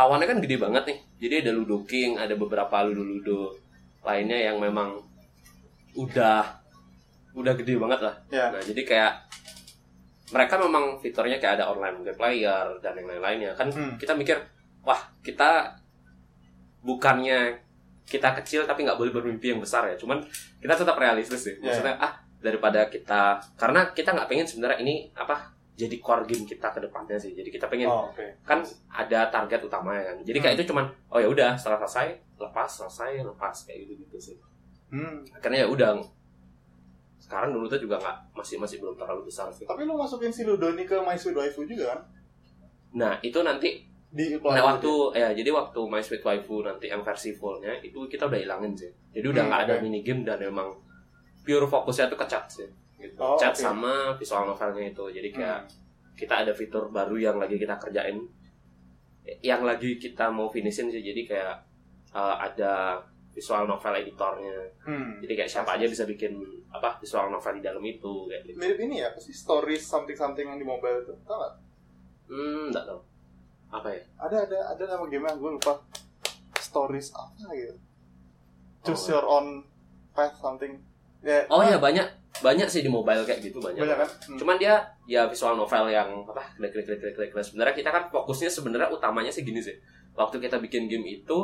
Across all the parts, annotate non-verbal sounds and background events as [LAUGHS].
lawannya kan gede banget nih. Jadi ada Ludo King ada beberapa ludo-ludo lainnya yang memang udah udah gede banget lah. Ya. nah jadi kayak mereka memang fiturnya kayak ada online multiplayer dan yang lain-lainnya. Kan Hmm. kita mikir wah kita bukannya kita kecil tapi nggak boleh bermimpi yang besar ya. Cuman kita tetap realistis sih. Ya, maksudnya ah daripada kita karena kita nggak pengen sebenarnya ini apa jadi core game kita ke depannya sih jadi kita pengen Oh, oke. kan ada target utamanya kan jadi kayak Hmm. itu cuman oh ya udah setelah selesai lepas selesai lepas kayak gitu gitu sih Hmm. akhirnya ya udah sekarang dulu tuh juga nggak masih masih belum terlalu besar sih Tapi lu masukin si Ludo ini ke My Sweet Waifu juga kan? nah itu nanti Di nah waktu ya jadi waktu My Sweet Waifu nanti yang versi fullnya itu kita udah hilangin sih jadi udah Hmm, nggak ada oke. mini game dan emang pure fokusnya tuh ke chat sih gitu. Oh, chat oke. sama visual novelnya itu jadi kayak Hmm. Kita ada fitur baru yang lagi kita kerjain yang lagi kita mau finishin sih jadi kayak uh, ada visual novel editornya Hmm. jadi kayak siapa aja bisa bikin apa visual novel di dalam itu kayak gitu Mirip ini ya, apa sih? Stories something-something yang di mobile itu. Tau gak? hmm nggak tahu apa ya Ada, ada, ada nama game gue lupa. Stories apa gitu. Choose Oh. your own path something. Ya, oh ya banyak banyak sih di mobile kayak gitu banyak, banyak kan? Hmm. cuman dia ya visual novel yang apa klik klik klik klik klik sebenarnya kita kan fokusnya sebenarnya utamanya sih gini sih waktu kita bikin game itu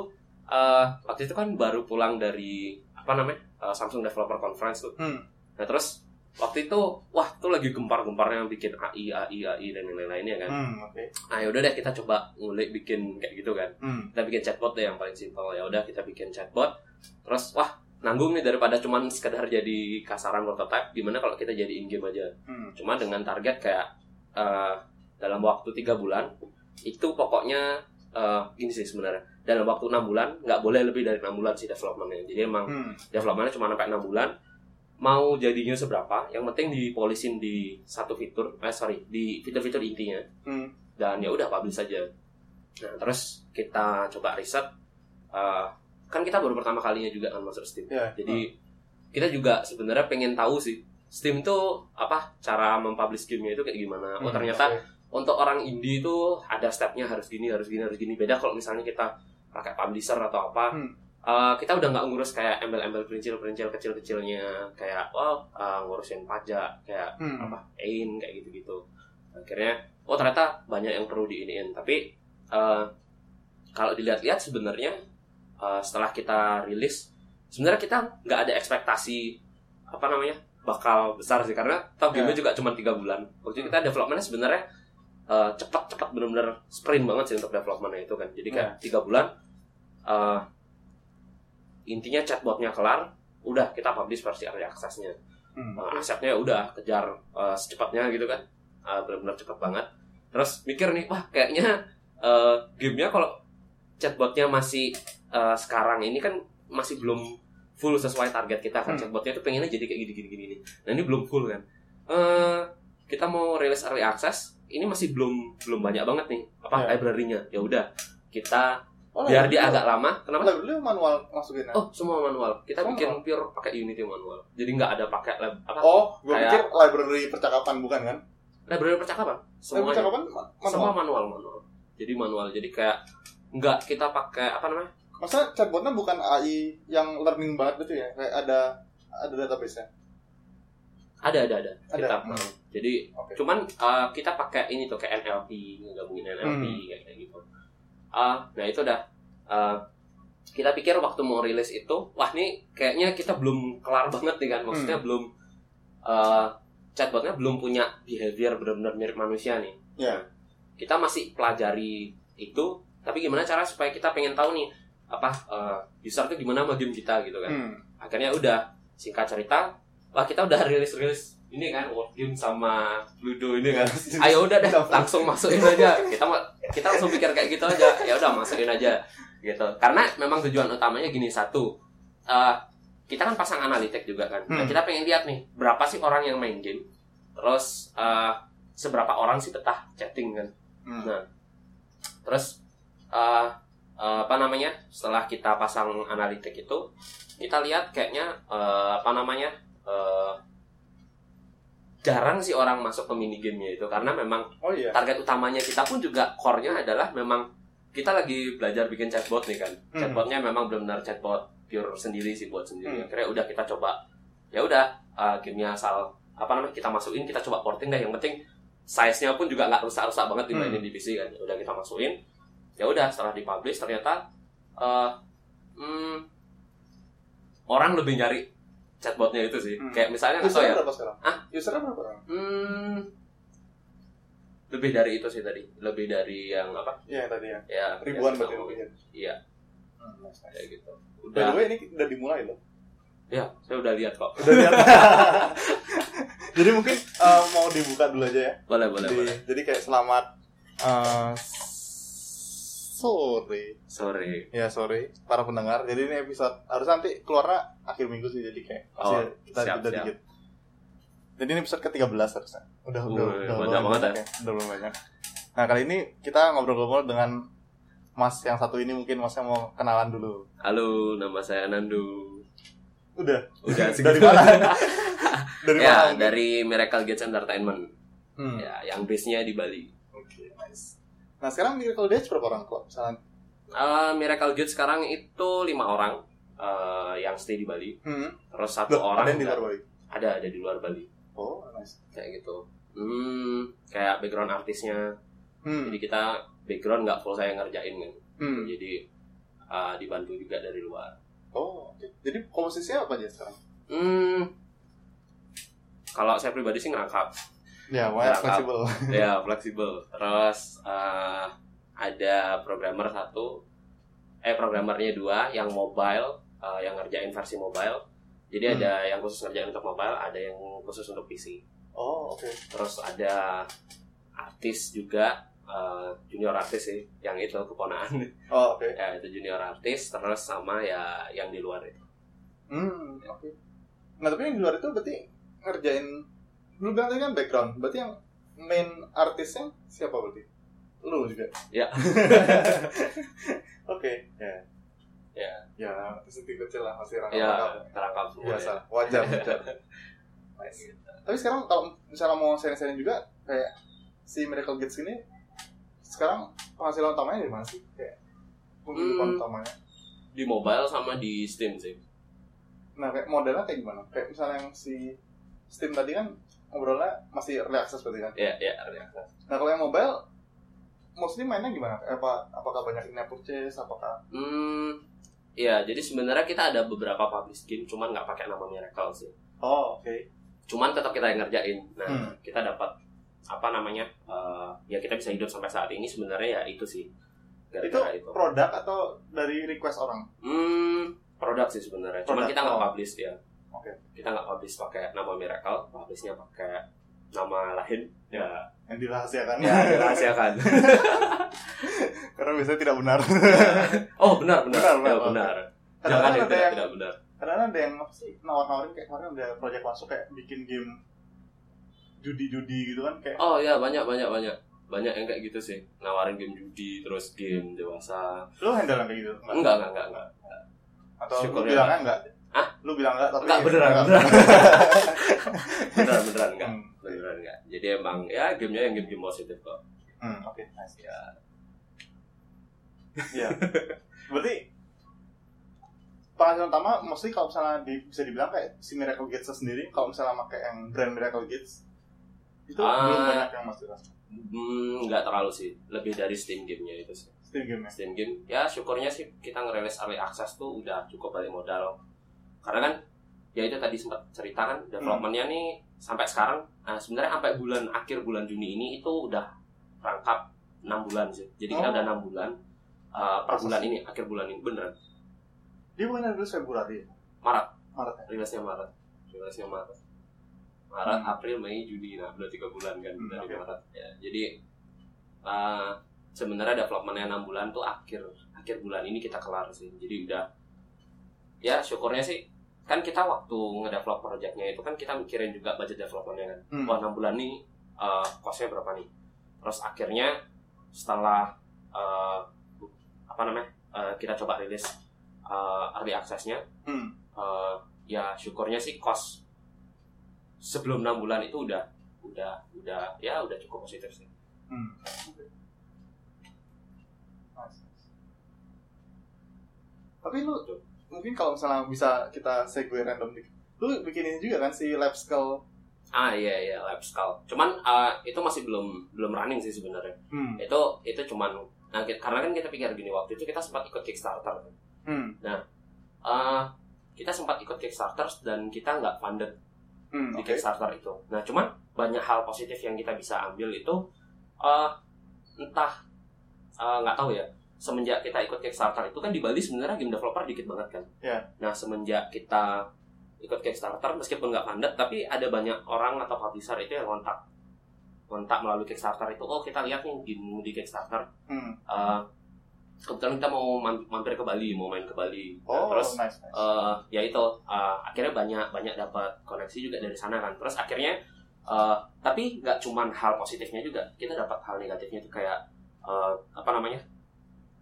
eh waktu itu kan baru pulang dari apa namanya eh, Samsung Developer Conference tuh Hmm. nah terus waktu itu wah tuh lagi gempar-gemparnya bikin AI AI AI dan yang lain-lainnya kan Hmm, oke. nah yaudah deh kita coba ngulik bikin kayak gitu kan Hmm. kita bikin chatbot deh yang paling simpel ya udah kita bikin chatbot terus wah nanggung nih daripada cuman sekedar jadi kasaran prototype gimana kalau kita jadi in game aja. Hmm. cuma dengan target kayak eh, dalam waktu tiga bulan itu pokoknya eh, gini sih sebenarnya. Dalam waktu enam bulan nggak boleh lebih dari enam bulan sih developmentnya. Jadi emang Hmm. developmentnya cuma sampai enam bulan. Mau jadinya seberapa? Yang penting dipolisin di satu fitur eh sorry di fitur-fitur intinya. Hmm. dan ya udah publish saja. Nah terus kita coba riset eh, kan kita baru pertama kalinya juga kan masuk Steam Ya. jadi kita juga sebenarnya pengen tahu sih Steam tuh apa cara mempublish gamenya itu kayak gimana oh Hmm, ternyata oke. untuk orang indie itu ada stepnya harus gini harus gini harus gini beda kalau misalnya kita pakai publisher atau apa Hmm. eh, kita udah nggak ngurus kayak embel-embel perincil-perincil kecil-kecilnya kayak oh eh, ngurusin pajak kayak Hmm. apa AIN kayak gitu-gitu akhirnya oh ternyata banyak yang perlu diiniin tapi eh, kalau dilihat-lihat sebenarnya eh, setelah kita rilis sebenarnya kita nggak ada ekspektasi apa namanya bakal besar sih. Karena toh game Ya. juga cuma tiga bulan. Waktu kita developmentnya sebenarnya eh, cepat-cepat benar-benar sprint banget sih untuk developmentnya itu kan. Jadi kayak tiga bulan eh, intinya chatbotnya kelar udah kita publish versi early access-nya. Hmm. uh, asetnya udah kejar uh, secepatnya gitu kan. Uh, benar-benar cepat banget. Terus mikir nih wah kayaknya uh, gamenya kalau chatbotnya masih uh, sekarang ini kan masih belum full sesuai target kita kan. Hmm. chatbotnya itu pengennya jadi kayak gini-gini gini nah ini belum full kan. Eh, kita mau rilis early access ini masih belum belum banyak banget nih apa Ya. library-nya. Ya udah kita Oh, biar dia agak lama. Kenapa? library manual masukin ya? oh semua manual. Kita Semua bikin pure pakai Unity manual. Jadi nggak ada pakai lab apa? Oh, gue Kayak- pikir library percakapan bukan kan? library percakapan. Semuanya. percakapan ma- semua manual. manual manual. Jadi manual. Jadi kayak nggak kita pakai apa namanya Maksudnya chatbotnya bukan AI yang learning banget gitu ya? Kayak ada ada database-nya. ada ada ada, Ada. kita Hmm. jadi Oke. cuman uh, kita pakai ini tuh kayak NLP ngegabungin NLP Hmm. kayak gitu Ah, nah itu udah uh, kita pikir waktu mau rilis itu wah nih kayaknya kita belum kelar banget nih kan maksudnya Hmm. belum uh, chatbotnya belum punya behavior benar-benar mirip manusia nih Ya. kita masih pelajari itu tapi gimana cara supaya kita pengen tahu nih apa uh, user tuh gimana sama game kita gitu kan. Hmm. akhirnya udah singkat cerita wah kita udah rilis rilis ini kan word game sama ludo ini kan. [LAUGHS] Ayo udah deh langsung masukin aja. Kita mau kita langsung pikir kayak gitu aja. Ya udah masukin aja gitu. Karena memang tujuan utamanya gini satu eh, kita kan pasang analitik juga kan. Nah, Hmm. kita pengen lihat nih berapa sih orang yang main game? Terus eh, seberapa orang sih betah chatting kan? Hmm. Nah, terus eh, eh, apa namanya? Setelah kita pasang analitik itu, kita lihat kayaknya eh, apa namanya? eh, jarang sih orang masuk ke mini gamenya itu karena memang Oh iya. target utamanya kita pun juga core-nya adalah memang kita lagi belajar bikin chatbot nih kan. Hmm. Chatbotnya memang benar-benar chatbot pure sendiri sih buat sendiri. Hmm. Akhirnya udah kita coba. Ya udah, uh, gamenya asal apa namanya kita masukin, kita coba porting deh. Yang penting size-nya pun juga nggak rusak-rusak banget dimainin Hmm. di PC kan. Udah kita masukin. Ya udah, setelah dipublish ternyata uh, hmm, orang lebih nyari chatbotnya itu sih. Hmm. Kayak misalnya tahu Usernya ya. berapa sekarang? Hah? Usernya berapa sekarang? Hmm, lebih dari itu sih tadi. Lebih dari yang apa? Iya yang tadi ya. Ya Ribuan ya, berarti ngomongin. Iya, Hmm, nice, nice. kayak gitu. By Udah, the way ini udah dimulai loh. ya, saya udah lihat kok. Udah lihat. [LAUGHS] Jadi mungkin uh, mau dibuka dulu aja ya. Boleh, boleh, Di- boleh. Jadi kayak selamat uh, sore. Sorry. Ya sore para pendengar. Jadi ini episode harus nanti keluarnya akhir minggu sih. Jadi kayak Oh, masih kita siap, jeda siap. dikit. Jadi ini episode ke-13 harusnya. Udah udah Wih, udah banyak banget ya. Udah lumayan banyak. Nah, kali ini kita ngobrol-ngobrol dengan Mas yang satu ini mungkin Masnya mau kenalan dulu. Halo, nama saya Nandu. Udah. Udah [LAUGHS] Dari mana? [LAUGHS] Dari ya, mana? dari Miracle Gates Entertainment. Hmm. Ya, yang base-nya di Bali. Oke, nice. Nah, sekarang Miracle Days berapa orang kok? Misalnya, Eh, Miracle Gates sekarang itu lima orang eh, yang stay di Bali. hmm. Terus satu Loh, orang ada yang di luar Bali. ada ada di luar Bali. Oh, nice. Kayak gitu. Hmm, kayak background artisnya. Hmm. Jadi kita background nggak full saya ngerjain kan. Hmm. Jadi eh, dibantu juga dari luar. Oh, oke. Jadi komposisinya apa aja sekarang? Hmm, kalau saya pribadi sih ngerangkap. Ya, Berangkat. fleksibel. ya fleksibel terus eh, ada programmer satu eh programmernya dua yang mobile eh, yang ngerjain versi mobile jadi Hmm. ada yang khusus ngerjain untuk mobile ada yang khusus untuk PC Oh, oke. terus ada artis juga eh, junior artis sih yang itu keponaan Oh, oke. ya itu junior artis terus sama ya yang di luar itu Hmm, oke. Nah, tapi yang di luar itu berarti ngerjain lu bilang tadi kan background. Berarti yang main artisnya siapa berarti? Lu juga. Ya. [LAUGHS] Oke, ya. Ya. Ya, sedikit kecil lah masih rangkap ya terangkap semua Biasa, ya. wajar, [LAUGHS] wajar. Nice. Tapi sekarang kalau misalnya mau sharing-sharing juga kayak si Miracle Gates ini sekarang penghasilan utamanya dari mana sih? Kayak penghidupan Hmm. utamanya. di mobile sama di Steam sih Nah, kayak modelnya kayak gimana? Kayak misalnya yang si Steam tadi kan ngobrolnya masih early access berarti kan? ya ya ya. Nah, kalau yang mobile mostly mainnya gimana? Apa apakah banyak in purchase? Apakah Hmm, ya jadi sebenarnya kita ada beberapa publish game, cuman nggak pakai nama Miracle sih. Oh, oke. Cuman tetap kita yang ngerjain. Nah, Hmm. kita dapat apa namanya? eh, ya kita bisa hidup sampai saat ini sebenarnya ya itu sih. Itu Gara-gara itu. produk atau dari request orang? Hmm, produk sih sebenarnya. Cuman kita nggak oh. publish ya. Oke. Kita nggak publish pakai nama Miracle, publishnya pakai nama lain. Ya, Yang dirahasiakan. ya dirahasiakan. [LAUGHS] Karena biasanya tidak benar. [LAUGHS] oh benar benar Benar, benar. benar, Ya, benar. Kadang-kadang Jangan yang tidak, yang tidak benar. karena ada yang apa sih nawar-nawarin kayak kemarin ada project masuk kayak bikin game judi-judi gitu kan kayak Oh ya banyak banyak banyak banyak yang kayak gitu sih nawarin game judi terus game dewasa lu handle kayak gitu enggak enggak enggak enggak atau Syukur lu ya, bilangnya enggak Hah? lu bilang enggak tapi enggak beneran enggak. [LAUGHS] beneran. Beneran beneran enggak Hmm, beneran enggak jadi emang ya gamenya yang game game positif kok. Hmm, oke. Nice ya. [LAUGHS] Iya. Berarti penghasilan utama mostly kalau misalnya di, bisa dibilang kayak si Miracle Gates sendiri kalau misalnya pakai yang brand Miracle Gates itu Ah. belum banyak yang masih rasa. hmm, enggak terlalu sih. Lebih dari Steam gamenya itu sih. Steam game Steam game ya syukurnya sih kita ngerilis early access tuh udah cukup balik modal karena kan ya itu tadi sempat cerita kan developmentnya nih sampai sekarang nah sebenarnya sampai bulan akhir bulan Juni ini itu udah rangkap 6 bulan sih jadi kita Oh. udah enam bulan uh, per Proses. bulan ini akhir bulan ini beneran dia bukan rilis Februari ya? Maret Maret ya? rilisnya Maret rilisnya Maret Maret Hmm. April Mei Juni nah udah tiga bulan kan Hmm, dari oke. Maret ya jadi uh, sebenarnya developmentnya enam bulan tuh akhir akhir bulan ini kita kelar sih jadi udah ya syukurnya sih kan kita waktu ngedevelop projectnya itu kan kita mikirin juga budget developmentnya kan Hmm. wah enam bulan nih uh, costnya berapa nih terus akhirnya setelah uh, apa namanya uh, kita coba rilis uh, early access-nya Hmm. uh, ya syukurnya sih cost sebelum enam bulan itu udah udah udah ya udah cukup positif sih Hmm. Tapi lu mungkin kalau misalnya bisa kita segue random dikit. Lu bikin ini juga kan si lab skull. ah iya iya lab skull cuman uh, itu masih belum belum running sih sebenarnya Hmm. itu itu cuman nah, karena kan kita pikir gini waktu itu kita sempat ikut Kickstarter Hmm. Uh, kita sempat ikut Kickstarter dan kita nggak funded Hmm. di Oke. Kickstarter itu. Nah, cuman banyak hal positif yang kita bisa ambil itu uh, entah uh, nggak tahu ya. Semenjak kita ikut Kickstarter itu kan di Bali sebenarnya game developer dikit banget kan. Iya. Nah, semenjak kita ikut Kickstarter meskipun nggak funded tapi ada banyak orang atau publisher itu yang kontak kontak melalui Kickstarter itu oh kita lihat nih game di Kickstarter Hmm. uh, kebetulan kita mau mam- mampir ke Bali mau main ke Bali Nah, Oh, terus nice. nice. eh ya itu eh, akhirnya banyak banyak dapat koneksi juga dari sana kan terus akhirnya eh, tapi nggak cuman hal positifnya juga kita dapat hal negatifnya tuh kayak eh, apa namanya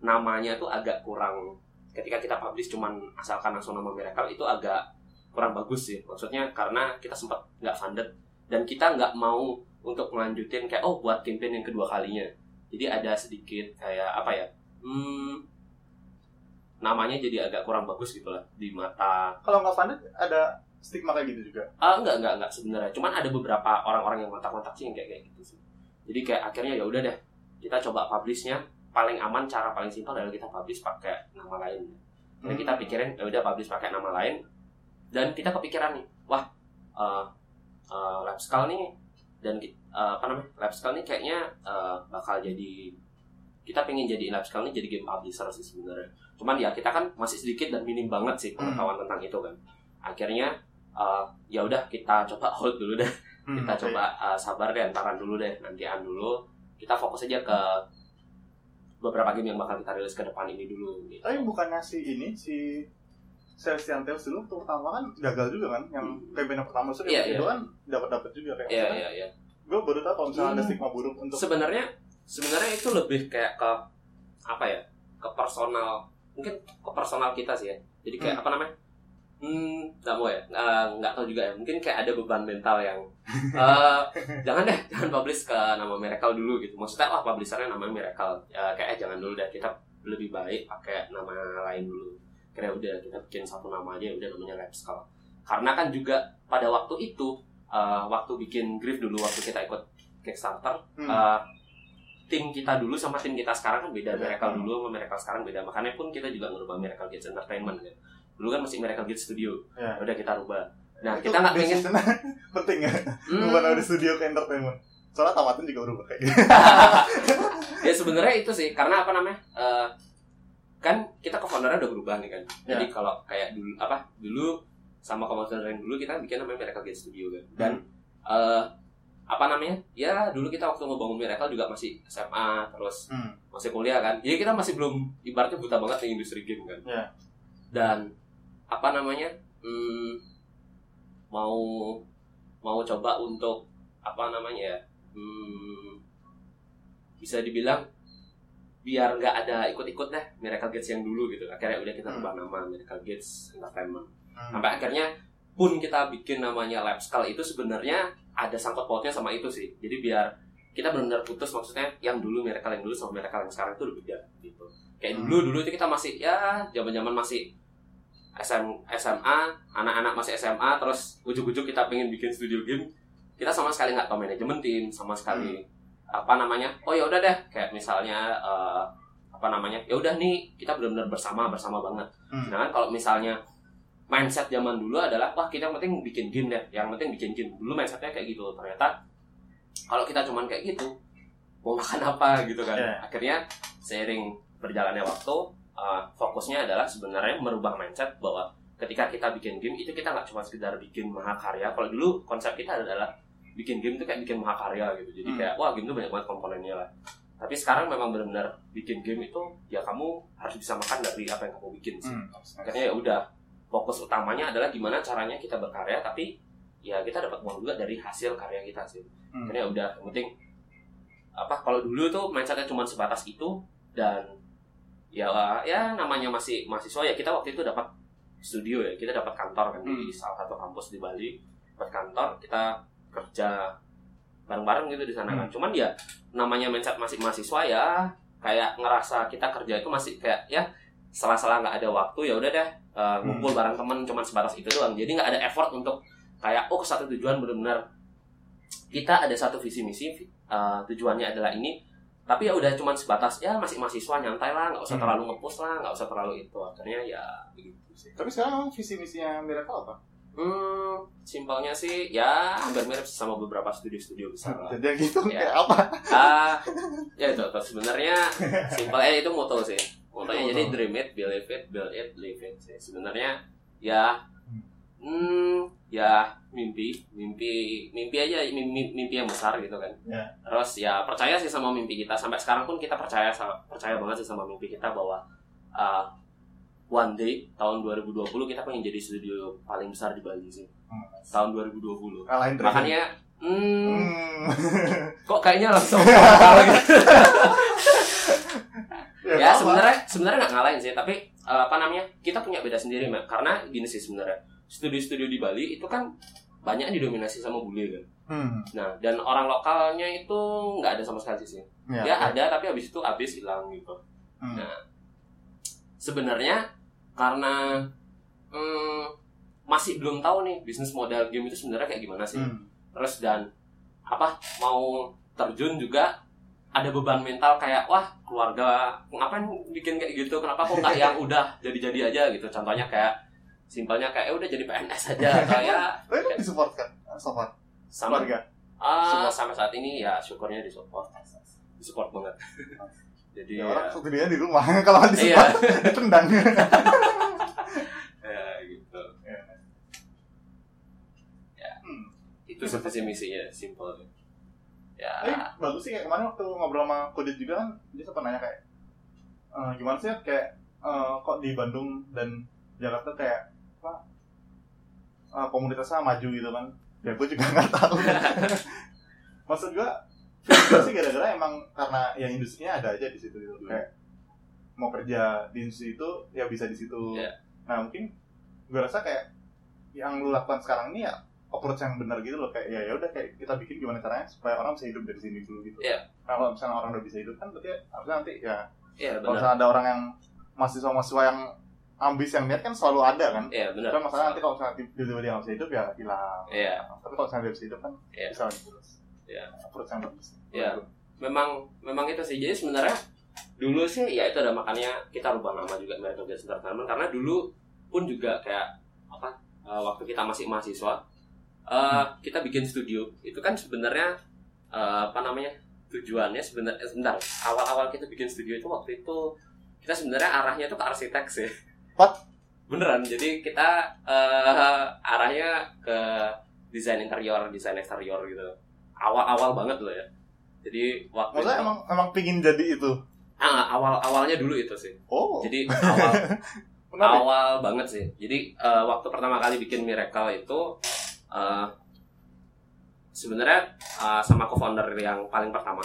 namanya tuh agak kurang ketika kita publish cuman asalkan langsung nama Miracle itu agak kurang bagus sih maksudnya karena kita sempat nggak funded dan kita nggak mau untuk melanjutin kayak oh buat campaign yang kedua kalinya jadi ada sedikit kayak apa ya hmm, namanya jadi agak kurang bagus gitu lah di mata Kalau nggak funded ada stigma kayak gitu juga. Ah enggak enggak enggak sebenarnya. Cuman ada beberapa orang-orang yang kontak-kontak sih yang kayak kayak gitu sih. Jadi kayak akhirnya ya udah deh kita coba publishnya paling aman cara paling simpel adalah kita publish pakai nama lain. Dan Hmm. kita pikirin ya udah publish pakai nama lain dan kita kepikiran nih, wah uh, uh, Lab nih dan uh, apa namanya Lab Skull nih kayaknya uh, bakal jadi kita pengen jadi Lab Skull nih jadi game publisher sih sebenarnya. Cuman ya kita kan masih sedikit dan minim banget sih pengetahuan tentang itu kan. Akhirnya uh, ya udah kita coba [LAUGHS] hold dulu deh Hmm, kita oke. coba uh, sabar deh antaran dulu deh nantian dulu kita fokus aja ke beberapa game yang bakal kita rilis ke depan ini dulu gitu. Tapi bukannya si ini si Celestial Tales dulu tuh pertama kan gagal juga kan yang campaign yang pertama itu Iya, itu iya. kan dapat dapat juga kayak Iya iya iya. gue baru tahu kalau misalnya ada Hmm. stigma buruk untuk Sebenarnya sebenarnya itu lebih kayak ke apa ya ke personal mungkin ke personal kita sih ya. Jadi kayak apa namanya? Hmm, nggak mau ya, Eh, nggak tahu juga ya. Mungkin kayak ada beban mental yang eh, [LAUGHS] jangan deh, jangan publish ke nama Miracle dulu gitu. Maksudnya, wah publishernya namanya Miracle. Ya, kayak eh, jangan dulu deh, kita lebih baik pakai nama lain dulu. Kira udah kita bikin satu nama aja, udah namanya Lab Skull. Karena kan juga pada waktu itu, eh, waktu bikin Griff dulu, waktu kita ikut Kickstarter, Hmm. eh, tim kita dulu sama tim kita sekarang kan beda. Beda. Miracle dulu sama Miracle sekarang beda. Makanya pun kita juga ngerubah Miracle Gates Entertainment kan. Dulu kan masih Miracle Gates Studio. Ya. Udah kita rubah. Nah, Itu kita nggak pengen [LAUGHS] penting ya Hmm, bukan dari studio ke entertainment soalnya tamatin juga berubah kayak gitu [LAUGHS] ya sebenarnya itu sih karena apa namanya eh, kan kita ke foundernya udah berubah nih kan Ya. jadi kalau kayak dulu apa dulu sama ke yang dulu kita bikin namanya Miracle Gate Studio kan dan eh, apa namanya ya dulu kita waktu ngebangun Miracle juga masih SMA terus Hmm. masih kuliah kan jadi kita masih belum ibaratnya buta banget nih industri game kan Ya. dan apa namanya hmm, mau mau coba untuk apa namanya ya hmm, bisa dibilang biar nggak ada ikut-ikut deh Miracle Gates yang dulu gitu akhirnya udah kita Hmm. ubah nama Miracle Gates Entertainment Hmm. sampai akhirnya pun kita bikin namanya Lab Skull itu sebenarnya ada sangkut pautnya sama itu sih jadi biar kita benar-benar putus maksudnya yang dulu Miracle yang dulu sama Miracle yang sekarang itu beda gitu kayak Hmm. dulu dulu itu kita masih ya zaman-zaman masih SM, SMA anak-anak masih SMA terus ujuk-ujuk kita pengen bikin studio game kita sama sekali nggak tahu manajemen tim sama sekali apa namanya oh ya udah deh kayak misalnya eh, apa namanya ya udah nih kita benar-benar bersama bersama banget Hmm. nah kan kalau misalnya mindset zaman dulu adalah wah kita yang penting bikin game deh yang penting bikin game dulu mindsetnya kayak gitu ternyata kalau kita cuman kayak gitu mau makan apa gitu kan Iya. akhirnya seiring berjalannya waktu uh, fokusnya adalah sebenarnya merubah mindset bahwa ketika kita bikin game itu kita nggak cuma sekedar bikin mahakarya kalau dulu konsep kita adalah bikin game itu kayak bikin mahakarya gitu jadi Hmm. kayak wah game itu banyak banget komponennya lah tapi sekarang memang benar-benar bikin game itu ya kamu harus bisa makan dari apa yang kamu bikin sih Hmm. akhirnya ya udah fokus utamanya adalah gimana caranya kita berkarya tapi ya kita dapat uang juga dari hasil karya kita sih Hmm. akhirnya ya udah yang penting apa kalau dulu tuh mindsetnya cuma sebatas itu dan ya ya namanya masih mahasiswa ya kita waktu itu dapat studio ya kita dapat kantor kan di salah satu kampus di Bali dapat kantor kita kerja bareng-bareng gitu di sana kan. Cuman ya namanya mindset masih mahasiswa ya kayak ngerasa kita kerja itu masih kayak ya salah-salah nggak ada waktu ya udah deh uh, ngumpul bareng temen cuman sebatas itu doang. Jadi nggak ada effort untuk kayak oh ke satu tujuan benar-benar kita ada satu visi misi uh, tujuannya adalah ini tapi ya udah cuman sebatas ya masih mahasiswa nyantai lah nggak usah Hmm. terlalu ngepus lah nggak usah terlalu itu akhirnya ya begitu sih Tapi sekarang visi misinya Miracle apa? hmm simpelnya sih ya hampir mirip sama beberapa studio-studio besar lah Jadi yang gitu Ya. kayak apa? ah ya itu tuh sebenarnya simpelnya itu moto sih motonya Moto. jadi dream it believe it build it live it sih sebenarnya ya hmm ya mimpi mimpi mimpi aja mimpi, mimpi yang besar gitu kan Ya. terus ya percaya sih sama mimpi kita sampai sekarang pun kita percaya percaya banget sih sama mimpi kita bahwa uh, one day tahun 2020 kita pengen jadi studio paling besar di Bali sih Hmm. tahun 2020 Kalahin makanya hmm, Hmm. kok kayaknya langsung kalah [LAUGHS] gitu. ya apa? sebenarnya sebenarnya nggak ngalahin sih tapi eh, apa namanya kita punya beda sendiri Mak. karena gini sih sebenarnya studio-studio di Bali itu kan banyak didominasi sama bule kan Hmm. nah dan orang lokalnya itu nggak ada sama sekali sih Ya, dia ya. ada tapi habis itu habis hilang gitu Hmm. Nah, sebenarnya karena hmm, masih belum tahu nih bisnis model game itu sebenarnya kayak gimana sih Hmm. terus dan apa mau terjun juga ada beban mental kayak wah keluarga ngapain bikin kayak gitu kenapa kok nggak yang [LAUGHS] udah jadi-jadi aja gitu contohnya kayak simpelnya kayak "Eh, udah jadi PNS aja. Atau ya Tapi lu disupport kan? Support sama. Keluarga. ah, Support. sampai saat ini ya syukurnya disupport. Disupport banget. [LAUGHS] Jadi Ya, ya, orang studionya di rumah. [LAUGHS] Kalau nggak iya. disupport, [LAUGHS] ditendang. ya gitu. Hmm. itu sih visi misinya simple. Ya. Tapi bagus sih kayak kemarin waktu ngobrol sama Kodit juga kan dia sempat nanya kayak "Eh, gimana sih kayak eh, kok di Bandung dan Jakarta kayak apa eh, komunitasnya maju gitu kan ya gue juga [LAUGHS] nggak tahu maksud gue sih gara-gara emang karena yang industrinya ada aja di situ gitu kayak mau kerja di industri itu ya bisa di situ Iya. nah mungkin gue rasa kayak yang lu lakukan sekarang ini ya approach yang benar gitu loh kayak ya ya udah kayak kita bikin gimana caranya supaya orang bisa hidup dari sini dulu gitu. Iya. Nah, kalau misalnya orang udah bisa hidup kan berarti harusnya nanti ya iya kalau misalnya ada orang yang mahasiswa-mahasiswa yang ambis yang niat kan selalu ada kan. iya benar Kan masalah nanti kalau misalnya tiba-tiba dia nggak bisa hidup ya hilang. iya Tapi kalau misalnya dia bisa hidup kan Iya. bisa lagi terus. Iya. Approach yang bagus. Iya. memang memang itu sih jadi sebenarnya dulu sih ya itu ada makanya kita rubah nama juga Games Entertainment karena dulu pun juga kayak apa eh, waktu kita masih mahasiswa eh, kita bikin studio itu kan sebenarnya eh, apa namanya tujuannya sebenarnya sebentar awal-awal kita bikin studio itu waktu itu kita sebenarnya arahnya tuh ke arsitek sih What? beneran jadi kita eh, arahnya ke desain interior desain eksterior gitu awal-awal banget loh ya jadi waktu Maksudnya itu- emang emang pingin jadi itu. Ah, awal awalnya dulu itu sih. Oh. Jadi awal [LAUGHS] awal banget sih. Jadi eh, waktu pertama kali bikin Miracle itu eh, sebenarnya eh, sama co-founder yang paling pertama.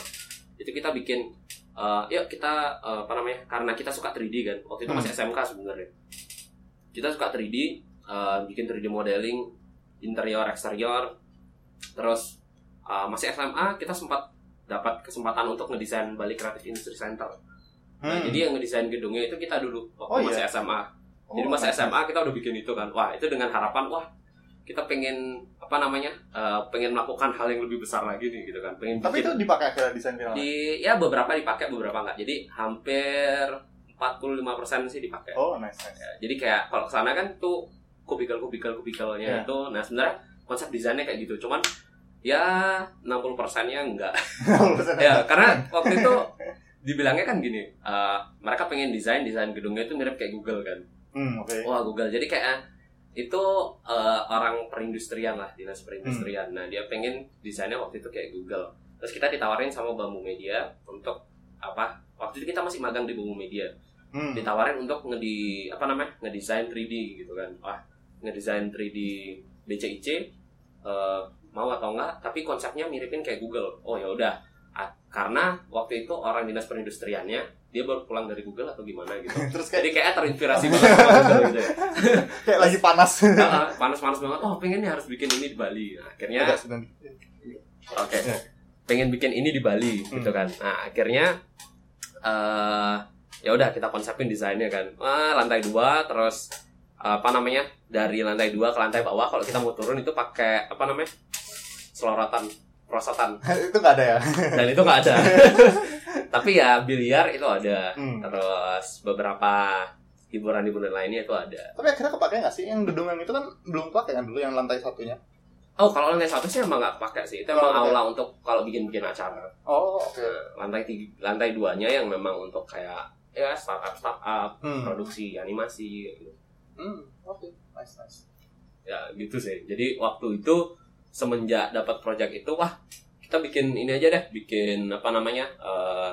Itu kita bikin eh, yuk kita eh, apa namanya? Karena kita suka 3D kan. Waktu itu masih SMK sebenarnya. Kita suka 3D, eh, bikin 3D modeling interior eksterior. Terus eh, masih SMA kita sempat dapat kesempatan untuk ngedesain Bali Creative Industry Center. Nah, Hmm. jadi yang ngedesain gedungnya itu kita dulu waktu Oh, masih iya? SMA. Oh, jadi masih nice. SMA kita udah bikin itu kan. Wah, itu dengan harapan wah kita pengen apa namanya? eh, pengen melakukan hal yang lebih besar lagi nih gitu kan. Pengen Tapi itu bikin dipakai akhirnya desain final. di ya beberapa dipakai, beberapa enggak. Jadi hampir 45% sih dipakai. Oh, nice nice. Ya, jadi kayak kalau ke sana kan tuh kubikel-kubikel kubikelnya Iya. itu. Nah, sebenarnya konsep desainnya kayak gitu. Cuman ya 60%-nya enggak. [LAUGHS] ya karena waktu itu dibilangnya kan gini eh, mereka pengen desain desain gedungnya itu mirip kayak Google kan Hmm, oke. wah Google jadi kayak itu eh, orang perindustrian lah dinas perindustrian. Nah dia pengen desainnya waktu itu kayak Google. Terus kita ditawarin sama Bambu Media untuk apa waktu itu kita masih magang di Bambu Media. Hmm. ditawarin untuk ngedi apa namanya ngedesain 3D gitu kan. Wah ngedesain 3D BCIC eh, mau atau enggak tapi konsepnya miripin kayak Google. Oh ya udah. Ah, karena waktu itu orang dinas perindustriannya dia baru pulang dari Google atau gimana gitu [LAUGHS] Terus kayak jadi kayak terinspirasi [LAUGHS] banget sama Google gitu ya [LAUGHS] kayak lagi panas. Panas-panas banget oh pengen nih harus bikin ini di Bali Nah, akhirnya. Oke. Ya. Pengen bikin ini di Bali Hmm. gitu kan. Nah, akhirnya eh ya udah kita konsepin desainnya kan ah, lantai dua terus apa namanya dari lantai dua ke lantai bawah kalau kita mau turun itu pakai apa namanya selorotan prosotan itu nggak ada ya dan itu nggak ada tapi ya biliar itu ada Hmm. terus beberapa hiburan-hiburan lainnya itu ada tapi akhirnya kepake nggak sih yang gedung yang itu kan belum pakai kan dulu yang lantai satunya oh kalau lantai satu sih emang nggak pakai sih itu Oh, emang oke. aula untuk kalau bikin-bikin acara oh oke Nah, lantai tiga, lantai duanya yang memang untuk kayak ya startup startup hmm. produksi animasi gitu. hmm. oke nice nice ya gitu sih jadi waktu itu semenjak dapat project itu wah kita bikin ini aja deh bikin apa namanya eh,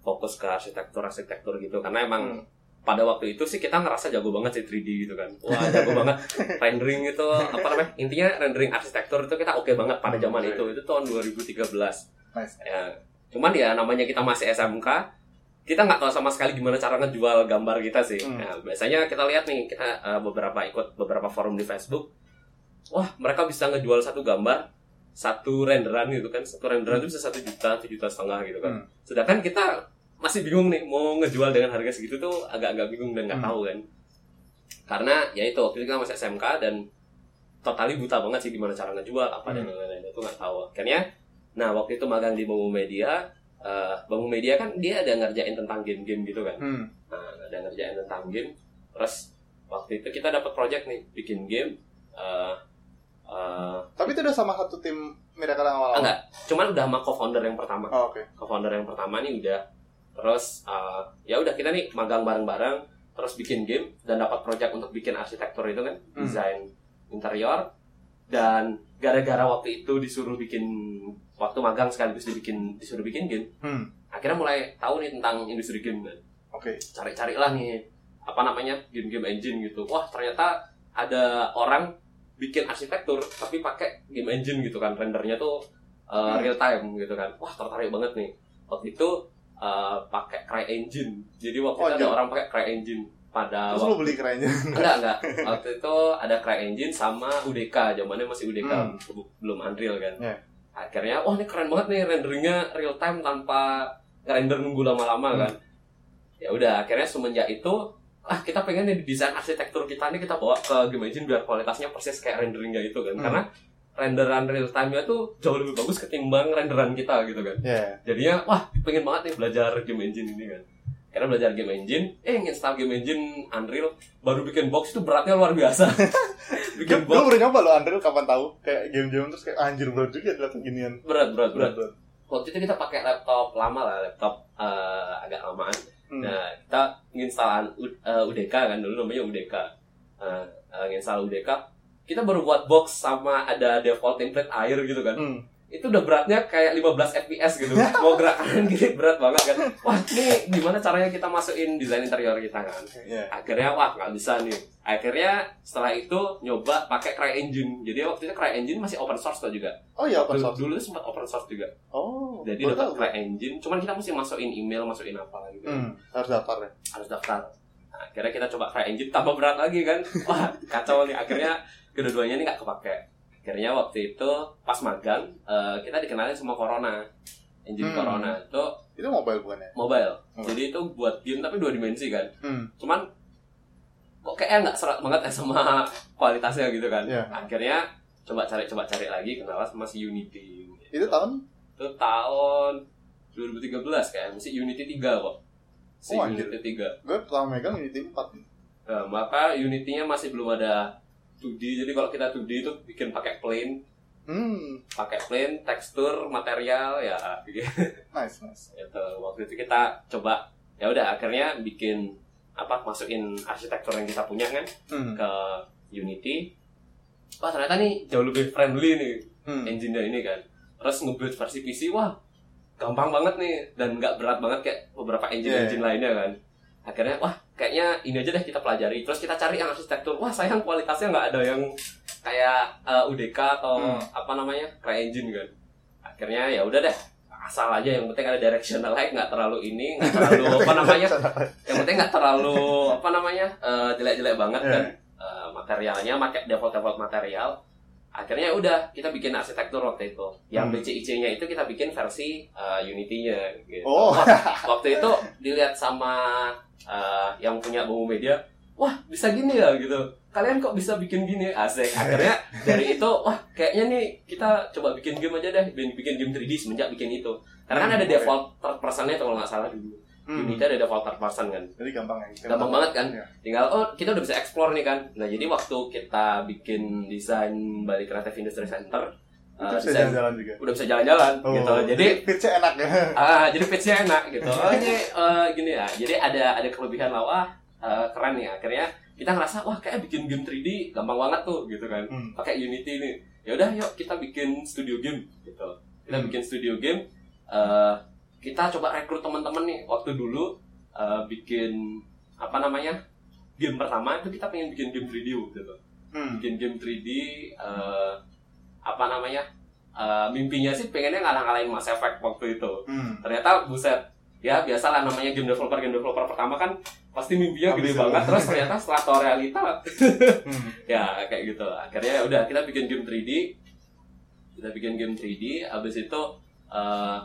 fokus ke arsitektur arsitektur gitu. Karena emang Hmm. pada waktu itu sih kita ngerasa jago banget sih 3D gitu kan. [LAUGHS] Wah jago banget. Rendering itu apa namanya intinya rendering arsitektur itu kita oke banget pada zaman Oke. itu. Itu tahun 2013 nice. Ya cuman ya namanya kita masih SMK kita nggak tahu sama sekali gimana cara ngejual gambar kita sih. Hmm. Nah, biasanya kita lihat nih kita eh, beberapa ikut beberapa forum di Facebook. Wah mereka bisa ngejual satu gambar satu renderan gitu kan satu renderan itu bisa satu juta satu juta setengah gitu kan Hmm. sedangkan kita masih bingung nih mau ngejual dengan harga segitu tuh agak-agak bingung dan nggak Hmm. tahu kan karena ya itu waktu itu kita masih SMK dan totali buta banget sih gimana cara ngejual apa dan Hmm. lain-lain itu nggak tahu akhirnya nah waktu itu magang di Bangun Media eh Bangun Media kan dia ada ngerjain tentang game-game gitu kan hmm. nah ada ngerjain tentang game terus waktu itu kita dapat project nih bikin game eh eh, tapi itu udah sama satu tim Miracle yang awal enggak cuman udah sama co-founder yang pertama. Oh, oke. Co-founder yang pertama nih udah terus uh, ya udah kita nih magang bareng-bareng terus bikin game dan dapat project untuk bikin arsitektur itu kan Hmm. desain interior. Dan gara-gara waktu itu disuruh bikin waktu magang sekaligus dibikin disuruh bikin game hmm. akhirnya mulai tahu nih tentang industri game kan. Oke. Cari-cari lah nih apa namanya game-game engine gitu. Wah ternyata ada orang bikin arsitektur tapi pakai game engine gitu kan rendernya tuh uh, real time gitu kan. Wah tertarik banget nih. Waktu itu uh, pakai CryEngine jadi waktu Oh, itu ada iya. orang pakai CryEngine pada terus waktu lu beli kerennya [LAUGHS] enggak enggak. Waktu itu ada CryEngine sama UDK zamannya masih UDK Hmm. belum Unreal kan. Iya. akhirnya wah ini keren banget nih renderingnya real time tanpa render nunggu lama-lama Hmm. kan. Ya udah akhirnya semenjak itu ah kita pengen nih desain arsitektur kita nih kita bawa ke game engine biar kualitasnya persis kayak renderingnya itu kan. Hmm. karena renderan real time-nya tuh jauh lebih bagus ketimbang renderan kita gitu kan. Ya jadinya wah pengen banget nih belajar game engine ini kan. Karena belajar game engine eh install game engine Unreal baru bikin box itu beratnya luar biasa. [LAUGHS] Gue bikin gue box. baru nyoba lo Unreal kapan tahu? Kayak game-game terus kayak anjir berat juga ternyata ginian berat berat. Berat berat. Waktu itu kita pakai laptop lama lah laptop eh, agak lamaan Hmm. nah kita nginstal U- eh, UDK kan dulu namanya UDK Eh, eh, nginstal UDK kita baru buat box sama ada default template air gitu kan Hmm. Itu udah beratnya kayak 15 fps gitu. [LAUGHS] Mau gerak kanan kiri berat banget kan. Wah ini gimana caranya kita masukin desain interior kita kan? Iya. akhirnya wah nggak bisa nih. Akhirnya setelah itu nyoba pakai CryEngine jadi waktu itu CryEngine masih open source tuh juga. Oh iya open dulu, source. dulu tuh sempat open source juga. Oh. jadi dapat. CryEngine cuman kita mesti masukin email masukin apa gitu. Hmm, harus daftar ya. harus daftar. Nah, akhirnya kita coba CryEngine tambah berat lagi kan. Wah kacau nih. Akhirnya kedua-duanya ini nggak kepake akhirnya waktu itu pas magang eh, kita dikenalin sama Corona engine Hmm. Corona itu Itu mobile bukan ya? mobile Hmm. jadi itu buat game tapi dua dimensi kan Hmm. cuman kok kayaknya nggak serak banget ya sama [LAUGHS] kualitasnya gitu kan Iya. akhirnya coba cari coba cari lagi kenal sama si Unity Itu tahun? itu tahun 2013 kayak masih Unity 3 kok si Oh, anjir. Unity 3 Gue pertama megang Unity 4 Nah, maka Unity-nya masih belum ada 2D. Jadi kalau kita 2D itu bikin pakai plane Hmm, pakai plane tekstur material ya. [LAUGHS] Nice, nice. Gitu. waktu itu kita coba ya udah akhirnya bikin apa masukin arsitektur yang kita punya kan Hmm. ke Unity. Wah ternyata nih jauh lebih friendly nih Hmm. engine-nya ini kan. Terus nge-build versi PC wah gampang banget nih. Dan nggak berat banget kayak beberapa engine-engine lainnya kan. Akhirnya wah kayaknya ini aja deh kita pelajari. Terus kita cari yang arsitektur. Wah sayang kualitasnya nggak ada yang kayak uh, UDK atau Hmm. apa namanya? CryEngine kan. Akhirnya ya udah deh asal aja. Yang penting ada directional light nggak terlalu ini nggak terlalu [LAUGHS] apa namanya? Yang penting nggak terlalu apa namanya? Eh, jelek-jelek banget Iya. kan. Eh, materialnya pakai default default material akhirnya udah kita bikin arsitektur waktu itu yang Hmm. BCIC-nya itu kita bikin versi uh, Unity-nya gitu. Oh. Waktu itu dilihat sama uh, yang punya Bomo Media wah bisa gini ya gitu kalian kok bisa bikin gini asik akhirnya [LAUGHS] dari itu wah kayaknya nih kita coba bikin game aja deh bikin, bikin game 3D semenjak bikin itu karena kan Hmm, ada oke. default third person-nya kalau nggak salah dulu Hmm. Unity ada default third person kan Jadi gampang ya. Gampang banget kan? Iya. tinggal oh kita udah bisa explore nih kan nah jadi waktu kita bikin desain Bali Creative Industry Center uh, bisa desain jalan-jalan juga. udah bisa jalan-jalan Oh, gitu jadi pitch-nya enak ya. [LAUGHS] ah jadi pitch-nya enak gitu oh ini eh, gini ya jadi ada ada kelebihan lah wah eh, keren nih akhirnya kita ngerasa wah kayak bikin game 3D gampang banget tuh gitu kan Hmm. pakai Unity nih ya udah yuk kita bikin studio game gitu kita Hmm. bikin studio game eh, kita coba rekrut teman-teman nih waktu dulu eh, bikin apa namanya game pertama itu kita pengen bikin game 3D gitu Hmm. bikin game 3D eh, apa namanya eh, mimpinya sih pengennya ngalah-ngalahin Mass Effect waktu itu Hmm. ternyata buset ya biasalah namanya game developer game developer pertama kan pasti mimpinya gede Ambisius. banget terus ternyata [LAUGHS] setelah tahu realita Hmm. [LAUGHS] ya kayak gitu akhirnya ya udah kita bikin game 3D kita bikin game 3D abis itu eh,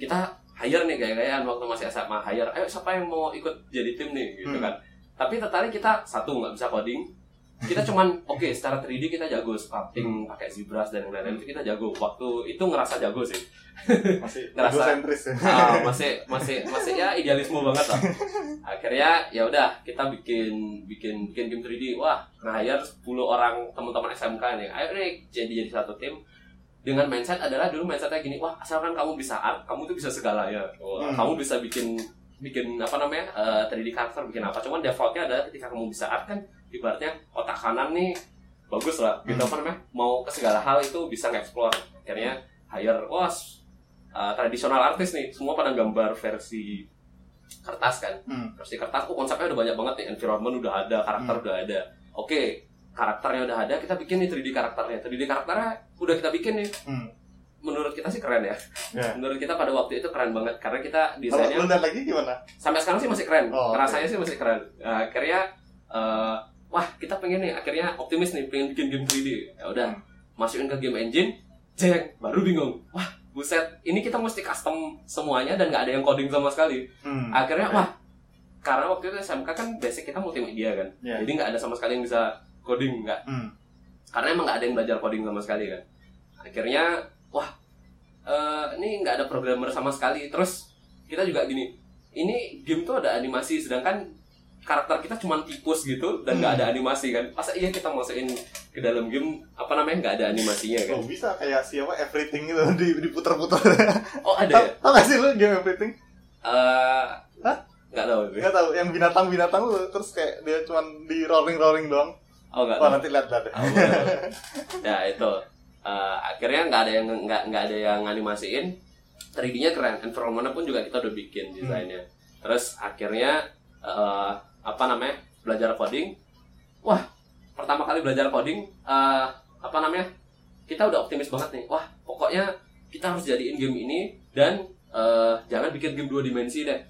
kita hire nih gaya-gayaan waktu masih SMA hire. Ayo siapa yang mau ikut jadi tim nih? Gitu Hmm. kan. Tapi tertarik kita satu nggak bisa coding. Kita cuman [LAUGHS] oke secara 3D kita jago sculpting pakai zebras dan lain-lain itu kita jago. Waktu itu ngerasa jago sih. [LAUGHS] Masih Ngerasa- ya. Ah, masih masih masih ya idealisme banget lah. [LAUGHS] Akhirnya ya udah kita bikin bikin bikin game 3D wah nge-hire 10 orang teman-teman SMK nih. Ayo nih jadi jadi satu tim dengan mindset adalah dulu mindsetnya gini wah asalkan kamu bisa art kamu tuh bisa segalanya Wah, Hmm. kamu bisa bikin bikin apa namanya eh, 3D karakter bikin apa cuman defaultnya adalah ketika kamu bisa art kan ibaratnya otak kanan nih bagus lah gitu Hmm. apa namanya mau ke segala hal itu bisa nge-explore akhirnya hire wah uh, tradisional artis nih semua pada gambar versi kertas kan Hmm. versi kertas oh konsepnya udah banyak banget nih environment udah ada karakter Hmm. udah ada oke karakternya udah ada kita bikin nih 3D karakternya 3D karakternya udah kita bikin nih Hmm. menurut kita sih keren ya Ya. menurut kita pada waktu itu keren banget karena kita Kalau desainnya lihat lagi gimana? sampai sekarang sih masih keren Oh, rasanya sih masih keren Nah, akhirnya eh, wah kita pengen nih akhirnya optimis nih pengen bikin game 3D ya udah Hmm. masukin ke game engine jeng baru bingung wah buset ini kita mesti custom semuanya dan nggak ada yang coding sama sekali Hmm. akhirnya wah karena waktu itu SMK kan basic kita multimedia kan Ya. jadi nggak ada sama sekali yang bisa coding nggak Hmm. karena emang nggak ada yang belajar coding sama sekali kan akhirnya wah eh, ini nggak ada programmer sama sekali terus kita juga gini ini game tuh ada animasi sedangkan karakter kita cuma tipus gitu dan nggak ada animasi kan masa iya kita masukin ke dalam game apa namanya nggak ada animasinya kan Oh, bisa kayak siapa everything gitu [LAUGHS] di diputar-putar. oh ada ya tahu gak sih lu game everything? Eh, Hah? nggak tahu Enggak tahu yang binatang-binatang lu terus kayak dia cuma di rolling-rolling doang. Oh nggak Wah, tahu nanti lihat lihat. Oh, ya itu. Eh, akhirnya nggak ada yang nggak nggak ada yang animasiin 3D-nya keren environment pun juga kita udah bikin desainnya. Terus akhirnya eh, apa namanya belajar coding. Wah pertama kali belajar coding eh, apa namanya kita udah optimis banget nih. Wah pokoknya kita harus jadiin game ini dan eh, jangan bikin game dua dimensi deh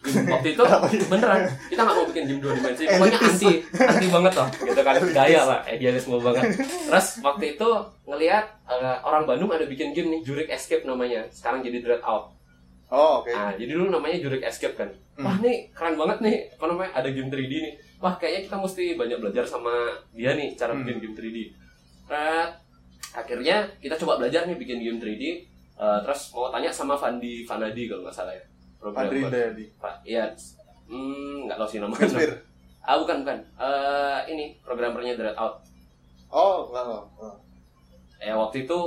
waktu itu beneran. Kita nggak mau bikin game dua dimensi. Pokoknya Elitis. anti anti banget loh gitu kan. Gaya lah idealisme banget. Terus waktu itu ngelihat eh, orang Bandung ada bikin game nih Jurik Escape namanya. Sekarang jadi Dread Out. Oh, oke. nah jadi dulu namanya Jurik Escape kan. Hmm. wah nih keren banget nih. Apa namanya? Ada game 3D nih. Wah kayaknya kita mesti banyak belajar sama dia nih cara Hmm. bikin game 3D Eh, akhirnya kita coba belajar nih bikin game 3D Eh, terus mau tanya sama Fandi Fanadi kalau nggak salah ya Padri. Dayadi. Pak, iya hmm, nggak tahu sih namanya Conspir. ah bukan bukan Eh, ini programmernya Dread Out Oh, enggak enggak. Oh. ya waktu itu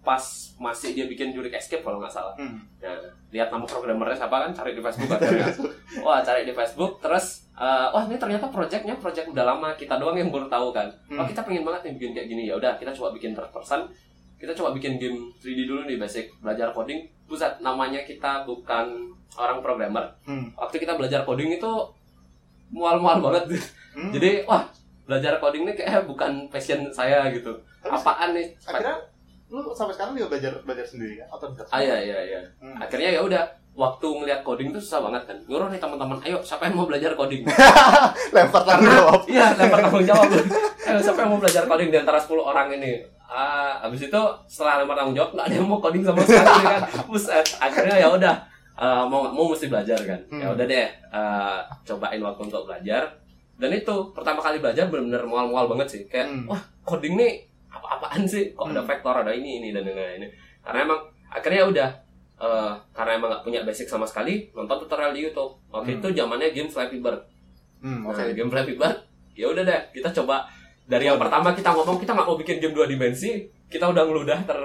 pas masih dia bikin Jurik Escape kalau nggak salah Hmm. Nah, lihat nama programmernya siapa kan cari di Facebook akhirnya. [LAUGHS] wah, cari di Facebook terus eh, wah ini ternyata projectnya project udah lama kita doang yang baru tahu kan. Wah, Hmm. kita pengen banget nih bikin kayak gini. Ya udah, kita coba bikin third person. Kita coba bikin game 3D dulu nih basic belajar coding. Pusat namanya kita bukan orang programmer. Hmm. Waktu kita belajar coding itu mual-mual banget. Hmm. Jadi, wah, belajar coding ini kayak bukan passion saya gitu. Tapi Apaan nih? akhirnya lu sampai sekarang juga belajar belajar sendiri kan atau? Ah iya iya iya. Hmm. akhirnya ya udah waktu ngeliat coding tuh susah banget kan nyuruh nih teman-teman ayo siapa yang mau belajar coding [LAUGHS] Lempar tanggung jawab. iya lempar tanggung jawab [LAUGHS] Eh, siapa yang mau belajar coding di antara 10 orang ini? Ah, habis itu setelah lempar tanggung jawab nggak ada yang mau coding sama sekali [LAUGHS] kan. Buset, akhirnya ya udah eh, mau mau mesti belajar kan. Ya Hmm. udah deh, eh, cobain waktu untuk belajar. Dan itu pertama kali belajar benar-benar mual-mual banget sih. Kayak Hmm. wah, coding nih apa-apaan sih? Kok ada Hmm. vektor, ada ini ini dan lain-lain. Karena emang akhirnya ya udah eh, karena emang nggak punya basic sama sekali, nonton tutorial di YouTube. Waktu Hmm. itu zamannya game Flappy Bird. Hmm, Nah, oke. game Flappy Bird, ya udah deh, kita coba dari yang pertama kita ngomong kita nggak mau bikin game dua dimensi, kita udah ngeludah ter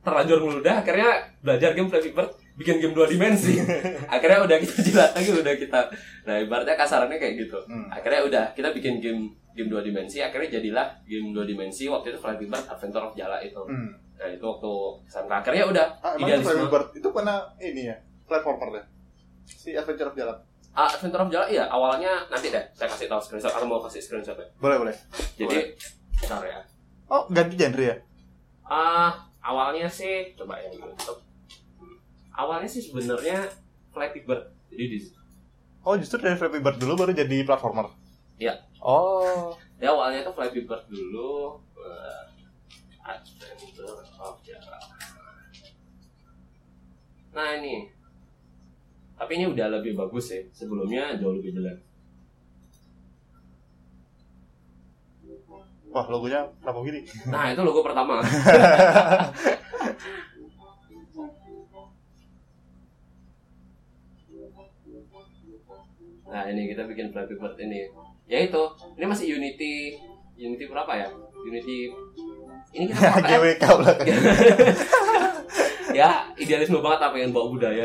terlanjur ngeludah, akhirnya belajar game Flappy Bird, bikin game dua dimensi. [LAUGHS] akhirnya udah kita jilat lagi, udah kita, nah ibaratnya kasarannya kayak gitu. Hmm. Akhirnya udah kita bikin game game dua dimensi, akhirnya jadilah game dua dimensi waktu itu Flappy Bird Adventure of Jala itu. Hmm. Nah itu waktu SMK akhirnya udah Ah, emang itu. Flappy Bird itu pernah ini ya platformer deh si Adventure of Jalan Ah, Adventure of Jala iya awalnya nanti deh saya kasih tahu screenshot atau mau kasih screenshot ya. boleh boleh Jadi bentar ya. oh ganti genre ya Ah, awalnya sih coba yang YouTube. Awalnya sih sebenarnya Flappy Bird. Jadi di oh justru dari Flappy Bird dulu baru jadi platformer Iya. oh ya awalnya tuh Flappy Bird dulu eh, Adventure of Jara. Nah ini. Tapi ini udah lebih bagus sih. Sebelumnya jauh lebih jelek. wah logonya kenapa gini Nah, itu logo pertama. [LAUGHS] nah, ini kita bikin Flappy Bird ini. Ya itu, ini masih Unity Unity berapa ya? Unity ini kita [LAUGHS] pakai GWK [LAUGHS] ya idealisme banget apa yang bawa budaya.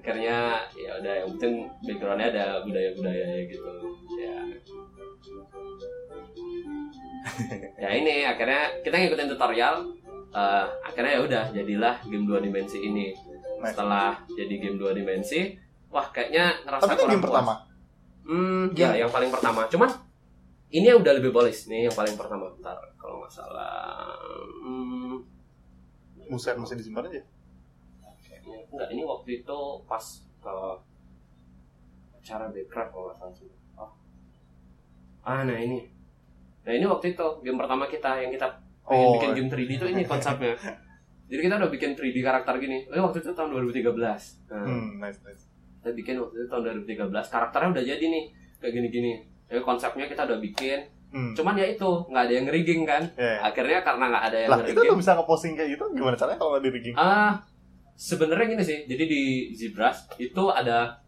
Akhirnya ya udah yang penting backgroundnya ada budaya-budaya gitu. Ya. ya ini akhirnya kita ngikutin tutorial. eh, akhirnya ya udah jadilah game dua dimensi ini. Setelah jadi game dua dimensi, wah kayaknya ngerasa tapi kurang game puas. pertama Hmm, ya yang paling pertama. Cuman ini yang udah lebih polis nih yang paling pertama. Bentar, kalau nggak salah. Hmm, buset masih disimpan aja kayaknya enggak ini waktu itu pas ke acara Backcraft kalau nggak salah sih. Oh. Ah, nah ini. Nah ini waktu itu game pertama kita yang kita pengen Oh. bikin game 3D itu ini konsepnya. Jadi kita udah bikin 3D karakter gini. Eh, waktu itu tahun 2013. Nah, hmm nice nice kita bikin waktu itu tahun 2013 karakternya udah jadi nih kayak gini-gini jadi konsepnya kita udah bikin hmm. cuman ya itu nggak ada yang rigging kan Ya, ya. akhirnya karena nggak ada yang lah itu rigging lo bisa ngeposting kayak gitu gimana caranya kalau nggak di rigging ah sebenarnya gini sih jadi di Zebras itu ada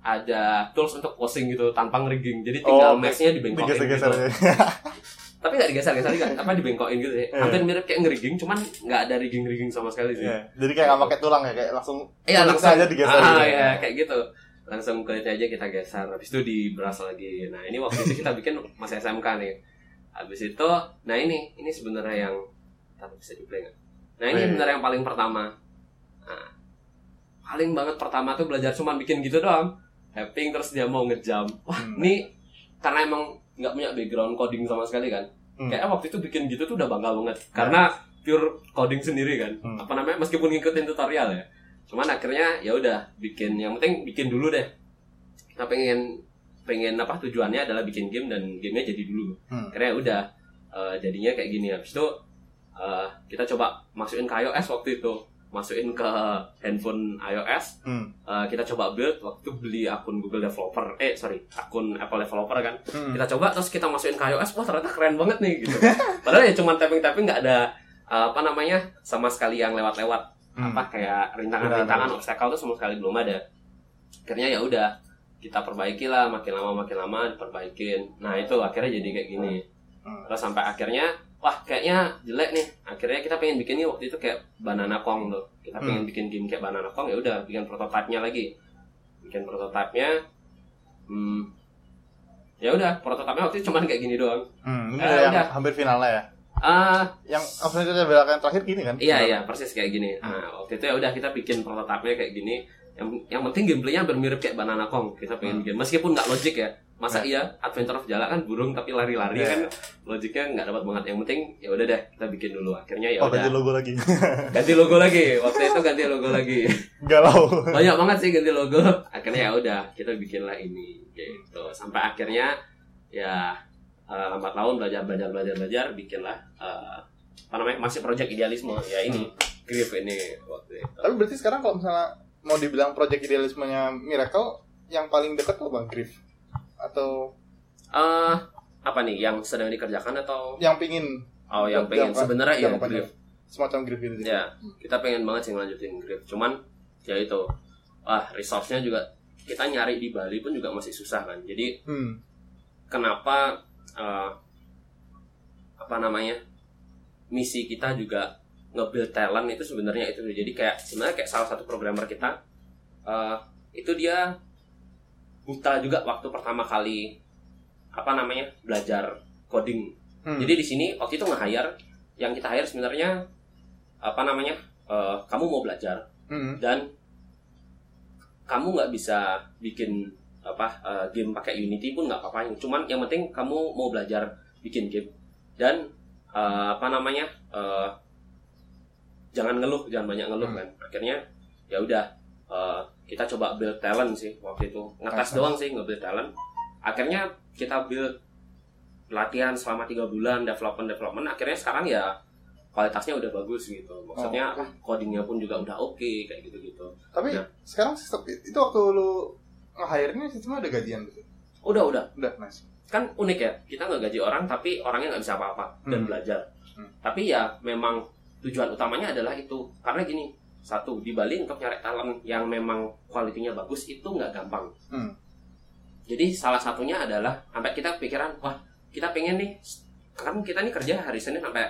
ada tools untuk posting gitu tanpa ngerigging jadi tinggal Oh, mesh-nya dibengkokin digeser-geser gitu. aja [LAUGHS] tapi nggak digeser-geser juga apa dibengkokin gitu ya Iya. hampir mirip kayak ngerigging cuman nggak ada rigging-rigging sama sekali sih Iya. jadi kayak nggak pakai tulang ya kayak langsung Iya langsung aja digeser Ah gitu. ya kayak gitu. Langsung kulitnya aja kita geser. Habis itu diberas lagi. Nah ini waktu itu kita bikin masih SMK nih. Habis itu, nah ini ini sebenarnya yang tapi bisa di play nggak? Nah ini Iya. sebenarnya yang paling pertama. Nah, paling banget pertama tuh belajar cuma bikin gitu doang. Tapping terus dia mau ngejam. Wah Hmm. ini karena emang nggak punya background coding sama sekali kan. Hmm. Kayaknya waktu itu bikin gitu tuh udah bangga banget. Karena pure coding sendiri kan. Hmm. Apa namanya meskipun ngikutin tutorial ya. Cuman akhirnya ya udah bikin yang penting bikin dulu deh. Kita pengen pengen apa tujuannya adalah bikin game dan gamenya jadi dulu. Hmm. Akhirnya udah eh, jadinya kayak gini habis itu eh, kita coba masukin ke iOS waktu itu masukin ke handphone iOS Hmm. Eh, kita coba build waktu itu beli akun Google Developer eh sorry akun Apple Developer kan Hmm. kita coba terus kita masukin ke iOS wah ternyata keren banget nih gitu [LAUGHS] padahal ya cuma tapping tapping nggak ada eh, apa namanya sama sekali yang lewat-lewat Hmm. apa kayak rintangan-rintangan obstacle tuh sama sekali belum ada. Akhirnya ya udah kita perbaiki lah makin lama makin lama diperbaikin. Nah itu akhirnya jadi kayak gini. Hmm. terus sampai akhirnya wah kayaknya jelek nih. Akhirnya kita pengen bikin nih waktu itu kayak banana kong tuh. Kita pengen bikin game kayak banana kong ya udah bikin prototipenya lagi. Bikin prototipenya hmm, ya udah prototipenya waktu itu cuman kayak gini doang. Hmm, ini Eh, yang udah. hampir finalnya ya. Ah Yang opsi kita belakang terakhir gini kan? Iya iya persis kayak gini. Nah, waktu itu ya udah kita bikin prototipenya kayak gini. Yang yang penting gameplaynya bermirip kayak Banana Kong. Kita pengen bikin meskipun nggak logik ya. Masa iya Adventure of Jala kan burung tapi lari-lari Iya. kan logiknya nggak dapat banget. Yang penting ya udah deh kita bikin dulu. Akhirnya ya Oh, udah ganti logo lagi. [LAUGHS] ganti logo lagi. Waktu itu ganti logo lagi. [LAUGHS] Galau. Banyak banget sih ganti logo. Akhirnya ya udah kita bikinlah ini gitu. Sampai akhirnya ya uh, lambat laun belajar belajar belajar belajar bikinlah uh, apa namanya masih project idealisme. Ya ini grip ini waktu itu. Tapi berarti sekarang kalau misalnya mau dibilang project idealismenya Miracle yang paling dekat tuh Bang Griff? Atau Eh, apa nih yang sedang dikerjakan atau? yang pingin? Oh yang Jangka- sebenarnya ya pendek. semacam Griff gitu sih. ya kita pengen banget sih ngelanjutin grip cuman ya itu. Ah resource-nya juga kita nyari di Bali pun juga masih susah kan. Jadi Hmm. kenapa eh, apa namanya misi kita juga nge-build talent itu sebenarnya itu jadi kayak sebenarnya kayak salah satu programmer kita eh, itu dia buta juga waktu pertama kali apa namanya belajar coding Hmm. jadi di sini waktu itu nge-hire yang kita hire sebenarnya apa namanya eh, kamu mau belajar Hmm. dan kamu nggak bisa bikin apa eh, game pakai Unity pun nggak apa-apa cuman yang penting kamu mau belajar bikin game. Dan eh, apa namanya eh, jangan ngeluh jangan banyak ngeluh Hmm. kan akhirnya ya udah eh, kita coba build talent sih waktu itu. Ngetes doang sih nge-build talent. Akhirnya kita build latihan selama tiga bulan development development. Akhirnya sekarang ya kualitasnya udah bagus gitu. Maksudnya Oh, codingnya pun juga udah oke kayak gitu gitu Tapi Ya. sekarang sistem itu waktu lu nge-hire-nya sistemnya ada gajian gitu. udah udah Udah, nice. kan unik ya kita nggak gaji orang tapi orangnya nggak bisa apa-apa dan Hmm. belajar Hmm. tapi ya memang tujuan utamanya adalah itu karena gini satu di Bali untuk nyari talent yang memang kualitinya bagus itu nggak gampang Hmm. jadi salah satunya adalah sampai kita pikiran wah kita pengen nih kan kita nih kerja hari Senin sampai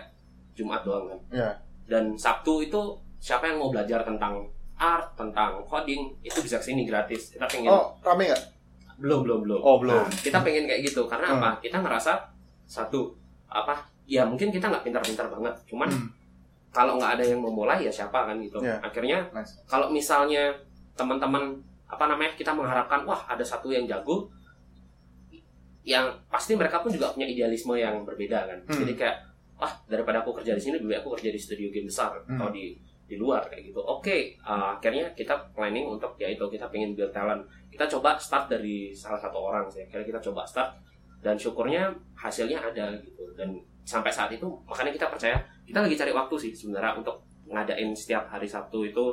Jumat doang kan Iya. dan Sabtu itu siapa yang mau belajar tentang art tentang coding itu bisa ke sini gratis kita pengen Oh, rame nggak? belum belum belum Oh, belum. Nah, kita pengen kayak gitu karena Hmm. apa kita ngerasa satu apa ya mungkin kita nggak pintar-pintar banget cuman Hmm. kalau nggak ada yang memulai ya siapa kan gitu Iya. akhirnya Nice. kalau misalnya teman-teman apa namanya kita mengharapkan wah ada satu yang jago yang pasti mereka pun juga punya idealisme yang berbeda kan Hmm. jadi kayak wah daripada aku kerja di sini lebih baik aku kerja di studio game besar Hmm. atau di di luar kayak gitu. Oke uh, akhirnya kita planning untuk ya itu kita pengen build talent. Kita coba start dari salah satu orang sih. Akhirnya kita coba start dan syukurnya hasilnya ada gitu. Dan sampai saat itu makanya kita percaya kita lagi cari waktu sih sebenarnya untuk ngadain setiap hari Sabtu itu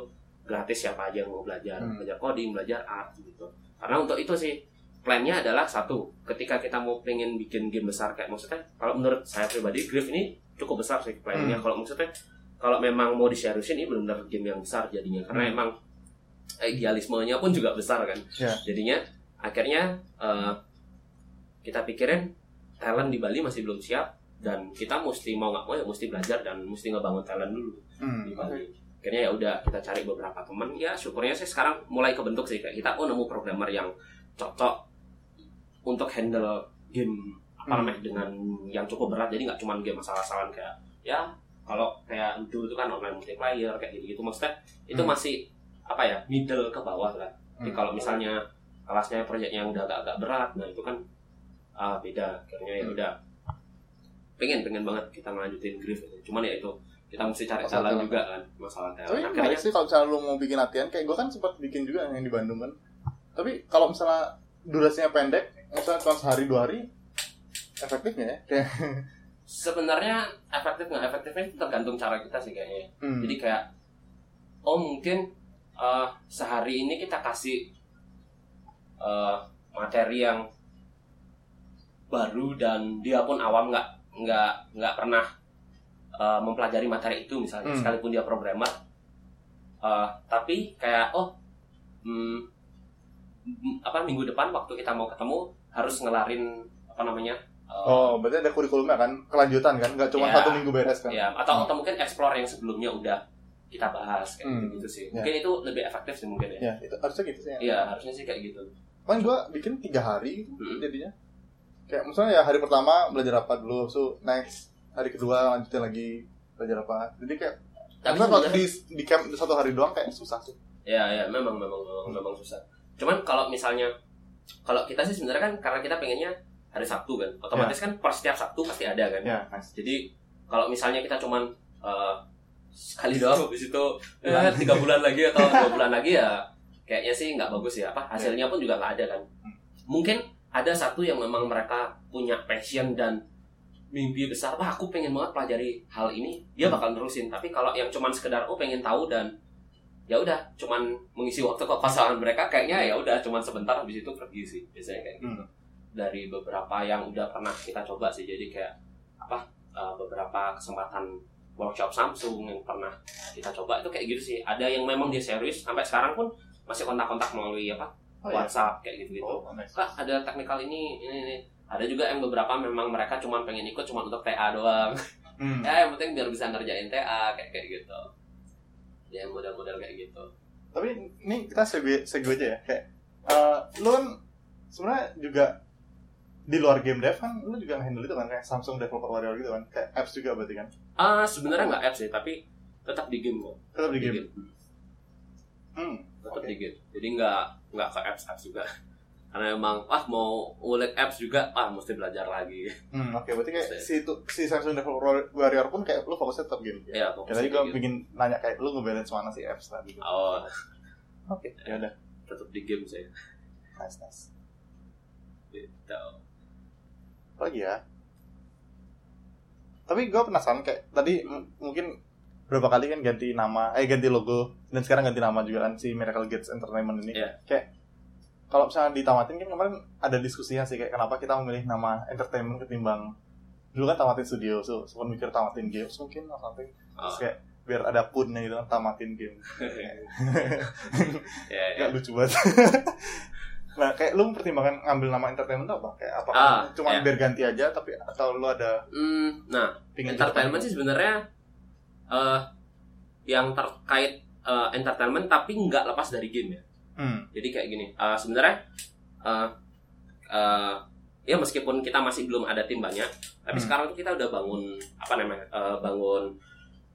gratis siapa aja yang mau belajar. Hmm. belajar coding belajar art gitu. Karena untuk itu sih plannya adalah satu ketika kita mau pengen bikin game besar kayak maksudnya kalau menurut saya pribadi Griff ini cukup besar sih planningnya Hmm. kalau maksudnya kalau memang mau diseriusin ini benar-benar game yang besar jadinya karena Hmm. emang idealismenya pun juga besar kan Ya. jadinya akhirnya eh, kita pikirin talent di Bali masih belum siap dan kita mesti mau nggak mau ya mesti belajar dan mesti ngebangun talent dulu Hmm. di Bali. Akhirnya ya udah kita cari beberapa teman ya syukurnya sih sekarang mulai kebentuk sih kayak kita oh nemu programmer yang cocok untuk handle game apa Hmm. namanya dengan yang cukup berat jadi nggak cuma game asal-asalan kayak ya kalau kayak dulu itu kan online multiplayer kayak gitu gitu maksudnya itu Hmm. masih apa ya middle ke bawah lah jadi Hmm. kalau misalnya kelasnya proyeknya yang udah agak-agak berat nah itu kan ah, beda akhirnya ya Hmm. udah pengen pengen banget kita ngelanjutin Griff ini. cuman ya itu kita mesti cari talent. juga kan masalah Tapi menarik akhirnya sih kalau misalnya lu mau bikin latihan, kayak gue kan sempat bikin juga yang di Bandung kan. Tapi kalau misalnya durasinya pendek, misalnya cuma sehari dua hari, efektif nggak ya? Kayak, [LAUGHS] sebenarnya efektif nggak efektifnya itu tergantung cara kita sih kayaknya hmm. jadi kayak oh mungkin eh, sehari ini kita kasih eh, materi yang baru dan dia pun awam nggak nggak nggak pernah eh, mempelajari materi itu misalnya Hmm. sekalipun dia programmer Eh, tapi kayak oh hmm, apa minggu depan waktu kita mau ketemu harus ngelarin apa namanya Oh, berarti ada kurikulumnya kan, kelanjutan kan, nggak cuma Ya. satu minggu beres kan? ya atau atau mungkin explore yang sebelumnya udah kita bahas kayak Hmm. gitu sih Ya. mungkin itu lebih efektif sih mungkin ya Ya, itu harusnya gitu sih. Ya. iya harusnya sih kayak gitu Kan gue bikin tiga hari gitu Hmm. jadinya. Kayak misalnya ya hari pertama belajar apa dulu, so next hari kedua lanjutin lagi belajar apa. Jadi kayak tapi kalau di, di camp satu hari doang kayak susah sih. ya ya memang memang memang, memang susah cuman kalau misalnya kalau kita sih sebenarnya kan karena kita pengennya hari Sabtu kan. Otomatis kan per setiap Sabtu pasti ada kan. Ya, nice. jadi kalau misalnya kita cuman eh, sekali doang habis itu eh, tiga bulan lagi atau dua bulan lagi ya kayaknya sih nggak bagus ya apa hasilnya pun juga nggak ada kan. Mungkin ada satu yang memang mereka punya passion dan mimpi besar. Wah aku pengen banget pelajari hal ini. Dia Hmm. bakal nerusin. Tapi kalau yang cuman sekedar oh pengen tahu dan ya udah cuman mengisi waktu kekosongan mereka kayaknya ya udah cuman sebentar habis itu pergi sih. Biasanya kayak gitu. Hmm. Dari beberapa yang udah pernah kita coba sih. Jadi kayak apa uh, beberapa kesempatan workshop Samsung yang pernah kita coba itu kayak gitu sih. Ada yang memang dia serius sampai sekarang pun masih kontak-kontak melalui apa Oh, iya. WhatsApp kayak gitu gitu Oh, kak ada teknikal ini ini ini. Ada juga yang beberapa memang mereka cuma pengen ikut cuma untuk TA doang. Hmm. [LAUGHS] ya yang penting biar bisa ngerjain TA kayak kayak gitu. Ya model-model kayak gitu. Tapi ini kita segue segue aja ya kayak eh, lu kan sebenarnya juga di luar game dev kan lu juga handle itu kan kayak Samsung Developer Warrior gitu kan kayak apps juga berarti kan ah sebenarnya nggak apps sih tapi tetap di game kok tetap di Di game. game. Hmm. tetap Oke. di game jadi nggak nggak ke apps apps juga [LAUGHS] karena emang ah mau ngulik apps juga ah mesti belajar lagi Hmm, oke berarti kayak si itu si Samsung Developer Warrior pun kayak lu fokusnya tetap game. ya Ya, fokus tadi di gue game. bikin nanya kayak lu ngebalance mana sih apps tadi. gitu. oh Oke, ya udah. tetap di game sih Nice, nice. gitu lagi ya? Tapi gue penasaran kayak tadi mungkin berapa kali kan ganti nama, eh ganti logo dan sekarang ganti nama juga kan si Miracle Gates Entertainment ini. Iya. Kayak kalau misalnya ditamatin kan kemarin ada diskusinya sih kayak kenapa kita memilih nama entertainment ketimbang dulu kan tamatin studio, so sempat mikir tamatin games mungkin atau something. oh. Terus kayak biar ada punnya gitu kan tamatin game. ya, ya. Gak lucu banget. [LAUGHS] nah, kayak lu mempertimbangkan ngambil nama entertainment apa? Kayak apa? Ah, Cuma ya. biar ganti aja tapi atau lu ada Hmm, nah entertainment sih sebenarnya eh yang terkait eh, entertainment tapi nggak lepas dari game ya Hmm. jadi kayak gini eh, sebenarnya eh eh, ya meskipun kita masih belum ada tim banyak tapi Hmm. sekarang tuh kita udah bangun apa namanya eh, bangun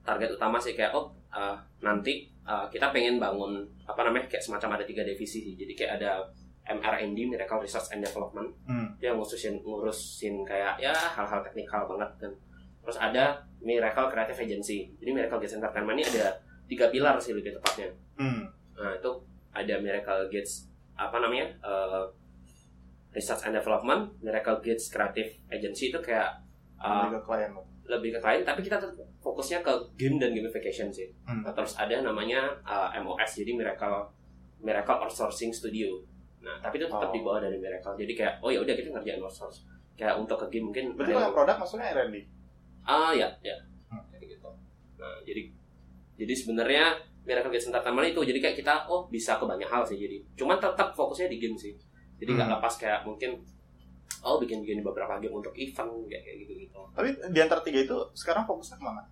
target utama sih kayak oh eh, nanti eh, kita pengen bangun apa namanya kayak semacam ada tiga divisi sih jadi kayak ada MR&D Miracle Research and Development Hmm. dia ngurusin ngurusin kayak ya hal-hal teknikal banget dan terus ada Miracle Creative Agency jadi Miracle Gates Entertainment ini ada tiga pilar sih lebih tepatnya Hmm. nah itu ada Miracle Gates apa namanya eh, Research and Development Miracle Gates Creative Agency itu kayak uh, Lebih ke klien lebih ke klien tapi kita fokusnya ke game dan gamification sih Hmm. Nah, terus ada namanya uh, MOS jadi Miracle Miracle Outsourcing Studio nah tapi itu tetap Oh. di bawah dari Miracle jadi kayak oh ya udah kita ngerjain outsource kayak untuk ke game mungkin Berarti kalau produk maksudnya R&D. ah ya ya Hmm. kayak gitu nah jadi jadi sebenarnya Miracle Gates Entertainment itu jadi kayak kita oh bisa ke banyak hal sih jadi cuman tetap fokusnya di game sih jadi nggak Hmm. lepas kayak mungkin oh bikin bikin beberapa game untuk event kayak kayak gitu gitu Tapi di antara tiga itu sekarang fokusnya ke mana?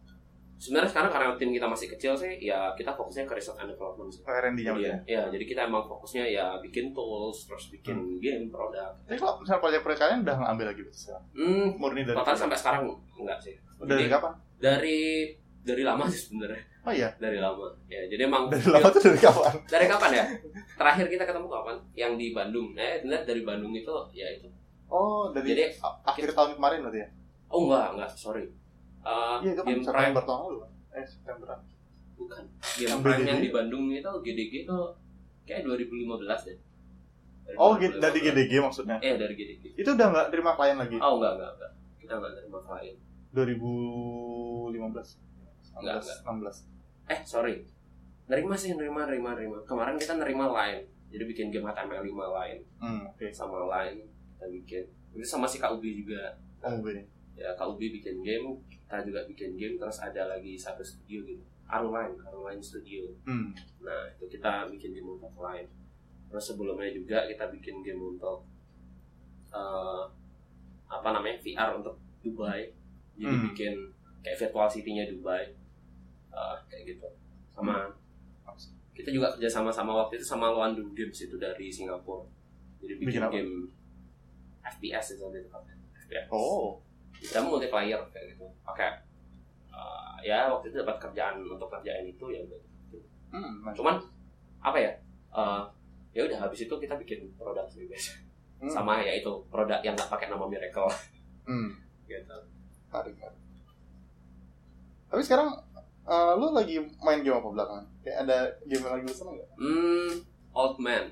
Sebenarnya sekarang karena tim kita masih kecil sih ya kita fokusnya ke research and development Ke R&D-nya Jadi ya, ya, jadi kita emang fokusnya ya bikin tools, terus bikin game, produk. Tapi kalau misalnya proyek-proyek kalian udah ngambil lagi gitu sekarang? Hmm, Murni dari total sampai sekarang enggak sih. dari Jadi, kapan? dari dari lama sih sebenarnya, Oh iya, dari lama. Ya, jadi emang dari lama tuh dari kapan? [LAUGHS] dari kapan ya? Terakhir kita ketemu kapan? Yang di Bandung. Eh, dari Bandung itu ya itu. Oh, dari Jadi, akhir tahun kemarin berarti ya? Oh enggak, enggak, sorry. Uh, Iya, itu kan game prime September tahun lalu. kan? Eh, September. bukan. Game Yang prime yang di Bandung itu GDG itu kayak 2015 deh. Dari Oh, gi- dari 2015. GDG maksudnya? Eh, dari GDG. Itu udah nggak terima klien lagi? Oh, enggak, enggak, enggak. Kita enggak terima klien. 2015? Enggak, 16, 16. eh sorry nerima sih nerima nerima nerima kemarin kita nerima line jadi bikin game HTML 5 line Hmm, oke. sama line kita bikin itu sama si KUB juga Oh, gue. ya KUB bikin game kita juga bikin game terus ada lagi satu studio gitu. Arline Arline Studio. Hmm. nah itu kita bikin game untuk line terus sebelumnya juga kita bikin game untuk eh, apa namanya VR untuk Dubai. Jadi Hmm. bikin kayak virtual city-nya Dubai. Eh, kayak gitu. Sama kita juga kerja sama sama waktu itu sama Luandu Games itu dari Singapura. Jadi bikin, Bikin game FPS itu lebih tepatnya FPS Oh, kita multiplayer kayak gitu oke Eh, ya waktu itu dapat kerjaan untuk kerjaan itu ya udah hmm, nice. cuman apa ya eh, ya udah habis itu kita bikin produk sih guys Hmm. sama ya itu produk yang nggak pakai nama Miracle [LAUGHS] Hmm. gitu Tarik. Tapi sekarang eh, lu lagi main game apa belakangan? Kayak ada game yang lagi lu seneng nggak? hmm old man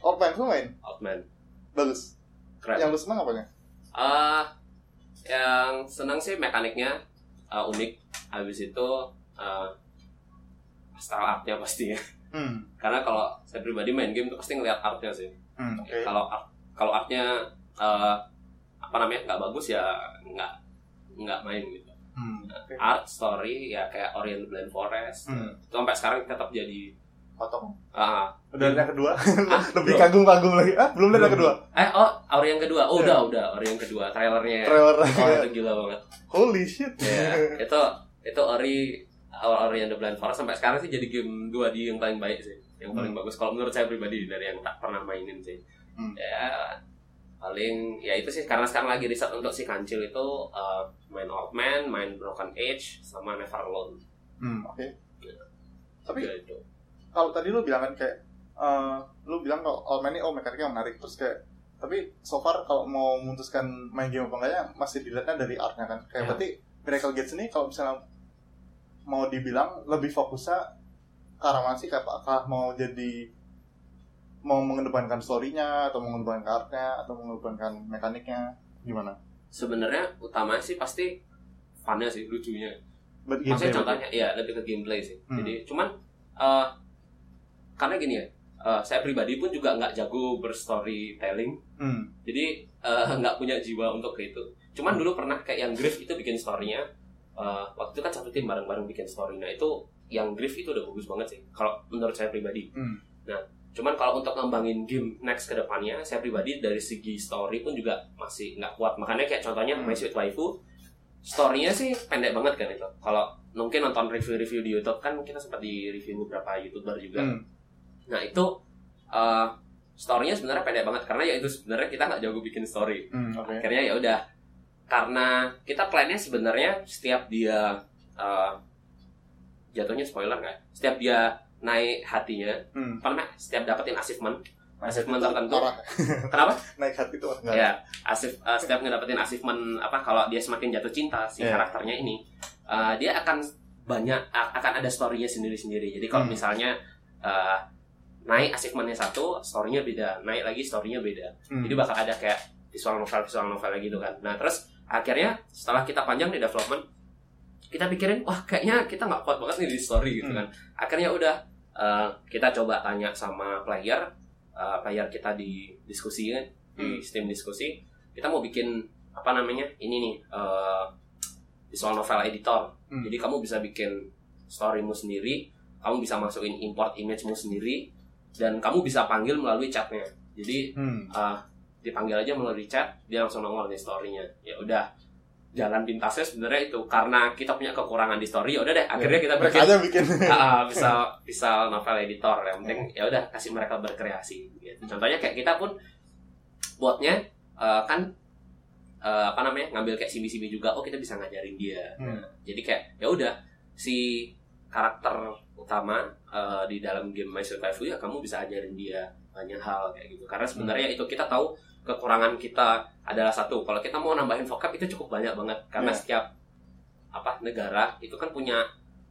All Pines lu main? old man Bagus. keren Yang lu seneng apanya? Eh, yang senang sih mekaniknya eh, unik. Habis itu eh, style artnya pasti ya. Hmm. Karena kalau saya pribadi main game tuh pasti ngeliat artnya sih. Hmm. Oke. Kalau art, kalau artnya eh, apa namanya nggak bagus ya nggak nggak main gitu. Hmm. Oke. Art story ya kayak Ori and the Blind Forest. Hmm. Itu sampai sekarang tetap jadi Potong. ah Udah yang kedua. [LAUGHS] ah, Lebih kagum-kagum lagi. Ah, belum lihat yang kedua. Eh oh Ori yang kedua. Oh Iya. udah udah Ori yang kedua trailernya. Trailer. Oh itu gila banget. Holy shit. Ya, itu itu Ori Ori and the Blind Forest sampai sekarang sih jadi game 2D yang paling baik sih. Yang paling bagus kalau menurut saya pribadi dari yang tak pernah mainin sih. Hmm. Ya paling ya itu sih karena sekarang lagi riset untuk si kancil itu uh, main Old Man, main Broken Age sama Never Alone. Hmm, oke. Tapi Tiga itu. Kalau tadi lu bilang kan kayak eh, lu bilang kalau All Man ini oh mekaniknya menarik terus kayak tapi so far kalau mau memutuskan main game apa enggaknya masih dilihatnya dari artnya kan kayak Ya. berarti Miracle Gates ini kalau misalnya mau dibilang lebih fokusnya ke arah mana sih kayak apakah mau jadi mau mengedepankan story-nya atau mengedepankan artnya atau mengedepankan mekaniknya gimana? Sebenarnya utamanya sih pasti funnya sih lucunya. But Maksudnya contohnya ya lebih ke gameplay sih. Hmm. Jadi cuman eh, karena gini ya, eh, saya pribadi pun juga nggak jago berstorytelling. Hmm. Jadi eh, [LAUGHS] nggak punya jiwa untuk ke itu. Cuman dulu pernah kayak yang Griff itu bikin storynya. eh, waktu itu kan satu tim bareng-bareng bikin story. Nah itu yang Griff itu udah bagus banget sih. Kalau menurut saya pribadi. Hmm. Nah cuman kalau untuk ngembangin game next ke depannya, saya pribadi dari segi story pun juga masih nggak kuat. Makanya kayak contohnya Hmm. My Sweet Waifu, storynya sih pendek banget kan itu. Kalau mungkin nonton review-review di YouTube kan kita sempat di review beberapa youtuber juga. Hmm. Nah itu uh, storynya sebenarnya pendek banget karena ya itu sebenarnya kita nggak jago bikin story. Hmm, oke. Akhirnya ya udah karena kita plannya sebenarnya setiap dia uh, jatuhnya spoiler nggak? Setiap dia naik hatinya, Hmm. apa namanya? Setiap dapetin achievement, achievement tertentu. [LAUGHS] Kenapa? Naik hati itu enggak. Ya, asif, uh, setiap ngedapetin achievement apa kalau dia semakin jatuh cinta si Iya. karakternya ini, uh, dia akan banyak akan ada story-nya sendiri-sendiri. Jadi kalau Hmm. misalnya uh, naik achievementnya satu, story-nya beda, naik lagi story-nya beda. Hmm. Jadi bakal ada kayak visual novel visual novel gitu kan. Nah terus akhirnya setelah kita panjang di development, kita pikirin wah kayaknya kita nggak kuat banget nih di story gitu Hmm. kan. Akhirnya udah uh, kita coba tanya sama player, uh, player kita di diskusi kan, di Hmm. Steam diskusi, kita mau bikin apa namanya ini nih uh, visual novel editor. Hmm. Jadi kamu bisa bikin storymu sendiri, kamu bisa masukin import imagemu sendiri, dan kamu bisa panggil melalui chatnya. Jadi Hmm. uh, dipanggil aja melalui chat dia langsung nongol nih storynya ya udah jalan pintasnya sebenarnya itu karena kita punya kekurangan di story ya udah deh akhirnya kita bikin aja bikin. uh, [LAUGHS] bisa bisa novel editor yang penting ya udah kasih mereka berkreasi gitu. contohnya kayak kita pun buatnya uh, kan uh, apa namanya ngambil kayak CB-CB juga oh kita bisa ngajarin dia Hmm. Nah, jadi kayak ya udah si karakter utama uh, di dalam game My Waifu ya kamu bisa ajarin dia banyak hal kayak gitu. Karena sebenarnya itu kita tahu kekurangan kita adalah satu. Kalau kita mau nambahin vocab itu cukup banyak banget. Karena Ya. setiap apa negara itu kan punya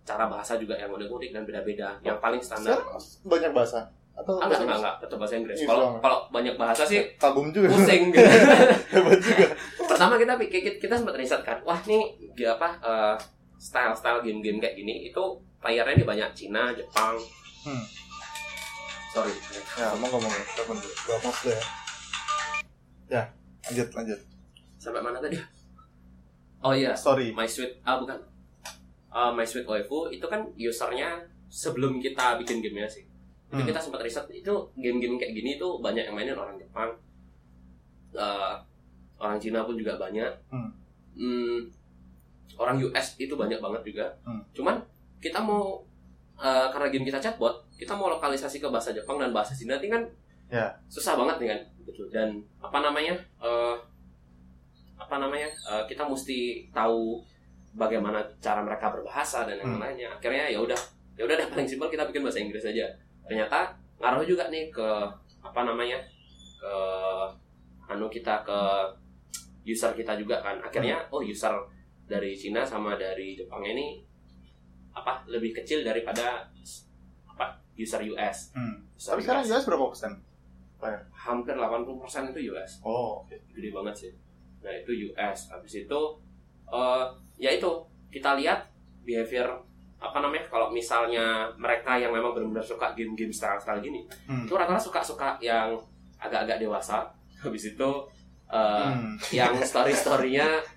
cara bahasa juga yang unik-unik dan beda-beda. Yang paling standar banyak bahasa? Atau Ah, enggak, enggak, enggak, tetap bahasa Inggris. Inggris Kalau kalau banyak bahasa sih kagum juga. pusing. Gitu. [LAUGHS] hebat juga. Pertama kita kita, kita sempat riset kan, wah nih dia apa eh, style-style game-game kayak gini itu playernya ini banyak Cina, Jepang. Hmm. Sorry. ya telepon dulu gua pause dulu ya ya lanjut lanjut Sampai mana tadi? Oh iya, story My Sweet ah bukan. Eh, My Sweet Waifu itu kan usernya sebelum kita bikin gamenya sih. Itu Hmm. kita sempat riset itu game-game kayak gini itu banyak yang mainin orang Jepang. Eh, orang Cina pun juga banyak. Hmm. Hmm, orang US itu banyak banget juga. Hmm. Cuman kita mau eh, karena game kita chatbot, kita mau lokalisasi ke bahasa Jepang dan bahasa Cina ini kan Ya. susah banget nih kan gitu. Dan apa namanya? eh, apa namanya? eh, kita mesti tahu bagaimana cara mereka berbahasa dan yang Hmm. lainnya. Akhirnya ya udah, ya udah deh paling simpel kita bikin bahasa Inggris aja. Ternyata ngaruh juga nih ke apa namanya? ke anu kita ke user kita juga kan. Akhirnya oh user dari Cina sama dari Jepang ini apa lebih kecil daripada apa user US. Hmm. User tapi sekarang US. US berapa persen hampir 80% itu US. oh oke Gede banget sih. nah itu US habis itu eh ya itu kita lihat behavior apa namanya kalau misalnya mereka yang memang benar-benar suka game-game style-style gini Hmm. itu rata-rata suka-suka yang agak-agak dewasa habis itu eh, Hmm. yang story-storynya [LAUGHS]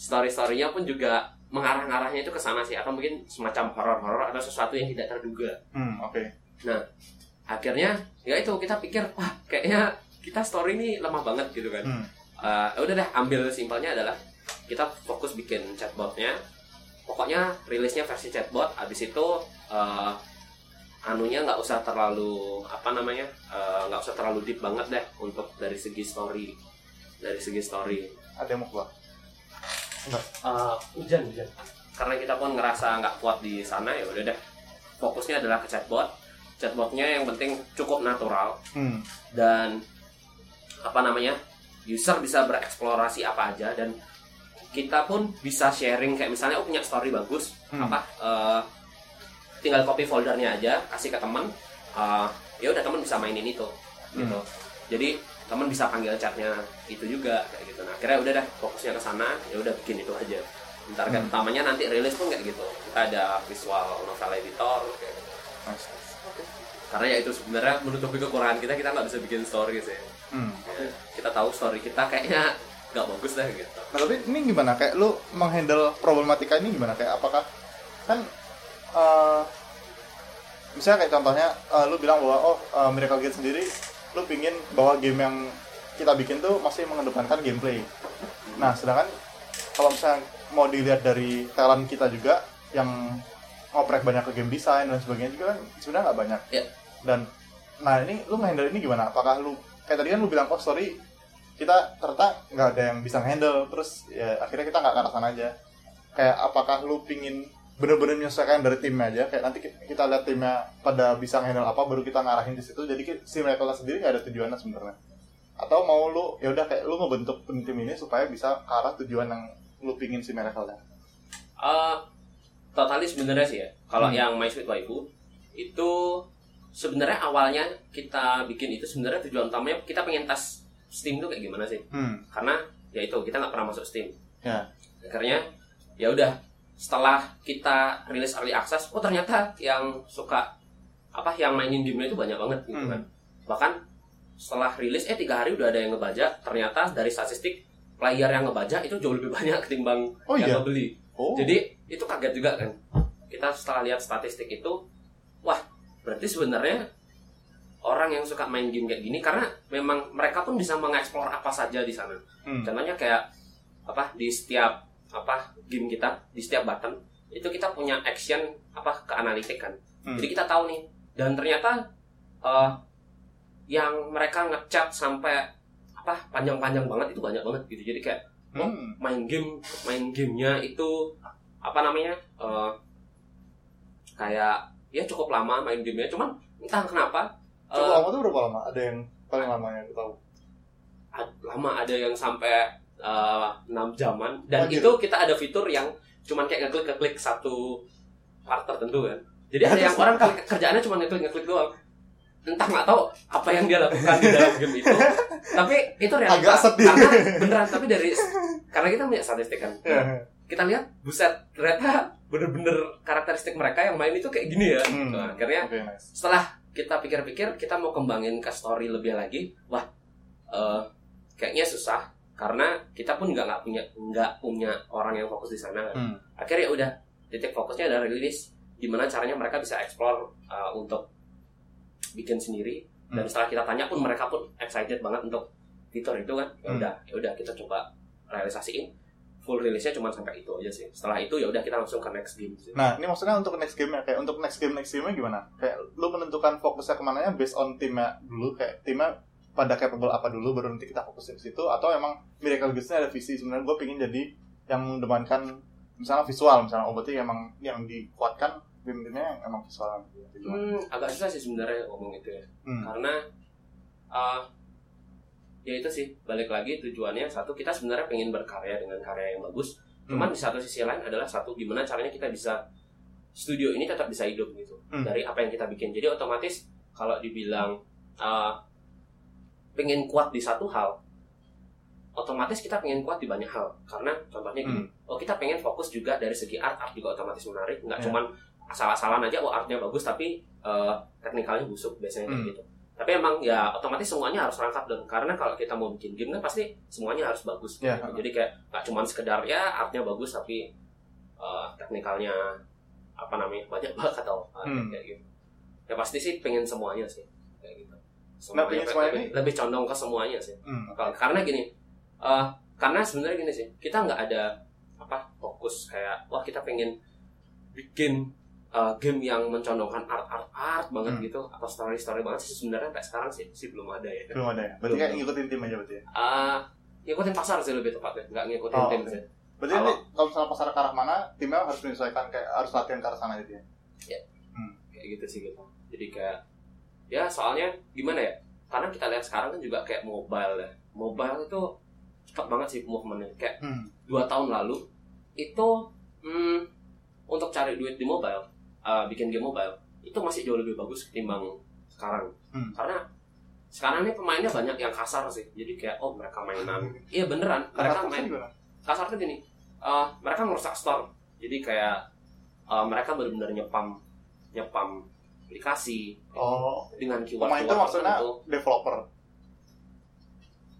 story-storynya pun juga mengarah-ngarahnya itu ke sana sih atau mungkin semacam horor-horor atau sesuatu yang tidak terduga Hmm, oke. akhirnya ya itu kita pikir wah kayaknya kita story ini lemah banget gitu kan Hmm. Eh, udah deh ambil simpelnya adalah kita fokus bikin chatbotnya pokoknya rilisnya versi chatbot abis itu eh, anunya nggak usah terlalu apa namanya eh, nggak usah terlalu deep banget deh untuk dari segi story dari segi story Ada yang mau keluar? Eh, hujan hujan. Karena kita pun ngerasa nggak kuat di sana ya udah deh. Fokusnya adalah ke chatbot. Chatbotnya yang penting cukup natural. Hmm. dan apa namanya user bisa bereksplorasi apa aja dan kita pun bisa sharing. Kayak misalnya oh punya story bagus. Hmm. apa eh, tinggal copy foldernya aja kasih ke teman eh, ya udah teman bisa mainin itu gitu. Jadi teman bisa panggil chatnya itu juga kayak gitu nah akhirnya udah dah fokusnya ke sana ya udah bikin itu aja ntar kan Hmm. utamanya nanti rilis pun kayak gitu kita ada visual novel editor kayak gitu. Nice. karena ya itu sebenarnya menutupi kekurangan kita kita nggak bisa bikin story sih Hmm. Ya, kita tahu story kita kayaknya nggak bagus deh gitu Nah, tapi ini gimana? Kayak lu menghandle problematika ini gimana? Kayak apakah kan eh misalnya kayak contohnya eh, lu bilang bahwa oh eh, Miracle Gate sendiri lu pingin bahwa game yang kita bikin tuh masih mengedepankan gameplay. Nah, sedangkan kalau misalnya mau dilihat dari talent kita juga yang ngoprek banyak ke game design dan sebagainya juga kan sebenarnya nggak banyak. Iya. Dan nah ini lu ngehandle ini gimana? Apakah lu kayak tadi kan lu bilang oh sorry kita ternyata nggak ada yang bisa handle terus ya akhirnya kita nggak sana aja kayak apakah lu pingin bener-bener menyelesaikan dari timnya aja kayak nanti ki- kita lihat timnya pada bisa handle apa baru kita ngarahin di situ jadi si mereka sendiri nggak ada tujuannya sebenarnya atau mau lu ya udah kayak lu ngebentuk tim ini supaya bisa ke arah tujuan yang lu pingin si mereka Eh, totali sebenarnya sih ya kalau Hmm. yang My Sweet Waifu itu sebenarnya awalnya kita bikin itu sebenarnya tujuan utamanya kita pengen tes Steam tuh kayak gimana sih hmm karena ya itu kita nggak pernah masuk Steam Ya. akhirnya ya udah setelah kita rilis early access oh ternyata yang suka apa yang mainin gamenya itu banyak banget gitu Hmm. kan bahkan setelah rilis eh tiga hari udah ada yang ngebaca. Ternyata dari statistik player yang ngebaca itu jauh lebih [LAUGHS] banyak ketimbang Oh yang iya? ngebeli. Oh. Jadi itu kaget juga kan. Kita setelah lihat statistik itu wah berarti sebenarnya orang yang suka main game kayak gini karena memang mereka pun bisa mengeksplor apa saja di sana. Hmm. contohnya kayak apa di setiap apa game kita di setiap button itu kita punya action apa ke analitik kan. Hmm. jadi kita tahu nih. Dan ternyata eh, yang mereka ngechat sampai apa panjang-panjang banget itu banyak banget gitu jadi kayak Hmm. main game main gamenya itu apa namanya eh, kayak ya cukup lama main gamenya cuman entah kenapa Cukup lama tuh berapa lama? Ada yang paling lama yang tahu. lama ada yang sampai eh, 6 jaman dan Oh, gitu? itu kita ada fitur yang cuman kayak ngeklik ngeklik satu part tertentu kan jadi Ya, ada yang orang kerjaannya cuma ngeklik ngeklik doang entah nggak tahu apa yang dia lakukan di dalam game itu [LAUGHS] tapi itu realita Agak sedih. karena beneran tapi dari karena kita punya statistik kan Ya. kita lihat buset ternyata bener-bener karakteristik mereka yang main itu kayak gini ya Hmm. Nah, akhirnya Oke, nice. setelah kita pikir-pikir kita mau kembangin ke story lebih lagi wah eh, kayaknya susah karena kita pun nggak nggak punya nggak punya orang yang fokus di sana kan. Hmm. akhirnya ya udah titik fokusnya adalah rilis gimana caranya mereka bisa explore eh, untuk bikin sendiri dan Hmm. setelah kita tanya pun mereka pun excited banget untuk fitur itu kan ya Hmm. udah ya udah kita coba realisasiin full rilisnya cuma sampai itu aja sih setelah itu ya udah kita langsung ke next game sih. Nah, ini maksudnya untuk next game ya, kayak untuk next game next game gimana? Kayak lu menentukan fokusnya ke mana nya based on timnya dulu, kayak timnya pada capable apa dulu, baru nanti kita fokusin ke situ, atau emang Miracle Gate-nya ada visi sebenarnya gue pingin jadi yang mendepankan misalnya visual, misalnya oh berarti emang yang dikuatkan yang emang visual gitu. Hmm, agak susah sih sebenarnya ngomong itu ya Hmm. karena uh, ya itu sih balik lagi tujuannya satu kita sebenarnya pengen berkarya dengan karya yang bagus cuman Hmm. di satu sisi lain adalah satu gimana caranya kita bisa studio ini tetap bisa hidup gitu Hmm. dari apa yang kita bikin jadi otomatis kalau dibilang uh, pengen kuat di satu hal otomatis kita pengen kuat di banyak hal karena contohnya gini oh kita pengen fokus juga dari segi art art juga otomatis menarik nggak Ya. cuman asal-asalan aja oh artnya bagus tapi eh, teknikalnya busuk biasanya kayak Hmm. gitu tapi emang ya otomatis semuanya harus rangkap dong karena kalau kita mau bikin game kan pasti semuanya harus bagus Ya. gitu. jadi kayak nggak cuman sekedar ya artnya bagus tapi eh, teknikalnya apa namanya banyak [LAUGHS] banget atau eh, Hmm. kayak gitu ya pasti sih pengen semuanya sih kayak gitu Nah, pengen semuanya lebih, lebih condong ke semuanya sih Hmm. Kalau- karena gini eh, karena sebenarnya gini sih kita nggak ada apa fokus kayak wah kita pengen bikin eh, game yang mencondongkan art art art banget Hmm. gitu atau story story banget sih sebenarnya sampai sekarang sih sih belum ada ya Belum ada ya. Berarti kayak ngikutin tim aja berarti ya. Eh, ngikutin pasar sih lebih tepatnya nggak ngikutin Oh, tim oke. sih Berarti Kalau- kalau misalnya pasar ke arah mana, timnya harus menyesuaikan kayak harus latihan ke arah sana gitu ya. kayak gitu sih gitu jadi kayak ya soalnya gimana ya karena kita lihat sekarang kan juga kayak mobile ya mobile itu cepat banget sih movementnya kayak Hmm. dua tahun lalu itu hmm, untuk cari duit di mobile uh, bikin game mobile itu masih jauh lebih bagus ketimbang sekarang Hmm. karena sekarang ini pemainnya banyak yang kasar sih jadi kayak oh mereka mainan [LAUGHS] iya beneran mereka main gimana? kasar tuh gini uh, mereka ngerusak store jadi kayak uh, mereka benar-benar nyepam nyepam aplikasi Oh, dengan keyword pemain itu maksudnya developer.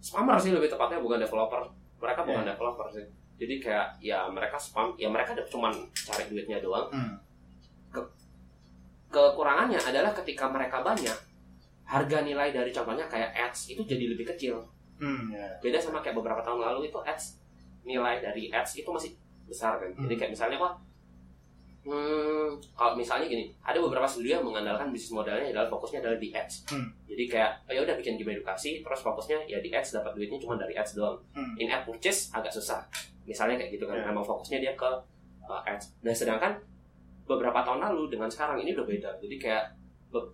spammer sih lebih tepatnya bukan developer mereka bukan Iya. developer sih jadi kayak ya mereka spam ya mereka cuma cari duitnya doang Hmm. Kekurangannya adalah ketika mereka banyak harga nilai dari contohnya kayak ads itu jadi lebih kecil Hmm, ya. beda sama kayak beberapa tahun lalu itu ads nilai dari ads itu masih besar kan jadi Hmm. kayak misalnya wah hmm, kalau misalnya gini ada beberapa studio yang mengandalkan bisnis modelnya adalah fokusnya adalah di ads Hmm. jadi kayak oh, ya udah bikin game edukasi terus fokusnya ya di ads dapat duitnya cuma dari ads doang Hmm. in app purchase agak susah misalnya kayak gitu kan Ya. emang fokusnya dia ke uh, ads nah sedangkan beberapa tahun lalu dengan sekarang ini udah beda. Jadi kayak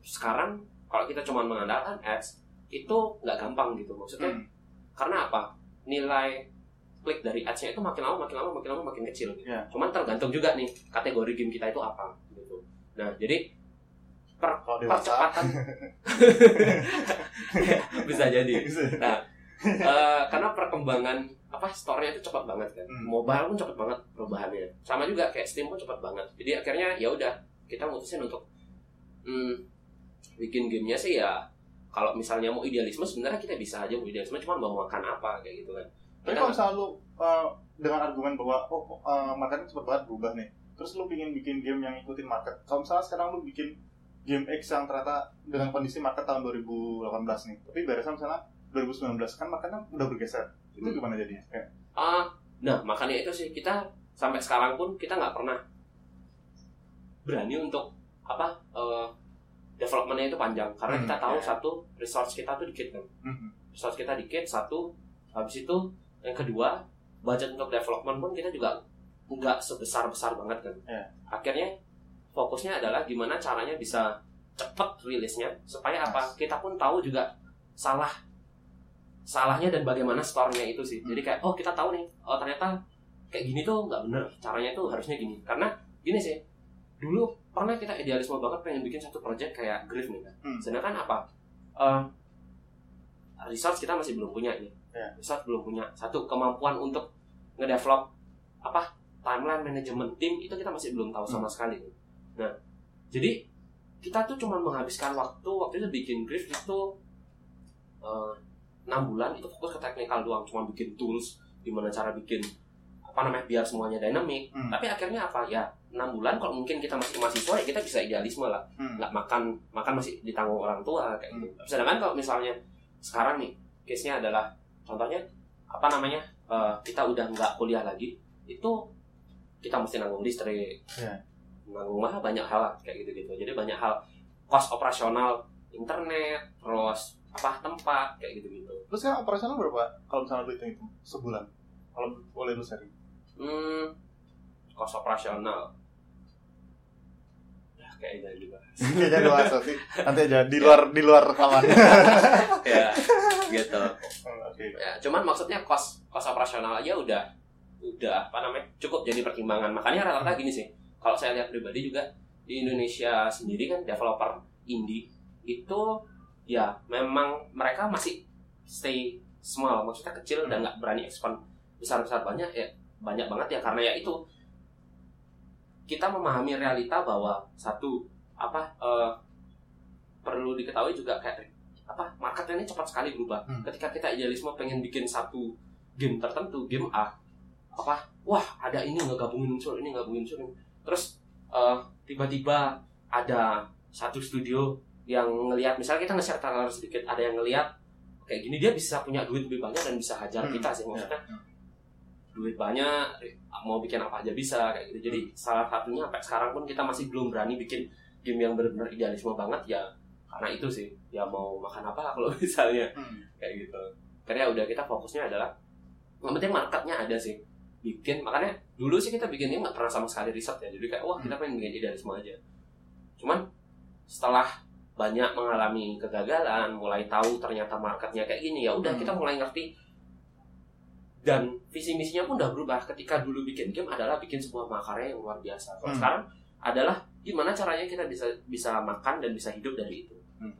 sekarang kalau kita cuma mengandalkan ads itu nggak gampang gitu. Maksudnya Hmm. karena apa? Nilai klik dari ads-nya itu makin lama makin lama makin lama makin kecil gitu. Ya. cuman tergantung juga nih kategori game kita itu apa gitu. Nah jadi per percepatan [LAUGHS] [LAUGHS] bisa jadi. Eh, karena perkembangan apa store-nya itu cepat banget kan. Hmm. Mobile pun cepat banget perubahannya. Sama juga kayak Steam pun cepat banget. Jadi akhirnya ya udah kita mutusin untuk hmm, bikin gamenya sih ya kalau misalnya mau idealisme sebenarnya kita bisa aja mau idealisme cuma mau makan apa kayak gitu kan. Tapi kalau misalnya lu uh, dengan argumen bahwa oh uh, marketnya cepet banget berubah nih, terus lu pingin bikin game yang ngikutin market. Kalau misalnya sekarang lu bikin game X yang ternyata dengan kondisi market tahun 2018 nih, tapi beresnya misalnya 2019 kan marketnya udah bergeser. Itu Hmm. gimana jadinya? Kayak, Ah, nah makanya itu sih kita sampai sekarang pun kita nggak pernah berani untuk apa eh, developmentnya itu panjang karena Hmm, kita tahu iya. satu resource kita tuh dikit kan mhm. resource kita dikit satu habis itu yang kedua budget untuk development pun kita juga nggak sebesar besar banget kan Iya. akhirnya fokusnya adalah gimana caranya bisa cepet rilisnya supaya apa kita pun tahu juga salah salahnya dan bagaimana store-nya itu sih. Jadi kayak oh kita tahu nih oh ternyata kayak gini tuh nggak bener caranya tuh harusnya gini. Karena gini sih dulu pernah kita idealisme banget pengen bikin satu project kayak Griff nih kan Hmm. sedangkan apa? Eh, resource kita masih belum punya nih Ya. resource belum punya. Satu kemampuan untuk ngedevelop apa timeline management tim itu kita masih belum tahu sama sekali. Nah jadi kita tuh cuma menghabiskan waktu waktu itu bikin Griff itu eh, enam bulan itu fokus ke technical doang cuma bikin tools gimana cara bikin apa namanya biar semuanya dynamic. Hmm. tapi akhirnya apa? Ya enam bulan kalau mungkin kita masih mahasiswa ya kita bisa idealisme lah. Hmm. nggak makan makan masih ditanggung orang tua kayak gitu. Sedangkan kalau misalnya sekarang nih case nya adalah contohnya apa namanya eh, kita udah nggak kuliah lagi itu kita mesti nanggung listrik. Iya. nanggung mah banyak hal lah, kayak gitu gitu jadi banyak hal cost operasional internet terus apa tempat kayak gitu gitu Terus kan operasional berapa? Kalau misalnya lu hitung itu sebulan. Kalau boleh lu sharing. hmm cost operasional ya kayaknya juga [LAUGHS] Kayaknya dewasa sih. Nanti aja di luar di luar rekaman. [LAUGHS] ya gitu Oke. ya cuman maksudnya cost cost operasional aja udah udah apa namanya cukup jadi pertimbangan makanya rata-rata gini sih kalau saya lihat pribadi juga di Indonesia sendiri kan developer indie itu ya memang mereka masih stay small. Maksudnya kecil dan nggak berani expand besar besar banyak ya banyak banget ya. Karena ya itu kita memahami realita bahwa satu apa eh, perlu diketahui juga kayak apa marketnya ini cepat sekali berubah. Hmm. ketika kita idealisme pengen bikin satu game tertentu game A apa wah ada ini ngegabungin unsur ini ngegabungin unsur ini. Terus eh, tiba-tiba ada satu studio yang ngelihat misalnya kita nge-share trailer sedikit ada yang ngelihat kayak gini dia bisa punya duit lebih banyak dan bisa hajar Hmm. kita sih maksudnya. Hmm. duit banyak mau bikin apa aja bisa kayak gitu. Jadi salah satunya sampai sekarang pun kita masih belum berani bikin game yang benar-benar idealisme banget ya karena itu sih. Ya mau makan apa [LAUGHS] kalau misalnya Hmm. kayak gitu. Karena udah kita fokusnya adalah yang penting marketnya ada sih. Bikin makanya dulu sih kita bikinnya nggak pernah sama sekali riset ya. Jadi kayak wah kita pengen bikin idealisme aja. Cuman setelah banyak mengalami kegagalan mulai tahu ternyata marketnya kayak gini ya udah Hmm. kita mulai ngerti dan visi misinya pun udah berubah ketika dulu bikin game adalah bikin sebuah makarya yang luar biasa kalau Hmm. sekarang adalah gimana caranya kita bisa bisa makan dan bisa hidup dari itu Hmm.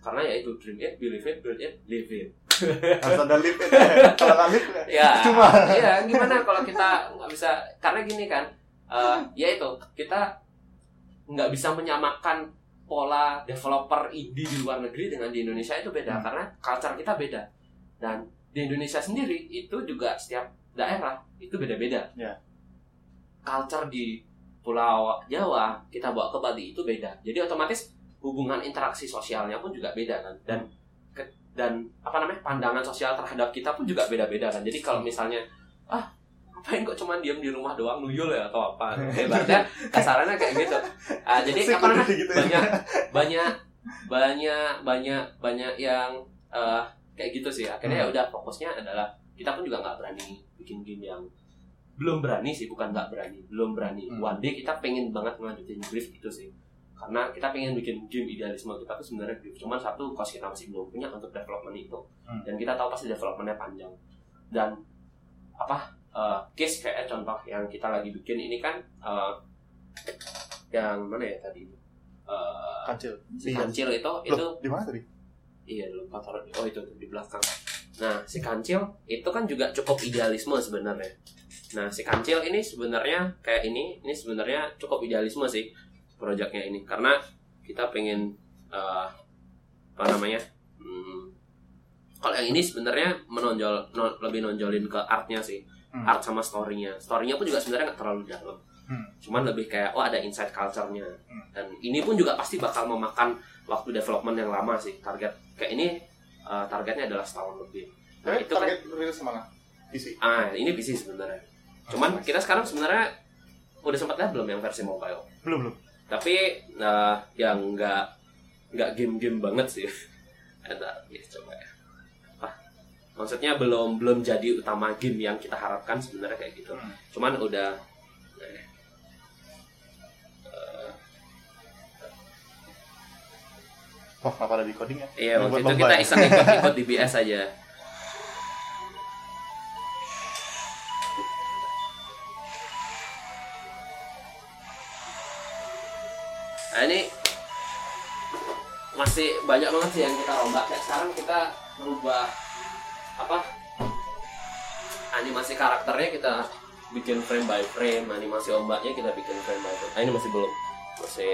karena ya itu dream it believe it build it live it [LAUGHS] Harus ada lift ya. Kalau nggak lift ya [LAUGHS] Cuma. ya gimana kalau kita nggak bisa karena gini kan eh, ya itu kita nggak bisa menyamakan pola developer indie di luar negeri dengan di Indonesia itu beda Hmm. karena culture kita beda. Dan di Indonesia sendiri itu juga setiap daerah itu beda-beda. Ya. culture di Pulau Jawa kita bawa ke Bali itu beda. Jadi otomatis hubungan interaksi sosialnya pun juga beda kan. Dan ke- dan apa namanya pandangan sosial terhadap kita pun juga beda-beda kan. Jadi kalau misalnya ah ngapain kok cuma diam di rumah doang nuyul ya atau apa? [LAUGHS] Hebatnya kasarannya kayak gitu. Ah, [LAUGHS] jadi apa namanya? gitu ya. banyak banyak banyak banyak banyak yang eh, kayak gitu sih. Akhirnya ya Hmm. udah fokusnya adalah kita pun juga nggak berani bikin game yang belum berani sih bukan nggak berani belum berani. Hmm. one day kita pengen banget ngelanjutin brief itu sih. Karena kita pengen bikin game idealisme kita tuh sebenarnya brief cuman satu cost kita masih belum punya untuk development itu. Hmm. dan kita tahu pasti developmentnya panjang. Dan apa eh, case kayak contoh yang kita lagi bikin ini kan eh, yang mana ya tadi Eh, Kancil. si Iya. kancil itu itu Loh, di mana tadi? iya lupa taruh oh itu di belakang nah si kancil itu kan juga cukup idealisme sebenarnya nah si kancil ini sebenarnya kayak ini ini sebenarnya cukup idealisme sih proyeknya ini karena kita pengen eh, apa namanya hmm, kalau yang ini sebenarnya menonjol no- lebih nonjolin ke artnya sih Hmm. art sama storynya storynya pun juga sebenarnya nggak terlalu dalam Hmm. cuman lebih kayak oh ada inside culture-nya Hmm. dan ini pun juga pasti bakal memakan waktu development yang lama sih target kayak ini uh, targetnya adalah setahun lebih nah itu kan target rilis mana? PC. ah ini PC sebenarnya cuman kita sekarang sebenarnya udah sempat lihat belum yang versi mobile belum belum. tapi uh, yang nggak nggak game-game banget sih [LAUGHS] ada ya coba ya maksudnya belum belum jadi utama game yang kita harapkan sebenarnya kayak gitu Hmm. cuman udah eh, Wah, kenapa ada di coding ya? iya waktu itu kita iseng ikut-ikut di [LAUGHS] BS aja nah ini masih banyak banget sih yang kita rombak kayak sekarang kita merubah apa? Animasi karakternya kita bikin frame by frame animasi ombaknya kita bikin frame by frame. Nah, ini masih belum. Masih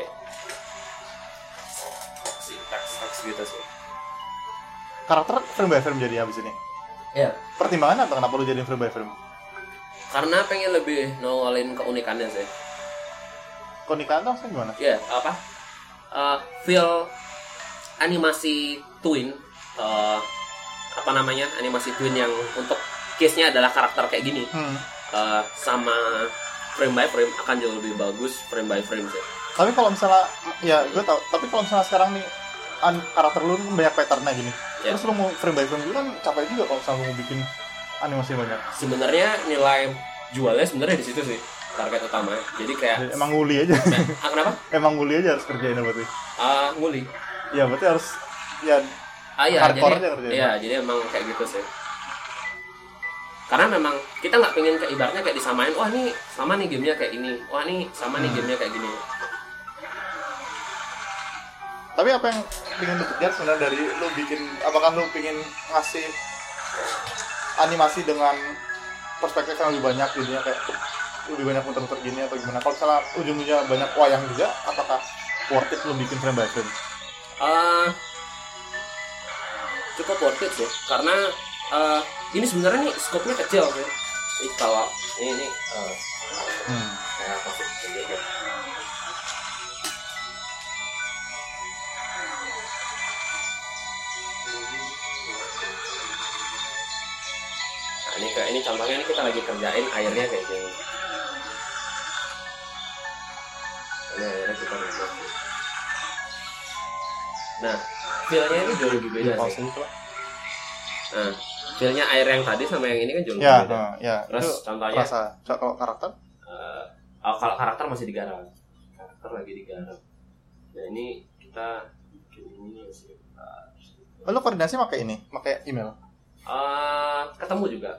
masih teks teks gitu sih. Karakter frame by frame jadi habis ini. ya Pertimbangan apa? Kenapa lu jadi frame by frame? karena pengen lebih nongolin keunikannya sih. Keunikan tuh gimana? ya apa? Eh, feel animasi twin eh, apa namanya animasi twin yang untuk case nya adalah karakter kayak gini Hmm. eh, sama frame by frame akan jauh lebih bagus frame by frame sih Tapi kalau misalnya ya gue tau. Tapi kalau misalnya sekarang nih an, karakter lu kan banyak patternnya gini. Ya. Terus lu mau frame by frame juga kan capek juga kalau misalnya lu mau bikin animasi banyak. sebenarnya nilai jualnya sebenarnya di situ sih target utama jadi kayak Jadi emang nguli aja. ah, kenapa [LAUGHS] emang nguli aja harus kerjain berarti. Ah, nguli Ya berarti harus ya ah iya jadi kerjanya. iya jadi emang kayak gitu sih. Karena memang kita nggak pengen kayak ibaratnya kayak disamain wah ini sama nih gamenya kayak ini. Wah ini sama nih Hmm. gamenya kayak gini. Tapi apa yang pengen lu kejar sebenarnya dari lu bikin apakah lu pengen ngasih animasi dengan perspektif yang lebih banyak jadinya kayak lebih banyak muter-muter gini atau gimana? Kalau misalnya ujung-ujungnya banyak wayang juga apakah worth it lu bikin frame by frame Eh, cukup worth it sih karena eh, ini sebenarnya nih skopnya kecil sih ini kalau ini, ini eh, hmm. sedikit Nah, ini kayak ini contohnya ini kita lagi kerjain airnya kayak gini. Ini airnya kita. Nah, feel-nya ini jauh lebih beda Pause sih. Nah, feel-nya air yang tadi sama yang ini kan jauh lebih ya beda. nah, ya Terus itu contohnya rasa kalau karakter eh, oh, kalau karakter masih digarap. Karakter lagi digarap. Nah, ini kita bikin ini sih. oh, lu koordinasi pakai ini pakai email Eh, ketemu juga.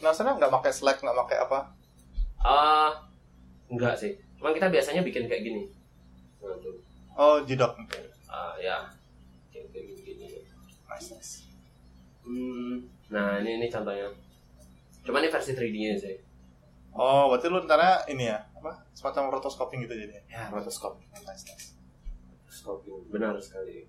Nah sana nggak pakai slack nggak pakai apa Ah, enggak sih. Cuman kita biasanya bikin kayak gini. Nah, tuh. oh jidok Ah, ya. Kayak kayak gini. nice nice Hmm, nah, ini ini contohnya. Cuman ini versi 3D-nya sih. oh berarti lu ntarnya ini ya apa semacam rotoscoping gitu jadinya Ya, rotoscope. nice nice Scoping. Benar sekali.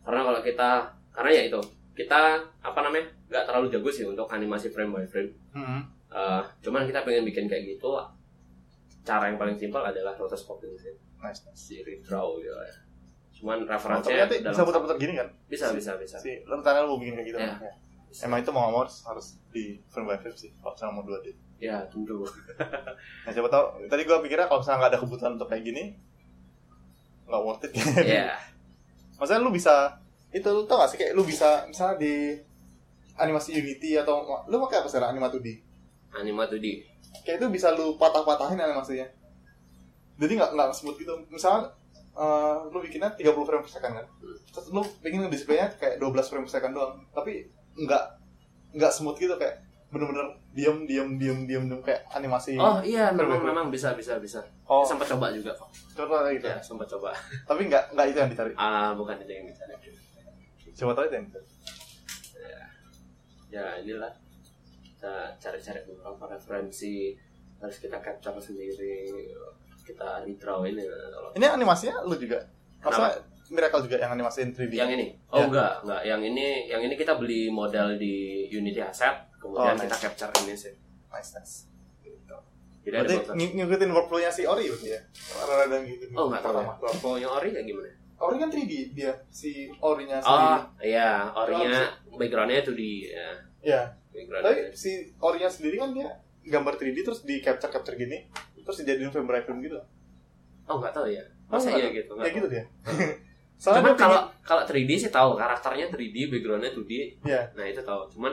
Karena kalau kita karena ya itu, kita apa namanya? nggak terlalu jago sih untuk animasi frame by frame. hmm. Eh, cuman kita pengen bikin kayak gitu cara yang paling simpel adalah rotoscoping sih nice nice si redraw ya cuman Oh, referensinya dalam- bisa putar-putar gini kan bisa bisa bisa si lu ntarnya lu bikin kayak gitu Ya. kan? Ya. Bisa. emang itu mau nggak mau harus, harus di frame by frame sih kalau misalnya mau 2D ya tentu nah coba tau tadi gua pikirnya kalau misalnya nggak ada kebutuhan untuk kayak gini nggak worth it ya [LAUGHS] maksudnya lu bisa itu lu tau gak sih kayak lu bisa misalnya di animasi Unity atau lu pakai apa sekarang anima 2D anima 2D kayak itu bisa lu patah-patahin animasinya jadi nggak nggak smooth gitu misalnya eh, lu bikinnya 30 frame per second kan? Terus lu pengen displaynya kayak 12 frame per second doang. Tapi nggak nggak smooth gitu kayak bener-bener diem diem diem diem diem kayak animasi. Oh iya memang memang bisa bisa bisa. Oh. Sempat coba juga kok. Coba gitu ya sempat coba. [LAUGHS] Tapi nggak nggak itu yang dicari? Ah bukan itu yang dicari. Coba tau itu yang dicari. Ya inilah. Kita cari-cari beberapa referensi. Harus kita capture sendiri kita redraw ini kalau ini animasinya lu juga? Maksudnya Miracle juga yang animasiin 3D yang ini? Oh Ya. enggak enggak. Yang ini yang ini kita beli modal di Unity Asset kemudian Oh, nice. kita capture ini sih. Nice nice. Jadi ada berarti ng- ngikutin workflow-nya si Ori ya? Rada gitu oh enggak tahu ya. Workflow-nya Ori kayak gimana? Ori kan 3D dia si Orinya oh sendiri. iya. Orinya backgroundnya tuh di ya, ya background tapi si Orinya sendiri kan dia gambar 3D terus di capture capture gini terus dijadiin frame by frame gitu oh enggak tahu ya Oh, masa nggak iya tahu. gitu kayak enggak gitu dia [LAUGHS] cuman soalnya dia kalau kalau 3D sih tahu karakternya 3D backgroundnya 2D Iya. nah itu tahu cuman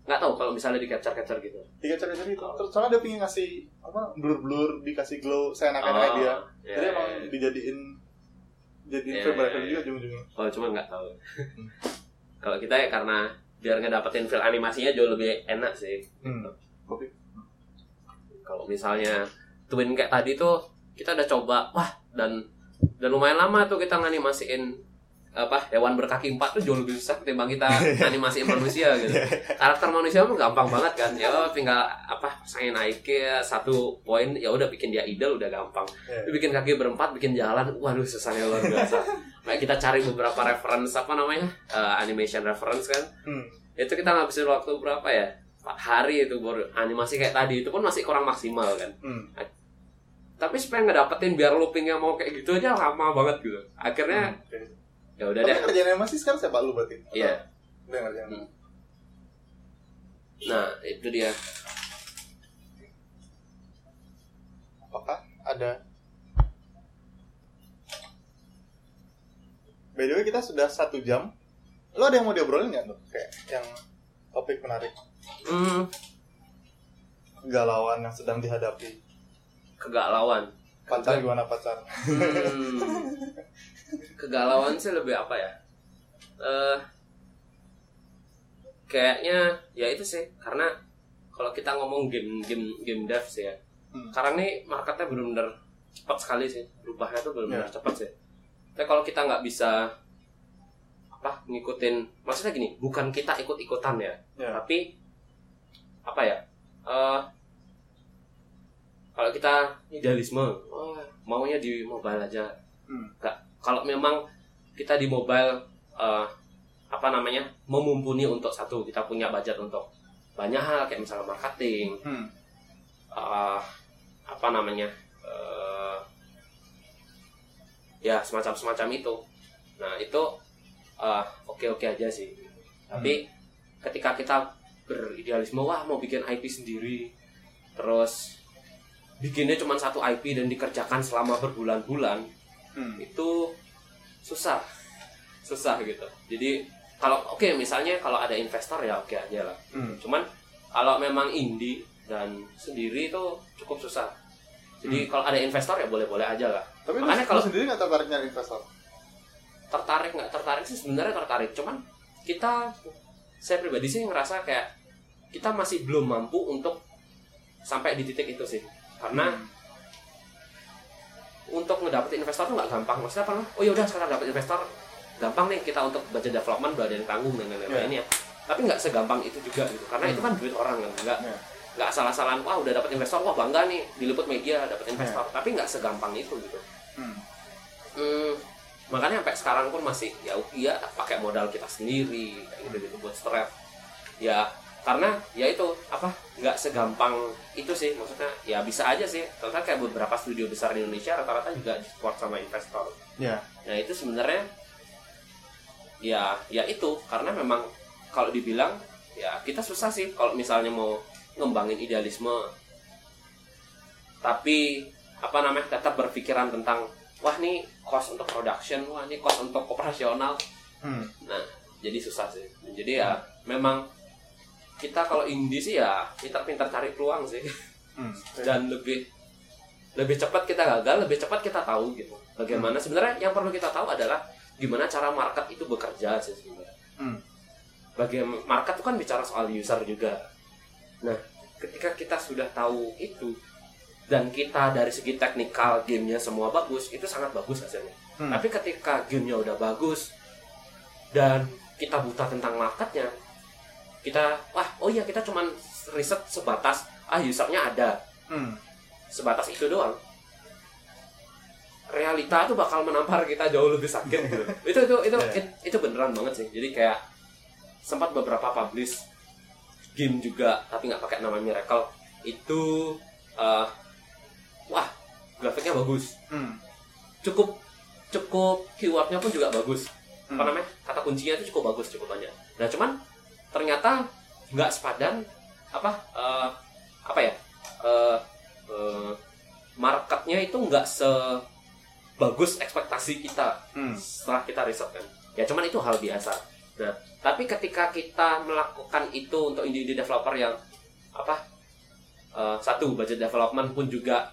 nggak tahu kalau misalnya di capture capture gitu di capture capture itu terus soalnya dia pengen ngasih apa blur blur dikasih glow seenak-enaknya dia ya, jadi ya, emang ya. dijadiin jadiin Iya, frame by iya, iya. juga ujung-ujungnya Oh, cuma nggak tahu. [LAUGHS] Kalau kita ya karena biar ngedapetin feel animasinya jauh lebih enak sih. hmm. Kalau misalnya twin kayak tadi tuh kita udah coba, wah dan dan lumayan lama tuh kita nganimasiin apa hewan berkaki empat tuh jauh lebih susah ketimbang kita [LAUGHS] animasiin manusia gitu. Karakter manusia mah gampang banget kan. Ya tinggal apa saya naikin satu poin ya udah bikin dia idle udah gampang. Iya. Bikin kaki berempat, bikin jalan, waduh susahnya luar biasa. Kayak [LAUGHS] kita cari beberapa reference apa namanya eh, animation reference kan, Hmm. itu kita ngabisin waktu berapa ya? Empat hari itu baru animasi kayak tadi itu pun masih kurang maksimal kan. Hmm. Tapi supaya ngedapetin biar loopingnya mau kayak gitu aja lama banget gitu. Akhirnya Oke. ya udah deh. kerjaan animasi sekarang siapa lu berarti? Iya. Udah yang ngerjain. Hmm. Nah itu dia. Apakah ada By the way kita sudah satu jam. Lo ada yang mau diobrolin nggak tuh? Kayak yang topik menarik Hmm, kegalauan yang sedang dihadapi. Kegalauan. Pacar gimana pacar? Hmm, kegalauan sih lebih apa ya? Eh kayaknya ya itu sih karena kalau kita ngomong game game game dev sih ya. Hmm. Sekarang nih marketnya benar-benar cepat sekali sih. Berubahnya tuh benar-benar Ya. cepat sih. Tapi kalau kita nggak bisa apa ngikutin maksudnya gini bukan kita ikut ikutan ya Ya. tapi apa ya eh, kalau kita idealisme oh, maunya di mobile aja Hmm. Nggak. kalau memang kita di mobile eh, apa namanya memumpuni untuk satu kita punya budget untuk banyak hal kayak misalnya marketing Hmm. eh, apa namanya eh, ya semacam semacam itu nah itu oke oke aja sih tapi ketika kita beridealisme wah mau bikin IP sendiri terus bikinnya cuma satu IP dan dikerjakan selama berbulan-bulan Hmm. itu susah. Susah gitu. Jadi kalau oke misalnya kalau ada investor ya oke aja lah. Hmm. cuman kalau memang indie dan sendiri itu cukup susah. Jadi kalau ada investor ya boleh-boleh aja lah. Tapi Makanya kalau- sendiri nggak tertarik nyari investor? tertarik nggak? Tertarik sih sebenarnya tertarik. Cuman kita saya pribadi sih ngerasa kayak kita masih belum mampu untuk sampai di titik itu sih karena Hmm. untuk ngedapetin investor tuh nggak gampang maksudnya apa oh ya udah sekarang dapet investor gampang nih kita untuk budget development yang tanggung dan lain-lain Iya. ini ya tapi nggak segampang itu juga gitu karena Hmm. itu kan duit orang kan nggak Iya. nggak asal-asalan wah udah dapet investor wah bangga nih diliput media dapet investor Iya. tapi nggak segampang itu gitu Hmm. Hmm, makanya sampai sekarang pun masih ya iya pakai modal kita sendiri kayak gitu gitu buat strap ya karena ya itu apa nggak segampang itu sih maksudnya ya bisa aja sih. Ternyata kayak beberapa studio besar di Indonesia rata-rata juga support sama investor. Ya. nah itu sebenarnya ya ya itu. Karena memang kalau dibilang ya kita susah sih kalau misalnya mau ngembangin idealisme. Tapi apa namanya tetap berpikiran tentang wah nih cost untuk production wah nih cost untuk operasional. Hmm. nah jadi susah sih. Jadi ya memang kita kalau indie sih ya pintar-pintar cari peluang sih Hmm. dan lebih lebih cepat kita gagal lebih cepat kita tahu gitu bagaimana sebenarnya yang perlu kita tahu adalah gimana cara market itu bekerja sih sebenarnya Hmm. bagaimana market itu kan bicara soal user juga nah ketika kita sudah tahu itu dan kita dari segi teknikal gamenya semua bagus itu sangat bagus hasilnya Hmm. tapi ketika gamenya udah bagus dan kita buta tentang marketnya kita wah oh iya kita cuman riset sebatas ah usernya ada. Hmm. sebatas itu doang. Realita tuh bakal menampar kita jauh lebih sakit gitu. [LAUGHS] Itu itu itu Iya. it- itu beneran banget sih. Jadi kayak sempat beberapa publish game juga tapi nggak pakai nama Miracle. Itu eh, wah grafiknya bagus. Hmm. cukup cukup keywordnya pun juga bagus. Apa Hmm. namanya? Kata kuncinya itu cukup bagus cukup banyak. Nah cuman ternyata nggak sepadan apa eh, apa ya eh, eh, marketnya itu nggak sebagus ekspektasi kita Hmm. setelah kita riset kan. Ya cuman itu hal biasa. Nah tapi ketika kita melakukan itu untuk indie developer yang apa eh, satu budget development pun juga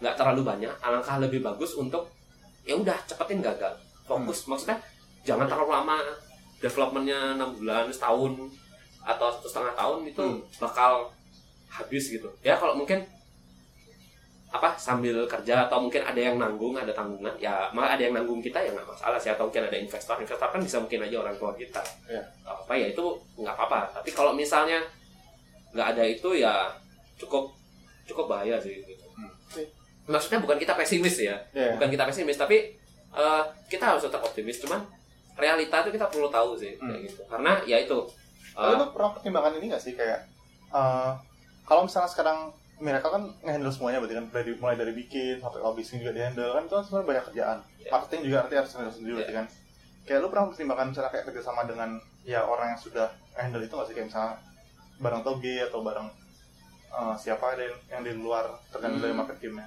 nggak terlalu banyak alangkah lebih bagus untuk ya udah cepetin gagal. Fokus maksudnya jangan terlalu lama developmentnya enam bulan setahun atau satu setengah tahun itu Hmm. bakal habis gitu ya kalau mungkin apa sambil kerja atau mungkin ada yang nanggung ada tanggungan ya malah ada yang nanggung kita ya nggak masalah sih atau mungkin ada investor investor kan bisa mungkin aja orang tua kita. Nggak apa ya itu nggak apa-apa tapi kalau misalnya nggak ada itu ya cukup cukup bahaya sih gitu. Hmm. maksudnya bukan kita pesimis ya Ya. bukan kita pesimis tapi eh, kita harus tetap optimis cuman realita itu kita perlu tahu sih kayak Hmm. gitu karena ya itu eh, lu pernah pertimbangan ini gak sih kayak eh, kalau misalnya sekarang Miracle kan nge-handle semuanya berarti kan dari mulai dari bikin sampai lobbying juga di-handle kan itu kan sebenarnya banyak kerjaan. Iya. Marketing juga artinya harus handle sendiri berarti kan. Kayak lu pernah pertimbangan misalnya kayak kerjasama dengan ya orang yang sudah handle itu gak sih kayak misalnya bareng Toge atau bareng eh, siapa yang, yang di luar tergantung Hmm. dari market game-nya.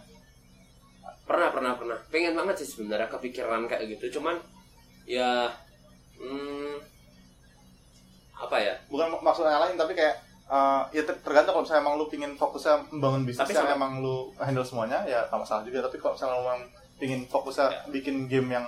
pernah pernah pernah pengen banget sih sebenarnya kepikiran kayak gitu cuman ya hmm, apa ya? Bukan mak- maksud yang lain tapi kayak eh, ya ter- tergantung kalau misalnya emang lu pingin fokusnya membangun bisnis Tapi yang sama- emang lu handle semuanya ya nggak masalah juga. Tapi kalau misalnya lu emang pingin fokusnya Ya. bikin game yang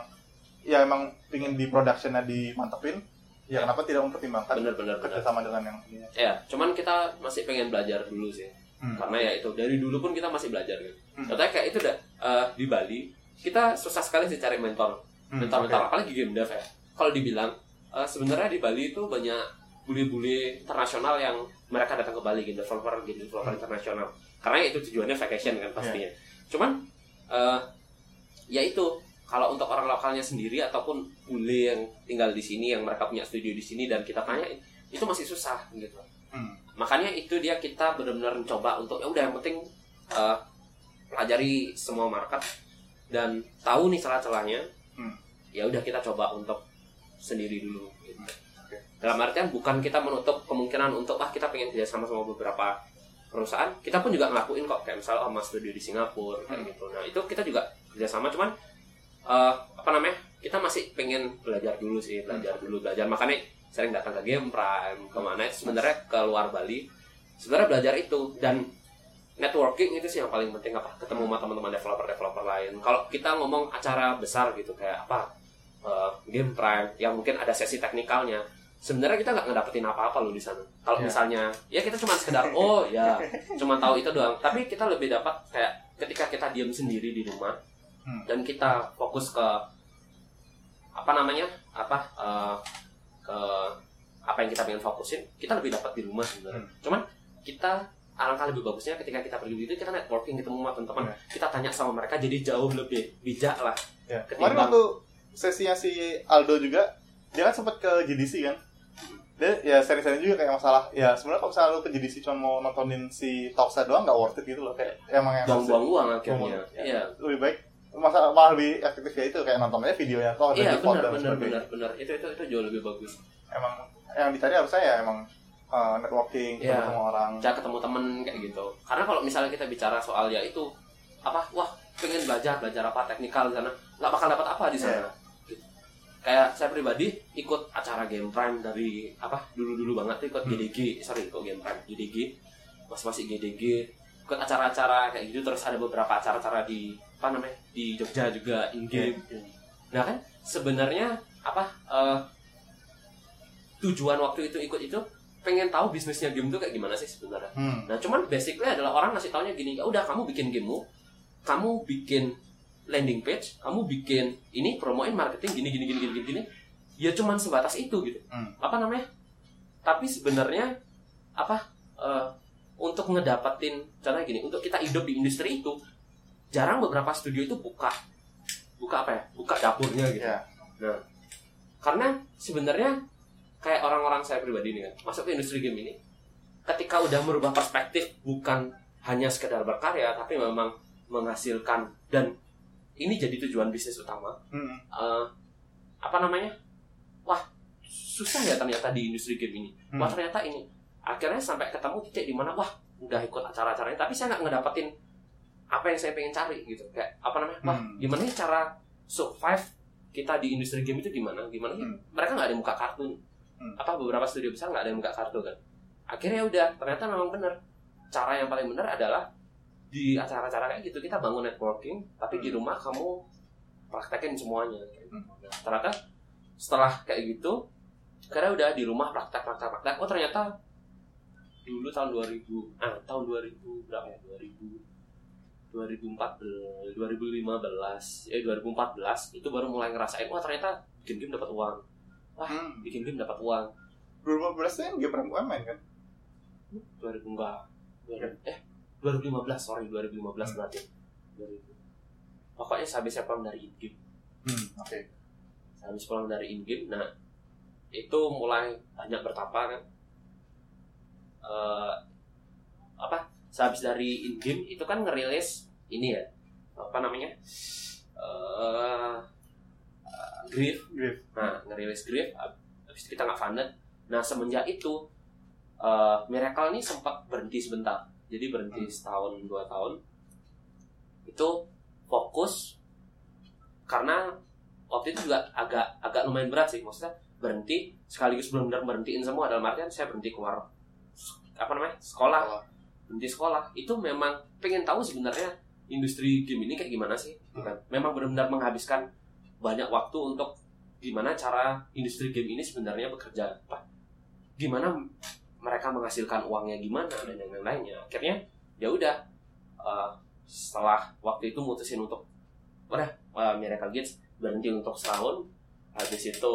ya emang pingin di productionnya dimantepin ya kenapa tidak mempertimbangkan bener bener bener kerjasama dengan yang ini? Ya cuman kita masih pengen belajar dulu sih. Hmm. karena ya itu dari dulu pun kita masih belajar gitu Hmm. contohnya kayak itu dah eh, di Bali kita susah sekali sih cari mentor Hmm, mentor oke. apalagi game dev ya kalau dibilang uh, sebenarnya di Bali itu banyak bully-bully internasional yang mereka datang ke Bali gitu developer gitu developer internasional karena itu tujuannya vacation kan pastinya cuman uh, ya itu kalau untuk orang lokalnya sendiri ataupun bule yang tinggal di sini yang mereka punya studio di sini dan kita tanya itu masih susah gitu Hmm. makanya itu dia kita benar-benar mencoba untuk ya udah yang penting uh, pelajari semua market dan tahu nih celah-celahnya Hmm. Ya udah kita coba untuk sendiri dulu. Gitu. Dalam artian bukan kita menutup kemungkinan untuk ah kita pengen kerjasama sama beberapa perusahaan kita pun juga ngelakuin kok kayak misalnya sama studio di Singapura kayak Hmm. gitu. Nah itu kita juga kerjasama cuman eh, apa namanya kita masih pengen belajar dulu sih belajar dulu belajar. Makanya sering datang ke Game Prime ke mana itu sebenarnya ke luar Bali sebenarnya belajar itu. Dan networking itu sih yang paling penting apa ketemu sama teman-teman developer developer lain. Kalau kita ngomong acara besar gitu kayak apa eh, Game Prime yang mungkin ada sesi teknikalnya sebenarnya kita nggak ngedapetin apa-apa loh di sana kalau Ya. misalnya ya kita cuma sekedar [LAUGHS] oh ya cuma tahu itu doang tapi kita lebih dapat kayak ketika kita diam sendiri di rumah Hmm. dan kita fokus ke apa namanya apa eh, ke apa yang kita pengen fokusin kita lebih dapat di rumah sebenarnya Hmm. cuman kita alangkah lebih bagusnya ketika kita pergi itu kita networking ketemu sama teman-teman Ya. kita tanya sama mereka jadi jauh lebih bijak lah Ya. Ketimbang- Kemarin waktu sesinya si Aldo juga, dia kan sempat ke GDC kan. Dia ya sering-sering juga kayak masalah. Ya sebenarnya kalau misalnya lu ke GDC cuma mau nontonin si Talksa doang nggak worth it gitu loh. Kayak emang yang buang-buang uang akhirnya ya. iya lebih baik masa malah lebih efektif ya itu kayak nonton aja videonya toh ada iya default benar dan benar sebagainya. benar benar itu itu itu jauh lebih bagus Emang yang dicari harusnya ya emang uh, networking Iya. ketemu orang. cara ketemu temen kayak gitu karena kalau misalnya kita bicara soal ya itu apa wah pengen belajar belajar apa teknikal di sana nggak bakal dapat apa di sana Iya. Kayak saya pribadi ikut acara game prime dari apa dulu dulu banget tuh ikut Hmm. GDG sorry ikut game prime GDG masih masih GDG ikut acara-acara kayak gitu terus ada beberapa acara-acara di apa namanya di Jogja juga in game nah kan sebenarnya apa eh, tujuan waktu itu ikut itu pengen tahu bisnisnya game itu kayak gimana sih sebenarnya. Hmm. Nah, cuman basically adalah orang ngasih taunya gini, ya udah kamu bikin gamemu, kamu bikin landing page, kamu bikin ini promoin marketing gini gini gini gini gini. Ya cuman sebatas itu gitu. Hmm. Apa namanya? Tapi sebenarnya apa eh, untuk ngedapetin contohnya gini, untuk kita hidup di industri itu jarang beberapa studio itu buka buka apa ya? Buka dapurnya gitu. Ya. Nah, karena sebenarnya kayak orang-orang saya pribadi nih kan, masuk ke industri game ini, ketika udah merubah perspektif bukan hanya sekedar berkarya, tapi memang menghasilkan dan ini jadi tujuan bisnis utama. Hmm. eh, apa namanya? Wah, susah ya ternyata di industri game ini. Hmm. Wah ternyata ini. Akhirnya sampai ketemu titik di mana wah udah ikut acara-acaranya, tapi saya nggak ngedapetin apa yang saya pengen cari gitu. Kayak apa namanya? Wah, Hmm. gimana sih cara survive kita di industri game itu gimana? Gimana? Hmm. Mereka nggak ada yang buka kartu. Hmm. Apa beberapa studio besar nggak ada yang buka kartu kan? Akhirnya udah, ternyata memang benar. Cara yang paling benar adalah di acara-acara kayak gitu kita bangun networking, tapi di Hmm. rumah kamu praktekin semuanya. Hmm. Nah, ternyata setelah kayak gitu, karena udah di rumah praktek praktek praktek, oh ternyata dulu tahun 2000, ah tahun 2000 berapa ya? 2000 2014 2015 eh 2014 itu baru mulai ngerasain wah ternyata bikin game dapat uang wah Hmm. bikin game dapat uang 2015 itu yang game perempuan main kan? 2000 enggak 2000 eh 2015 sorry 2015 berarti 2000 pokoknya sehabis saya pulang dari in game Hmm. Oke. habis pulang dari in game nah itu mulai banyak bertambah kan Eh, apa sehabis dari in game itu kan ngerilis ini ya apa namanya eh uh, Grief Grief. nah ngerilis Grief hab- habis itu kita nggak funded nah semenjak itu eh, Miracle ini sempat berhenti sebentar jadi berhenti Hmm. setahun dua tahun itu fokus karena waktu itu juga agak agak lumayan berat sih. Maksudnya berhenti sekaligus benar-benar berhentiin semua dalam artian saya berhenti keluar apa namanya sekolah. Sekolah. berhenti sekolah. Itu memang pengen tahu sebenarnya industri game ini kayak gimana sih gitu kan? Memang benar-benar menghabiskan banyak waktu untuk gimana cara industri game ini sebenarnya bekerja apa? Gimana mereka menghasilkan uangnya gimana dan yang lain-lainnya. Akhirnya ya udah eh, setelah waktu itu mutusin untuk udah eh, Miracle Gates berhenti untuk setahun. Habis itu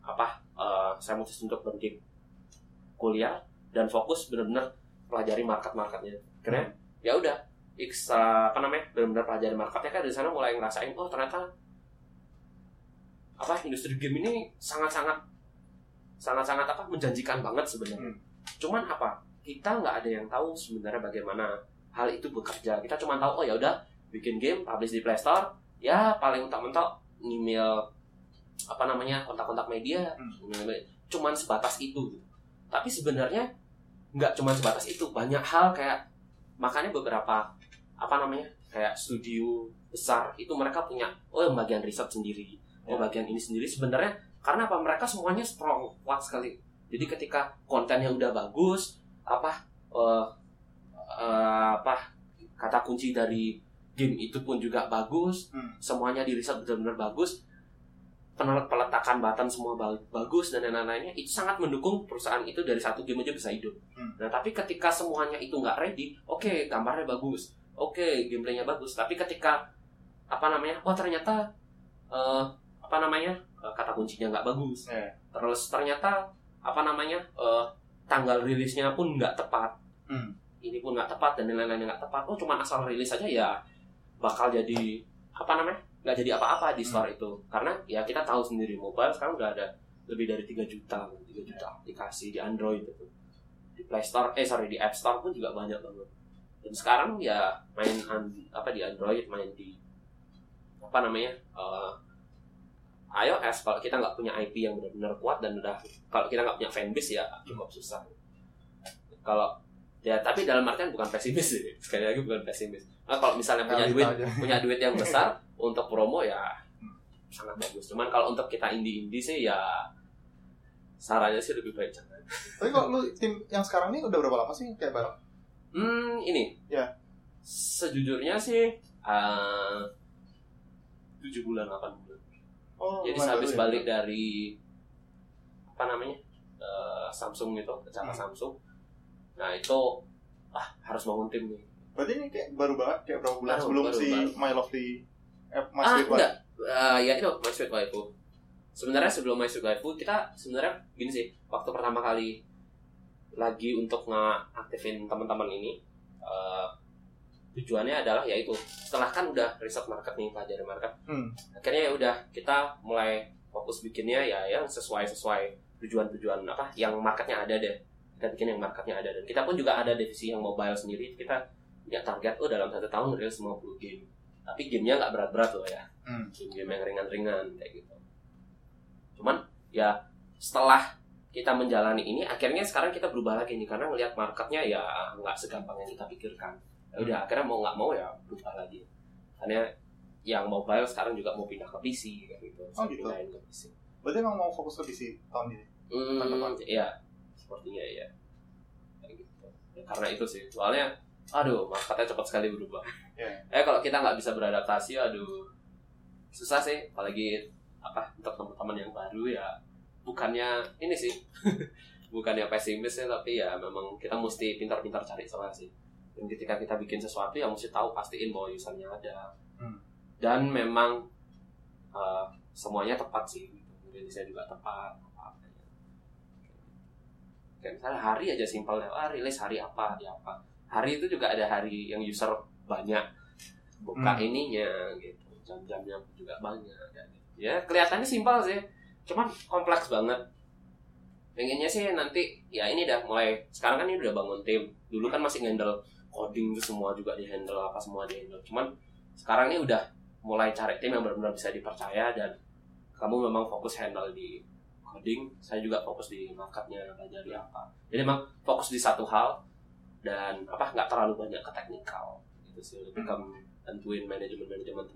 apa uh, saya memutuskan untuk berhenti kuliah dan fokus benar-benar pelajari market-marketnya. Karena Hmm. ya udah X uh, apa namanya benar-benar pelajari marketnya. Kan dari sana mulai ngerasain oh ternyata apa industri game ini sangat-sangat sangat-sangat apa menjanjikan banget sebenarnya. Hmm. Cuman apa? Kita nggak ada yang tahu sebenarnya bagaimana hal itu bekerja. Kita cuma tahu oh ya udah bikin game publish di Play Store. Ya paling mentok-mentok email apa namanya kontak-kontak media. Hmm. cuman sebatas itu tapi sebenarnya nggak cuma sebatas itu. Banyak hal kayak makanya beberapa apa namanya kayak studio besar itu mereka punya oh yang bagian riset sendiri oh Ya. bagian ini sendiri. Sebenarnya karena apa? Mereka semuanya strong kuat sekali jadi ketika kontennya udah bagus apa eh, eh, apa kata kunci dari game itu pun juga bagus Hmm. semuanya di riset benar-benar bagus Penel- peletakan button semua ba- bagus dan lain-lainnya itu sangat mendukung perusahaan itu dari satu game aja bisa hidup. Hmm. Nah tapi ketika semuanya itu nggak ready, oke gambarnya bagus, oke gameplaynya bagus, tapi ketika apa namanya, wah ternyata eh, apa namanya kata kuncinya nggak bagus, Ya. terus ternyata apa namanya eh, tanggal rilisnya pun nggak tepat, Hmm. ini pun nggak tepat dan lain-lainnya nggak tepat, oh cuma asal rilis aja ya bakal jadi apa namanya nggak jadi apa-apa di store itu. Karena ya kita tahu sendiri mobile sekarang udah ada lebih dari 3 juta 3 juta aplikasi di Android itu. Di Play Store eh sorry di App Store pun juga banyak banget. Dan sekarang ya main an- apa di Android main di apa namanya eh, iOS kalau kita nggak punya IP yang benar-benar kuat dan udah kalau kita nggak punya fanbase ya cukup susah kalau ya tapi dalam artian bukan pesimis sih [LAUGHS] sekali lagi bukan pesimis nah, kalau misalnya punya Realita duit aja. punya duit yang [LAUGHS] besar untuk promo ya sangat bagus cuman kalau untuk kita indie indie sih ya sarannya sih lebih baik jangan [LAUGHS] Tapi kok lu tim yang sekarang ini udah berapa lama sih kayak bareng? hmm ini Ya. sejujurnya sih eh, tujuh bulan 8 bulan Oh, jadi habis ya. balik dari apa namanya eh, Samsung itu acara Hmm. Samsung nah itu ah harus bangun tim nih Berarti ini kayak baru banget kayak berapa bulan Baru, sebelum baru, si baru. My Lovely eh, My ah Sweet Wife. enggak Eh, ya itu My Sweet Waifu sebenarnya sebelum My Sweet Waifu kita sebenarnya gini sih waktu pertama kali lagi untuk ngaktifin teman-teman ini eh, tujuannya adalah yaitu setelah kan udah riset market nih pelajari market. Hmm. akhirnya ya udah kita mulai fokus bikinnya ya yang sesuai sesuai tujuan-tujuan apa yang marketnya ada deh. Kita bikin yang marketnya ada. Dan kita pun juga ada divisi yang mobile sendiri. Kita punya target oh dalam satu tahun rilis 50 game. Tapi gamenya nggak berat-berat loh ya. Hmm. game-game yang ringan-ringan kayak gitu. Cuman ya setelah kita menjalani ini akhirnya sekarang kita berubah lagi nih. Karena ngelihat marketnya ya nggak segampang yang kita pikirkan ya udah akhirnya mau nggak mau ya berubah lagi. Karena yang mobile sekarang juga mau pindah ke PC kayak gitu. Oh, gitu. ke PC Berarti emang mau fokus ke PC tahun ini. hmm, Mantap, ya sepertinya ya kayak gitu. Ya, karena itu sih. Soalnya aduh marketnya cepat sekali berubah. Iya. eh kalau kita nggak bisa beradaptasi aduh susah sih. Apalagi apa untuk teman-teman yang baru ya bukannya ini sih. [LAUGHS] Bukannya pesimis ya tapi ya memang kita mesti pintar-pintar cari solusi dan ketika kita bikin sesuatu ya mesti tahu pastiin bahwa usernya ada. Hmm. dan memang eh, semuanya tepat sih. Rilisnya juga tepat apa apanya kayak misalnya hari aja simpel ah rilis hari apa ya apa. Hari itu juga ada hari yang user banyak buka Hmm. ininya gitu. Jam-jamnya juga banyak gitu. ya kelihatannya simpel sih. Cuman kompleks banget. Pengennya sih nanti ya ini dah mulai sekarang kan ini udah bangun tim. Dulu kan masih handle coding itu semua juga di handle apa semua di handle cuman sekarang ini udah mulai cari tim yang benar-benar bisa dipercaya dan kamu memang fokus handle di coding saya juga fokus di marketnya belajar di apa jadi memang fokus di satu hal dan apa nggak terlalu banyak ke teknikal gitu sih lebih ke tentuin manajemen manajemen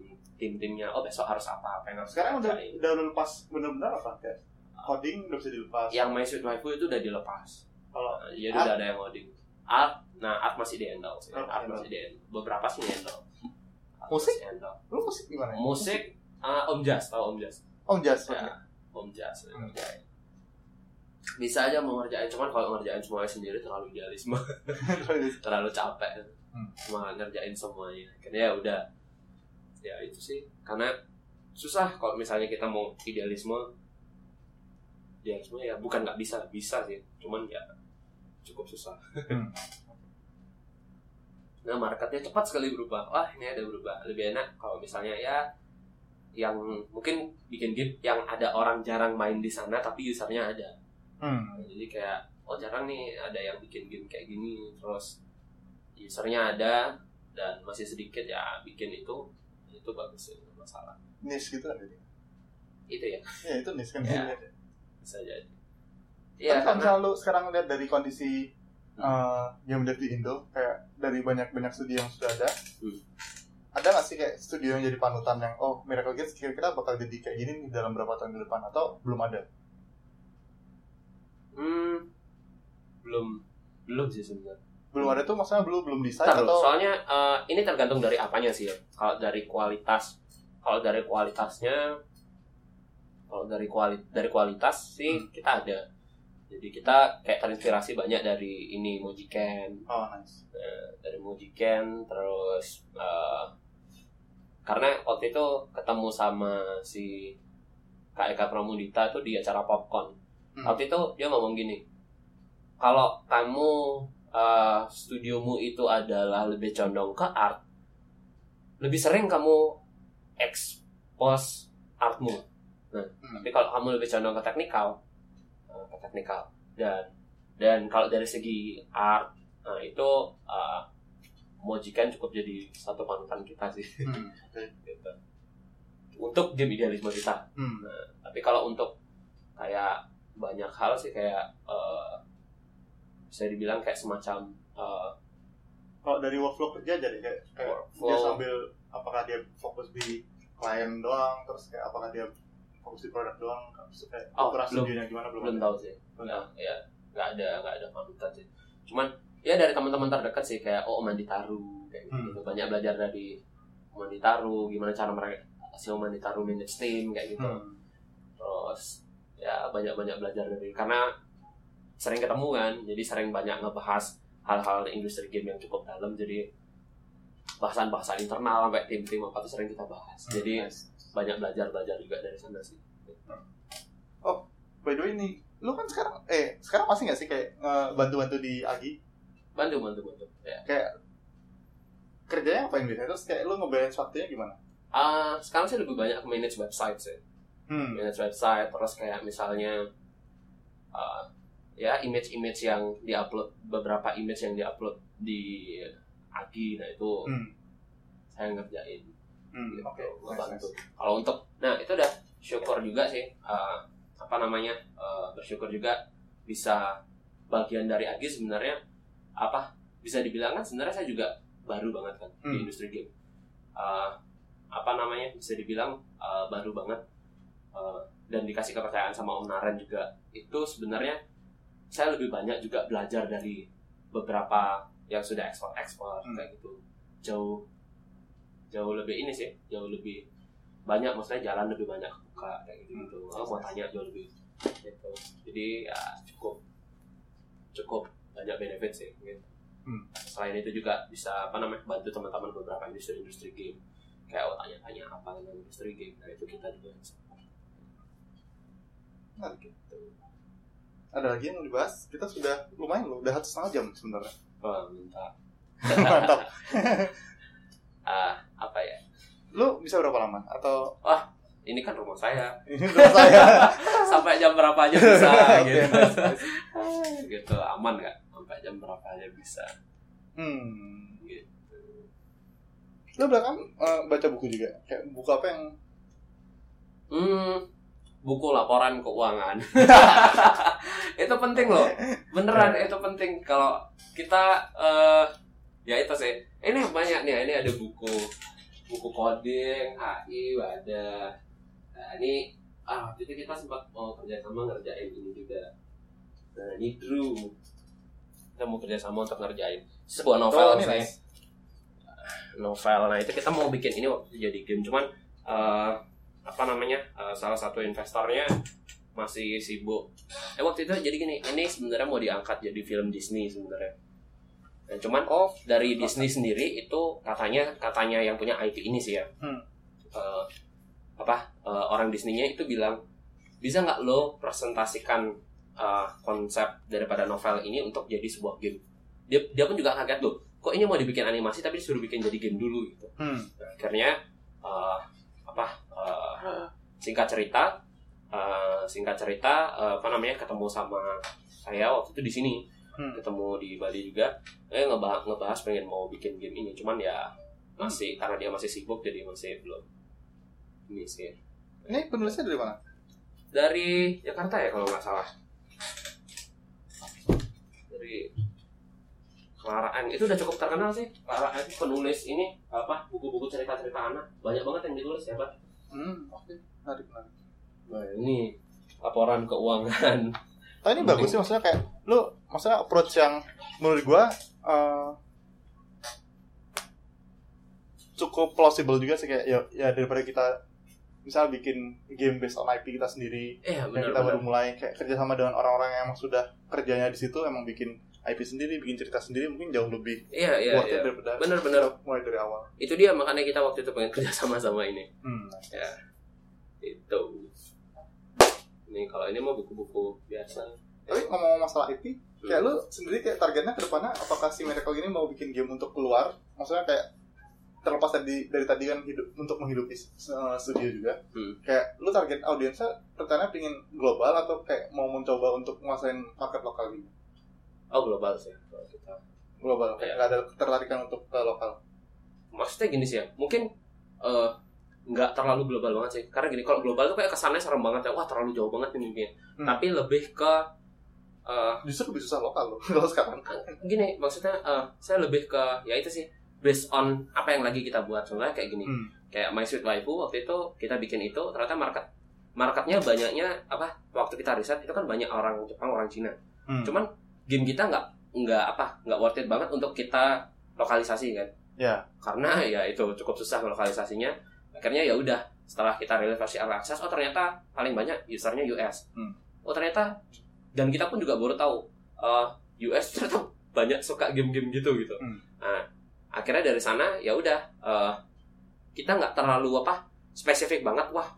tim-timnya oh besok harus apa apa yang harus Sekarang udah udah lepas bener-bener apa? Kayak coding udah bisa dilepas. yang My Sweet Waifu itu udah dilepas Kalau Nah, Art? udah ada yang coding art nah art masih di handle sih Art art masih di handle beberapa sih di handle Art Musik? handle. lu musik gimana? ya? musik ah, Om Jas tahu Om Jas Oh, jazz. ya Om Jas yang Hmm. ngerjain bisa aja mau ngerjain cuman kalau ngerjain semuanya sendiri terlalu idealisme [LAUGHS] terlalu capek Hmm. cuma ngerjain semuanya akhirnya ya udah ya itu sih karena susah kalau misalnya kita mau idealisme idealisme ya bukan nggak bisa bisa sih cuman ya cukup susah Hmm. [LAUGHS] nah marketnya cepat sekali berubah wah ini ada berubah lebih enak kalau misalnya ya yang mungkin bikin game yang ada orang jarang main di sana tapi usernya ada Hmm. jadi kayak oh jarang nih ada yang bikin game kayak gini terus usernya ada dan masih sedikit ya bikin itu itu bagus sih nggak masalah Niche gitu kan jadi. itu ya Ya itu niche kan. Ya. Ya. bisa jadi Iya, ya kalau misalnya lu sekarang lihat dari kondisi uh, game dev di Indo, kayak dari banyak-banyak studio yang sudah ada, Hmm. ada nggak sih kayak studio yang jadi panutan yang, oh Miracle Games kira-kira bakal jadi kayak gini nih dalam berapa tahun ke depan, atau belum ada? hmm, belum belum sih sebenarnya Belum ada tuh maksudnya belum belum desain atau soalnya eh, ini tergantung dari apanya sih ya. Kalau dari kualitas, kalau dari kualitasnya, kalau dari kuali dari kualitas sih Hmm. kita ada. Jadi kita kayak terinspirasi banyak dari ini Mojiken, Oh nice. dari Mojiken, terus eh, karena waktu itu ketemu sama si Kak Eka Pramudita tuh di acara Popcorn. Hmm. Waktu itu dia ngomong gini, kalau kamu eh, studiomu itu adalah lebih condong ke art, lebih sering kamu expose artmu. Nah, Hmm. tapi kalau kamu lebih condong ke teknikal, eh, teknikal dan dan kalau dari segi art, nah itu eh, Mojikan cukup jadi satu panutan kita sih. Hmm. [LAUGHS] Gitu. Untuk game idealisme kita. Hmm. Tapi kalau untuk kayak banyak hal sih kayak eh, bisa dibilang kayak semacam eh, Kalau dari workflow kerja jadi kayak, kayak Workflow. dia sambil apakah dia fokus di klien doang, terus kayak apakah dia fokus di produk doang, kayak Oh, ukuran belum. gimana belum, belum tahu sih. Nggak, ya nggak ada nggak ada panutan sih. Cuman ya dari teman-teman terdekat sih kayak oh Manditaru kayak gitu, Hmm. gitu. banyak belajar dari Manditaru gimana cara mereka si Manditaru manage team kayak gitu. Hmm. terus ya banyak banyak belajar dari karena sering ketemu kan jadi sering banyak ngebahas hal-hal industri game yang cukup dalam jadi bahasan-bahasan internal sampai tim-tim apa tuh sering kita bahas jadi Nice. banyak belajar belajar juga dari sana sih By the way nih, lu kan sekarang eh sekarang masih nggak sih kayak eh, bantu-bantu di Agi? bantu bantu bantu ya Kayak kerjanya ngapain biasanya? Terus kayak lu ngebalance waktunya gimana? Ah, sekarang sih lebih banyak manage website sih Hmm. manage website terus kayak misalnya ah, ya image-image yang diupload beberapa image yang diupload di Agi nah itu Hmm. saya ngerjain Hmm. gitu, Oke. ngebantu. nice, nice. Kalau untuk, nah itu udah syukur juga sih, eh, apa namanya, eh, bersyukur juga bisa bagian dari Agi sebenarnya apa bisa dibilang kan sebenarnya saya juga baru banget kan di Hmm. industri game. Eh, apa namanya bisa dibilang eh, baru banget eh, dan dikasih kepercayaan sama Om Naren juga itu sebenarnya saya lebih banyak juga belajar dari beberapa yang sudah ekspor ekspor Hmm. kayak gitu jauh jauh lebih ini sih jauh lebih banyak maksudnya jalan lebih banyak buka kayak gitu gitu Hmm. oh, mau tanya jauh lebih gitu jadi ya cukup cukup banyak benefit sih gitu. Hmm. selain itu juga bisa apa namanya bantu teman-teman beberapa industri industri game kayak oh tanya-tanya apa tentang industri game nah itu kita juga bisa Nah, gitu. Ada lagi yang mau dibahas? Kita sudah lumayan loh, udah satu setengah jam sebenarnya. oh, minta Mantap. [LAUGHS] [LAUGHS] ah apa ya Lu bisa berapa lama? Atau ini kan rumah saya. [LAUGHS] Udah saya? [LAUGHS] sampai jam berapa aja bisa [LAUGHS] gitu. gitu aman nggak? Sampai jam berapa aja bisa. Hmm. gitu. Lu belakang eh, baca buku juga? Kayak buku apa yang hmm buku laporan keuangan. Itu penting loh. Beneran itu penting. Kalau kita eh ya itu sih. Ini banyak nih ini ada buku buku coding AI ada nah ini ah waktu itu kita sempat mau kerja sama ngerjain ini juga. Nah ini Drew. Kita mau kerja sama untuk ngerjain sebuah novel sih nice. novel. Nah itu kita mau bikin ini waktu jadi game. Cuman eh, apa namanya eh, salah satu investornya masih sibuk. Eh waktu itu jadi gini ini sebenarnya mau diangkat jadi film Disney sebenarnya dan cuman Oh, dari Disney sendiri itu katanya katanya yang punya IP ini sih ya. Hmm. Eh, apa eh, orang Disney-nya itu bilang bisa nggak lo presentasikan uh, konsep daripada novel ini untuk jadi sebuah game? Dia dia pun juga kaget loh kok ini mau dibikin animasi tapi disuruh bikin jadi game dulu? Gitu. Hmm. Nah, akhirnya uh, apa uh, singkat cerita uh, singkat cerita uh, apa namanya ketemu sama saya waktu itu di sini Hmm. ketemu di Bali juga. Eh ngebahas ngebahas pengen mau bikin game ini. Cuman ya masih karena dia masih sibuk jadi masih belum ini sih. Ini penulisnya dari mana? dari Jakarta ya kalau nggak salah. Dari Clara Anne itu udah cukup terkenal sih. Clara Anne penulis ini apa buku-buku cerita-cerita anak. Banyak banget yang ditulis ya pak Hmm, oke. Menarik, menarik. nah ini laporan keuangan. Tapi ini bagus sih maksudnya kayak lu maksudnya approach yang menurut gua eh, cukup plausible juga sih kayak ya, ya daripada kita misal bikin game based on IP kita sendiri eh yang benar kita baru benar. mulai kayak kerjasama dengan orang-orang yang emang sudah kerjanya di situ emang bikin IP sendiri bikin cerita sendiri mungkin jauh lebih iya iya iya. daripada benar-benar mulai dari awal. Itu dia makanya kita waktu itu pengen kerja [LAUGHS] sama sama ini. Hmm. ya. Itu. Ini kalau ini mau buku-buku biasa tapi ngomong masalah IP kayak lu sendiri kayak targetnya ke depannya apakah si Miracle ini mau bikin game untuk keluar? Maksudnya kayak terlepas dari dari tadi kan hidup untuk menghidupi uh, studio juga. Hmm. kayak lu target audiensnya rencananya pingin global atau kayak mau mencoba untuk menguasain market lokal gitu? Oh global sih. Kalau kita global kayak Iya. nggak ada ketertarikan untuk ke lokal. Maksudnya gini sih ya mungkin eh, nggak terlalu global banget sih. Karena gini kalau global tuh kayak kesannya serem banget ya. Wah terlalu jauh banget nih mungkin. Hmm. tapi lebih ke eh, justru lebih susah lokal loh [LAUGHS] kalau sekarang. gini maksudnya eh, saya lebih ke ya itu sih based on apa yang lagi kita buat. Contohnya kayak gini Hmm. kayak My Sweet Waifu waktu itu kita bikin itu ternyata market marketnya banyaknya apa waktu kita riset itu kan banyak orang Jepang orang Cina. Hmm. cuman game kita nggak nggak apa nggak worth it banget untuk kita lokalisasi kan? Ya. Karena ya itu cukup susah lokalisasinya. Akhirnya ya udah setelah kita rilis versi early access oh ternyata paling banyak usernya US Hmm. oh ternyata dan kita pun juga baru tahu eh, US [LAUGHS] ternyata banyak suka game-game gitu gitu. Hmm. nah akhirnya dari sana ya udah eh, kita nggak terlalu apa spesifik banget wah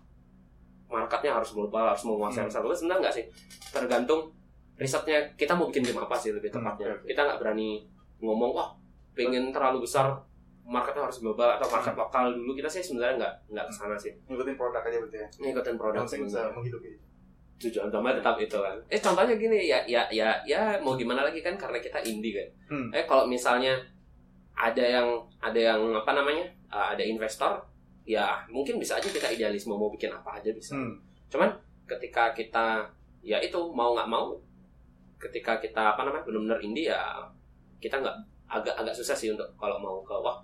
marketnya harus global harus menguasai Hmm. global sebenarnya nggak sih? Tergantung risetnya kita mau bikin game apa sih lebih Hmm, tepatnya oke. kita nggak berani ngomong wah pengen terlalu besar marketnya harus global atau market Hmm. lokal. Dulu kita sih sebenarnya nggak nggak ke sana sih. Ngikutin produk aja berarti ya? Ngikutin produk sebenarnya menghidupi tujuan utama tetap itu kan eh contohnya gini ya ya ya ya mau gimana lagi kan karena kita indie kan Hmm. eh kalau misalnya ada yang ada yang apa namanya uh, ada investor ya mungkin bisa aja kita idealisme mau bikin apa aja bisa Hmm. cuman ketika kita ya itu mau nggak mau ketika kita apa namanya benar-benar indie ya kita nggak agak agak susah sih untuk kalau mau ke wah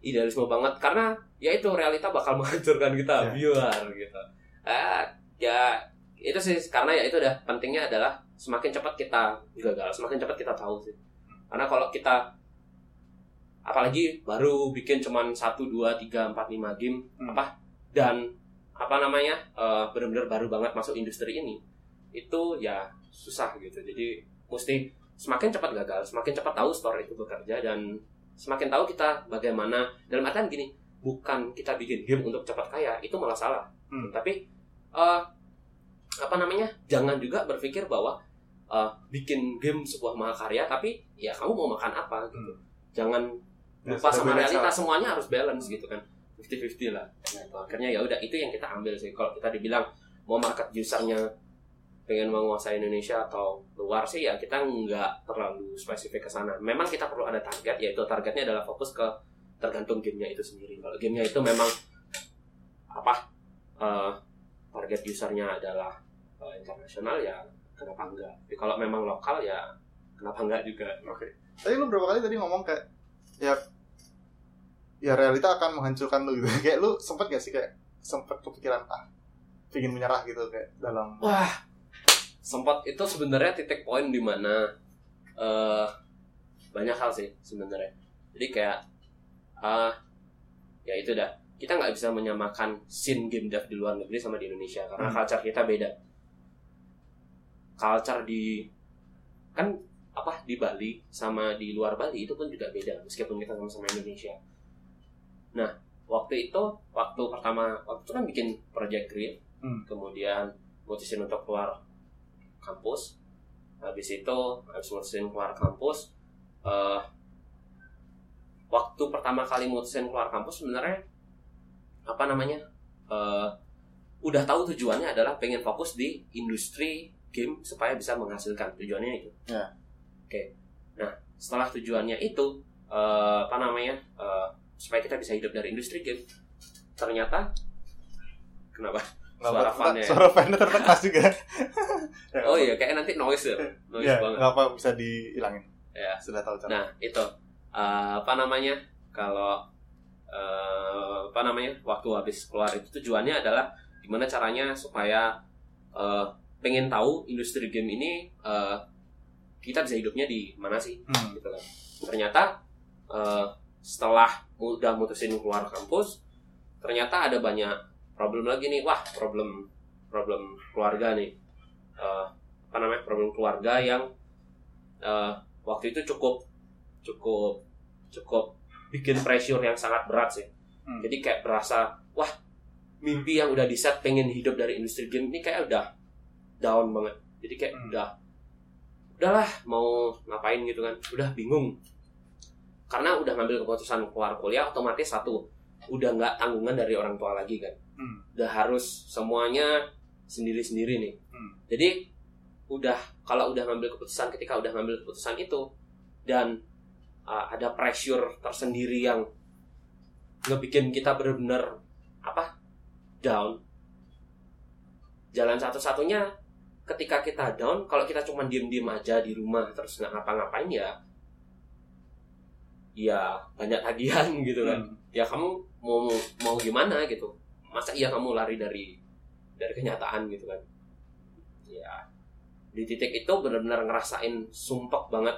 idealisme banget karena ya itu realita bakal [LAUGHS] menghancurkan kita Ya. biar gitu ah ya itu sih karena ya itu udah pentingnya adalah semakin cepat kita gagal semakin cepat kita tahu sih karena kalau kita apalagi baru bikin cuman satu dua tiga empat lima game Hmm. apa dan apa namanya eh, benar-benar baru banget masuk industri ini itu ya susah gitu jadi mesti semakin cepat gagal semakin cepat tahu store itu bekerja dan semakin tahu kita bagaimana dalam artian gini bukan kita bikin game untuk cepat kaya itu malah salah Hmm. tapi eh, apa namanya jangan juga berpikir bahwa eh, bikin game sebuah mahakarya tapi ya kamu mau makan apa gitu. Jangan Ya, lupa sudah sama realita semuanya harus balance gitu kan. 50-50 lah. Gitu. akhirnya ya udah itu yang kita ambil sih. Kalau kita dibilang mau market usernya pengen menguasai Indonesia atau luar sih ya kita nggak terlalu spesifik ke sana. Memang kita perlu ada target yaitu targetnya adalah fokus ke tergantung gamenya itu sendiri. Kalau gamenya itu memang apa eh, target usernya adalah eh, internasional ya kenapa enggak tapi kalau memang lokal ya kenapa enggak juga Oke. Tapi lu berapa kali tadi ngomong kayak ya ya realita akan menghancurkan lu gitu. [LAUGHS] kayak lu sempet gak sih kayak sempet kepikiran ah pingin menyerah gitu kayak dalam Wah, sempat itu sebenarnya titik poin di mana eh banyak hal sih sebenarnya. Jadi kayak ah ya itu dah. Kita nggak bisa menyamakan scene game dev di luar negeri sama di Indonesia karena Hmm. culture kita beda. Culture di kan apa di Bali sama di luar Bali itu pun juga beda meskipun kita sama-sama Indonesia. Nah, waktu itu waktu pertama waktu itu kan bikin Project Green Hmm. kemudian mutusin untuk keluar kampus habis itu habis mutusin keluar kampus eh, waktu pertama kali mutusin keluar kampus sebenarnya apa namanya eh, udah tahu tujuannya adalah pengen fokus di industri game supaya bisa menghasilkan tujuannya itu Ya. oke nah setelah tujuannya itu eh, apa namanya eh, supaya kita bisa hidup dari industri game ternyata kenapa Suara fan ya? Suara fan tertekan juga. [LAUGHS] Oh iya kayak nanti noise ya noise Ya, banget nggak apa bisa dihilangin. ya Sudah tahu cara. Nah itu eh, apa namanya kalau eh, apa namanya waktu habis keluar itu tujuannya adalah gimana caranya supaya eh, pengen tahu industri game ini eh, kita bisa hidupnya di mana sih Hmm. gitu kan. Ternyata eh, setelah udah mutusin keluar kampus ternyata ada banyak problem lagi nih wah problem problem keluarga nih Eh, apa namanya problem keluarga yang eh, waktu itu cukup cukup cukup bikin pressure yang sangat berat sih. Hmm. Jadi kayak berasa wah mimpi yang udah di set pengen hidup dari industri game ini kayak udah down banget. Jadi kayak Hmm. udah udahlah mau ngapain gitu kan. Udah bingung. Karena udah ngambil keputusan keluar kuliah otomatis satu udah nggak tanggungan dari orang tua lagi kan. Hmm. Udah harus semuanya sendiri-sendiri nih. Hmm. Jadi udah kalau udah ngambil keputusan ketika udah ngambil keputusan itu dan uh, ada pressure tersendiri yang ngebikin kita benar-benar apa down. Jalan satu-satunya ketika kita down, kalau kita cuma diem-diem aja di rumah terus nggak ngapa-ngapain ya, ya banyak tagihan [LAUGHS] gitu kan. Hmm. ya kamu mau mau gimana gitu? Masa iya kamu lari dari dari kenyataan gitu kan? Ya di titik itu benar-benar ngerasain sumpek banget.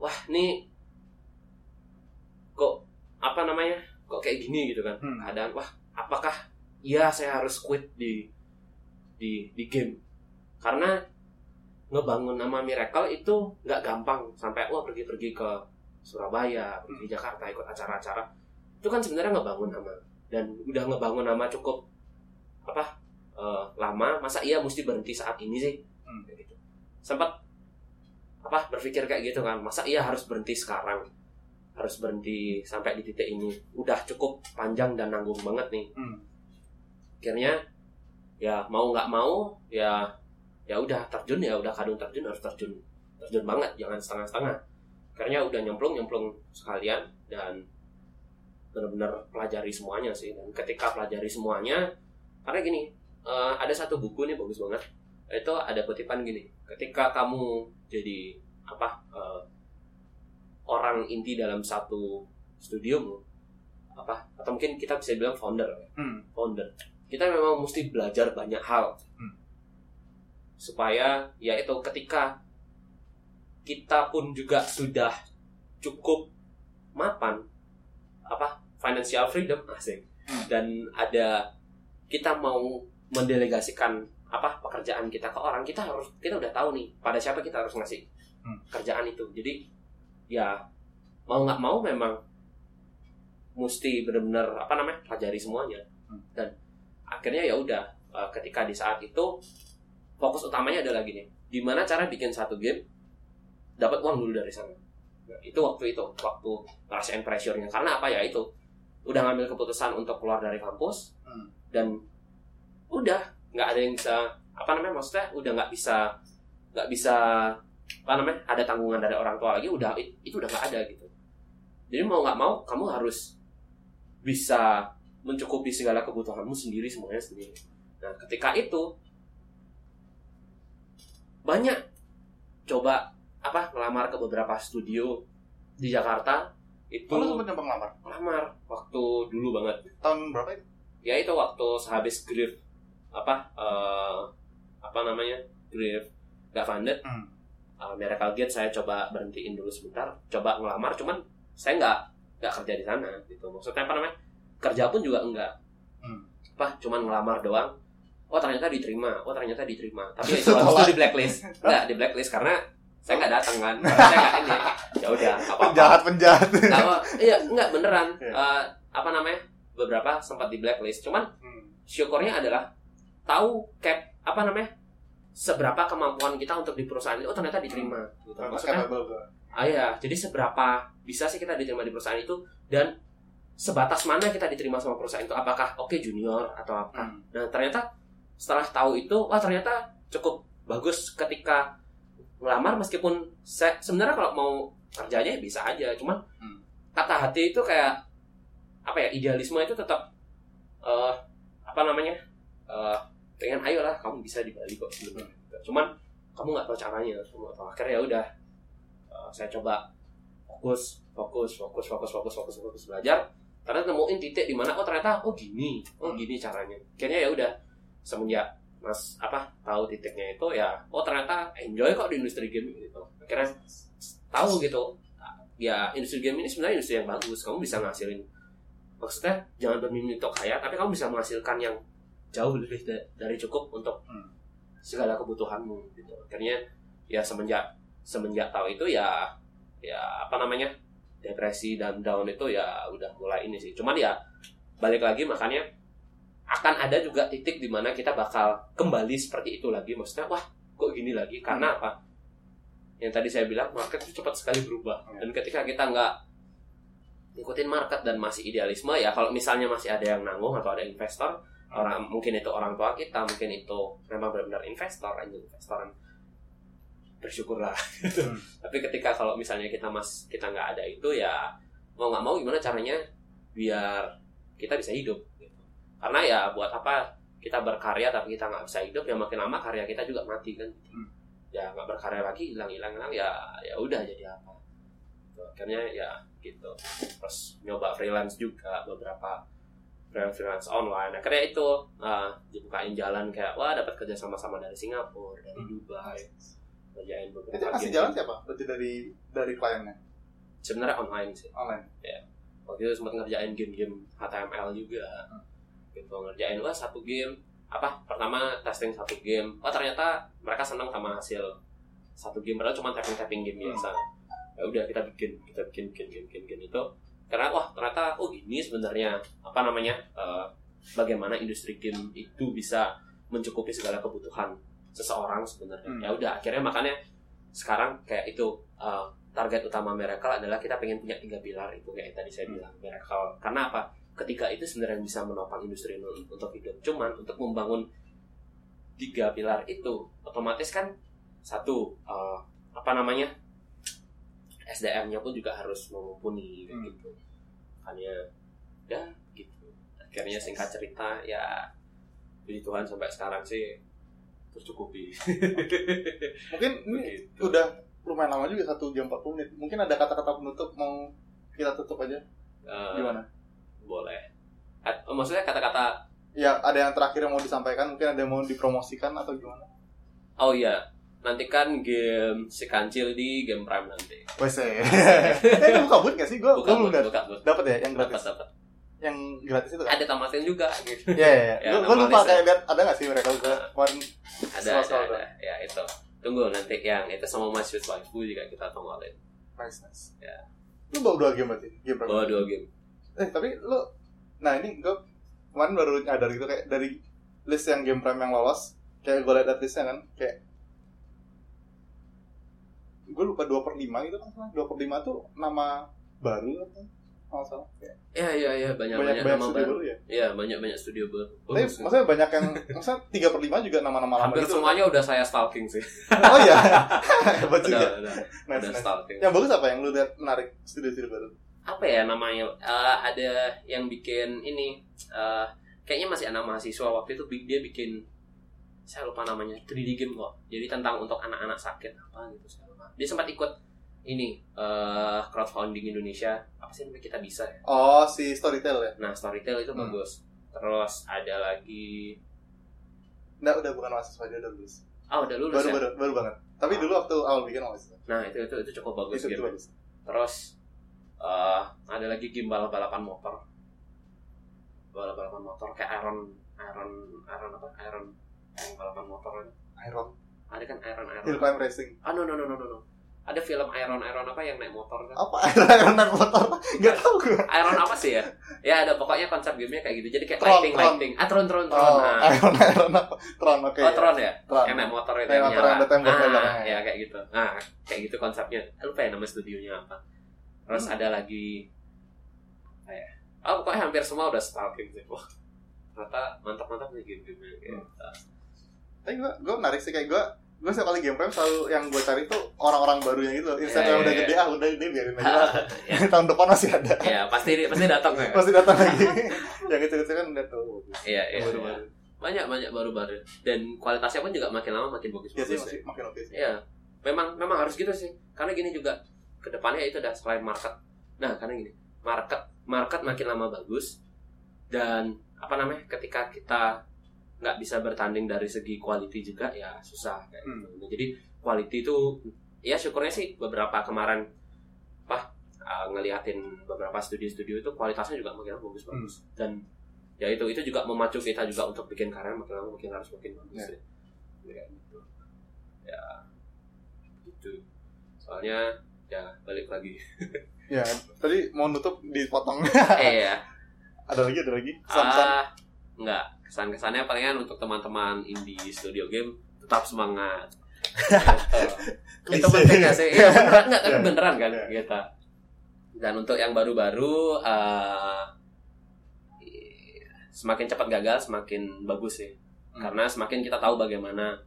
Wah nih kok apa namanya kok kayak gini gitu kan? Hmm. keadaan wah apakah iya saya harus quit di di di game karena ngebangun nama Miracle itu nggak gampang. Sampai wah pergi-pergi ke Surabaya, pergi ke Jakarta ikut acara-acara. Itu kan sebenarnya ngebangun nama. Dan udah ngebangun nama cukup apa eh, lama. Masa iya mesti berhenti saat ini sih? Hmm. Gitu. Sempat apa berpikir kayak gitu kan. Masa iya harus berhenti sekarang? Harus berhenti sampai di titik ini? Udah cukup panjang dan nanggung banget nih. Hmm. akhirnya ya mau nggak mau ya ya udah terjun ya udah kadung terjun harus terjun. Terjun banget jangan setengah-setengah. Akhirnya udah nyemplung nyemplung sekalian dan benar-benar pelajari semuanya sih. Dan ketika pelajari semuanya karena gini eh, ada satu buku nih bagus banget. Itu ada kutipan gini ketika kamu jadi apa eh, orang inti dalam satu studiomu apa atau mungkin kita bisa bilang founder ya Hmm. founder kita memang mesti belajar banyak hal. Hmm. Supaya ya itu ketika kita pun juga sudah cukup mapan apa financial freedom asik Hmm. dan ada kita mau mendelegasikan apa pekerjaan kita ke orang kita harus kita udah tahu nih pada siapa kita harus ngasih Hmm. kerjaan itu jadi ya mau nggak mau memang mesti benar-benar apa namanya pelajari semuanya Hmm. dan akhirnya ya udah eh, ketika di saat itu fokus utamanya adalah gini gimana cara bikin satu game dapat uang dulu dari sana. Nah, itu waktu itu waktu ngerasain pressure-nya. Karena apa ya itu? Udah ngambil keputusan untuk keluar dari kampus Hmm. dan udah nggak ada yang bisa apa namanya maksudnya udah nggak bisa nggak bisa apa namanya ada tanggungan dari orang tua lagi udah itu udah nggak ada gitu. Jadi mau nggak mau kamu harus bisa mencukupi segala kebutuhanmu sendiri semuanya sendiri. Nah ketika itu banyak coba apa ngelamar ke beberapa studio di Jakarta itu Oh, lu sempet nyoba ngelamar? ngelamar waktu dulu banget Tahun berapa itu? ya itu waktu sehabis Griff apa eh, apa namanya Griff gak funded Hmm. uh, Miracle Gate saya coba berhentiin dulu sebentar coba ngelamar cuman saya nggak nggak kerja di sana gitu maksudnya apa namanya kerja pun juga enggak Hmm. apa cuman ngelamar doang oh ternyata diterima. Oh ternyata diterima. Tapi [LAUGHS] ya itu di blacklist. Nggak di blacklist karena saya nggak datang kan. [LAUGHS] Karena saya nggak ini. Ya udah apa Penjahat penjahat. Nah, oh, iya nggak beneran. Iya. Eh, apa namanya? Beberapa sempat di blacklist. Cuman Hmm. syukurnya adalah tahu cap apa namanya? Seberapa kemampuan kita untuk di perusahaan itu oh ternyata diterima gitu. Maksudnya, ah ya, jadi seberapa bisa sih kita diterima di perusahaan itu? Dan sebatas mana kita diterima sama perusahaan itu? Apakah oke junior atau apa? Hmm. nah ternyata setelah tahu itu wah ternyata cukup bagus ketika melamar meskipun saya sebenarnya kalau mau kerjanya ya bisa aja cuman Hmm. kata hati itu kayak apa ya idealisme itu tetap eh, apa namanya eh, pengen ayo lah kamu bisa di Bali kok sebenarnya. Cuman kamu nggak tahu caranya nggak tahu. Akhirnya ya udah eh, saya coba fokus fokus fokus fokus fokus fokus fokus belajar. Ternyata nemuin titik di mana oh ternyata oh gini oh gini caranya. Kayaknya ya udah semenjak mas apa tahu titiknya itu ya oh ternyata enjoy kok di industri game gitu. Akhirnya tahu gitu. Ya industri game ini sebenarnya industri yang bagus. Kamu bisa ngasilin maksudnya jangan bermimpi untuk kaya tapi kamu bisa menghasilkan yang jauh lebih da- dari cukup untuk Hmm. segala kebutuhanmu gitu. Akhirnya ya semenjak semenjak tahu itu ya ya apa namanya depresi dan down itu ya udah mulai ini sih. Cuman ya balik lagi makanya akan ada juga titik di mana kita bakal kembali seperti itu lagi maksudnya wah kok gini lagi karena apa yang tadi saya bilang market itu cepat sekali berubah Hmm. dan ketika kita nggak ngikutin market dan masih idealisme ya kalau misalnya masih ada yang nanggung atau ada investor orang mungkin itu orang tua kita mungkin itu memang benar-benar investor angel investoran bersyukurlah gitu. Hmm. [LAUGHS] tapi ketika kalau misalnya kita mas kita nggak ada itu ya mau nggak mau gimana caranya biar kita bisa hidup gitu. Karena ya buat apa kita berkarya tapi kita nggak bisa hidup ya makin lama karya kita juga mati kan. Hmm. ya nggak berkarya lagi hilang hilang hilang ya ya udah jadi apa. Akhirnya ya gitu. Terus nyoba freelance juga beberapa freelance freelance online. Akhirnya itu uh, dibukain jalan kayak wah dapat kerja sama-sama dari Singapura dari Dubai. Kerjain beberapa Itu game. jalan siapa? Berarti dari dari kliennya? Sebenarnya online sih. Online. waktu itu sempat ngerjain game-game HTML juga gitu ngerjain wah satu game. Apa? Pertama testing satu game. Oh ternyata mereka senang sama hasil satu game. Padahal cuma tapping tapping game biasa. Ya udah kita bikin kita bikin bikin bikin bikin, bikin itu. Karena wah ternyata oh gini sebenarnya apa namanya eh, bagaimana industri game itu bisa mencukupi segala kebutuhan seseorang sebenarnya. Hmm. ya udah akhirnya makanya sekarang kayak itu eh, target utama Miracle adalah kita pengen punya tiga pilar itu kayak tadi saya Hmm. bilang Miracle. Karena apa ketika itu sebenarnya bisa menopang industri untuk hidup cuman untuk membangun tiga pilar itu otomatis kan satu eh, apa namanya SDM-nya pun juga harus mumpuni Hmm. gitu makanya ya gitu akhirnya singkat cerita ya puji Tuhan sampai sekarang sih tercukupi [LAUGHS] Mungkin ini Begitu. udah lumayan lama juga satu jam 40 menit. Mungkin ada kata-kata penutup mau kita tutup aja. Eh, Gimana? Boleh. At- oh, maksudnya kata-kata Ya ada yang terakhir yang mau disampaikan, mungkin ada yang mau dipromosikan atau gimana? oh iya. Nantikan game si kancil di game prime nanti. Wes eh, [LAUGHS] lu kabut gak sih? Gue buka belum buka buka buka Dapat ya yang dapat gratis. dapat Yang gratis itu kan? ada tamatin juga gitu. Iya, iya, iya. [LAUGHS] Ya, Gue lupa kayak lihat ada gak sih mereka juga? Kemarin ada ada, ada. Ya itu. Tunggu nanti yang itu sama Mas Sweet Waifu juga kita tongolin nice nice. Ya. Lu bawa dua game berarti? Game bawa dua game Eh tapi lu, nah ini gue kemarin baru nyadar gitu kayak dari list yang game prime yang lolos, kayak gue liat listnya kan, kayak gue lupa 2 per 5 gitu kan, 2 per 5 tuh nama baru atau nggak salah. Kayak ya ya ya banyak banyak banyak, banyak nama studio baru ya. ya banyak banyak studio baru Tapi Bagus sih. maksudnya banyak yang, maksudnya 3 per 5 juga nama-nama lama hampir gitu. semuanya udah saya stalking sih Oh iya, [LAUGHS] hebat udah juga. udah, Nice, udah nice. stalking Yang bagus apa yang lu lihat menarik studio-studio baru? Apa ya namanya Eh, ada yang bikin ini eh, kayaknya masih anak mahasiswa waktu itu dia bikin saya lupa namanya 3D game kok jadi tentang untuk anak-anak sakit apa gitu saya lupa dia sempat ikut ini eh, crowdfunding Indonesia apa sih namanya kita bisa ya Oh, si Storytel ya? nah Storytel itu Hmm. bagus terus ada lagi Nggak, udah bukan mahasiswa, dia udah lulus. ah udah lulus Baru, ya baru, baru banget. Tapi dulu waktu awal bikin mahasiswa. nah itu itu itu cukup bagus Itu, itu game bagus. terus eh, ada lagi game balap balapan motor balap balapan motor kayak Iron Iron Iron apa Iron yang balapan motor itu Iron. ada kan Iron Iron Hill Climb Racing. ah no no no no no no ada film Iron Iron apa yang naik motor kan Apa Iron Iron naik motor? Nggak tahu gue. Iron apa sih ya ya ada pokoknya konsep gamenya kayak gitu jadi kayak Tron, lighting Tron. lighting ah tron tron tron Oh, nah. Iron Iron apa? Tron, oke. oh tron ya Tron. yang naik motor itu yang nyala. ada ah, ya kayak gitu nah kayak gitu konsepnya lupa ya nama studionya apa terus Hmm. ada lagi kayak oh pokoknya hampir semua udah stalking sih wah ternyata mantap mantap nih game game gitu Tapi gue gue menarik sih kayak gue gue setiap kali game prime selalu yang gue cari tuh orang-orang baru yang gitu. Instead Iya, yang udah iya, gede ah udah ini biarin aja. lah. [LAUGHS] ya, Tahun depan masih ada. ya pasti pasti datang ya [LAUGHS] Pasti datang lagi. yang itu-itu kan udah tuh. iya iya, iya. baru-baru. banyak banyak baru-baru dan kualitasnya pun juga makin lama makin bagus Ya sih bagus masih makin oke sih. Iya, memang memang harus gitu sih. Karena gini juga ke depannya itu udah selain market. Nah, karena gini, market market makin lama bagus dan apa namanya ketika kita nggak bisa bertanding dari segi quality juga ya susah kayak Hmm. gitu. Jadi quality itu ya syukurnya sih beberapa kemarin apa uh, ngeliatin beberapa studio-studio itu kualitasnya juga makin lama bagus-bagus Hmm. dan ya itu itu juga memacu kita juga untuk bikin karya makin lama makin harus makin bagus Ya. ya. Gitu ya gitu soalnya ya balik lagi [LAUGHS] Ya, tadi mau nutup dipotong. eh [LAUGHS] ya ada lagi, ada lagi. Pesan-pesan. ah nggak kesan kesannya palingan untuk teman-teman indie studio game tetap semangat [LAUGHS] itu Klise. penting gak sih ya, beneran nggak tapi Ya. beneran kan Ya. gitu dan untuk yang baru-baru eh, semakin cepat gagal semakin bagus sih Hmm. karena semakin kita tahu bagaimana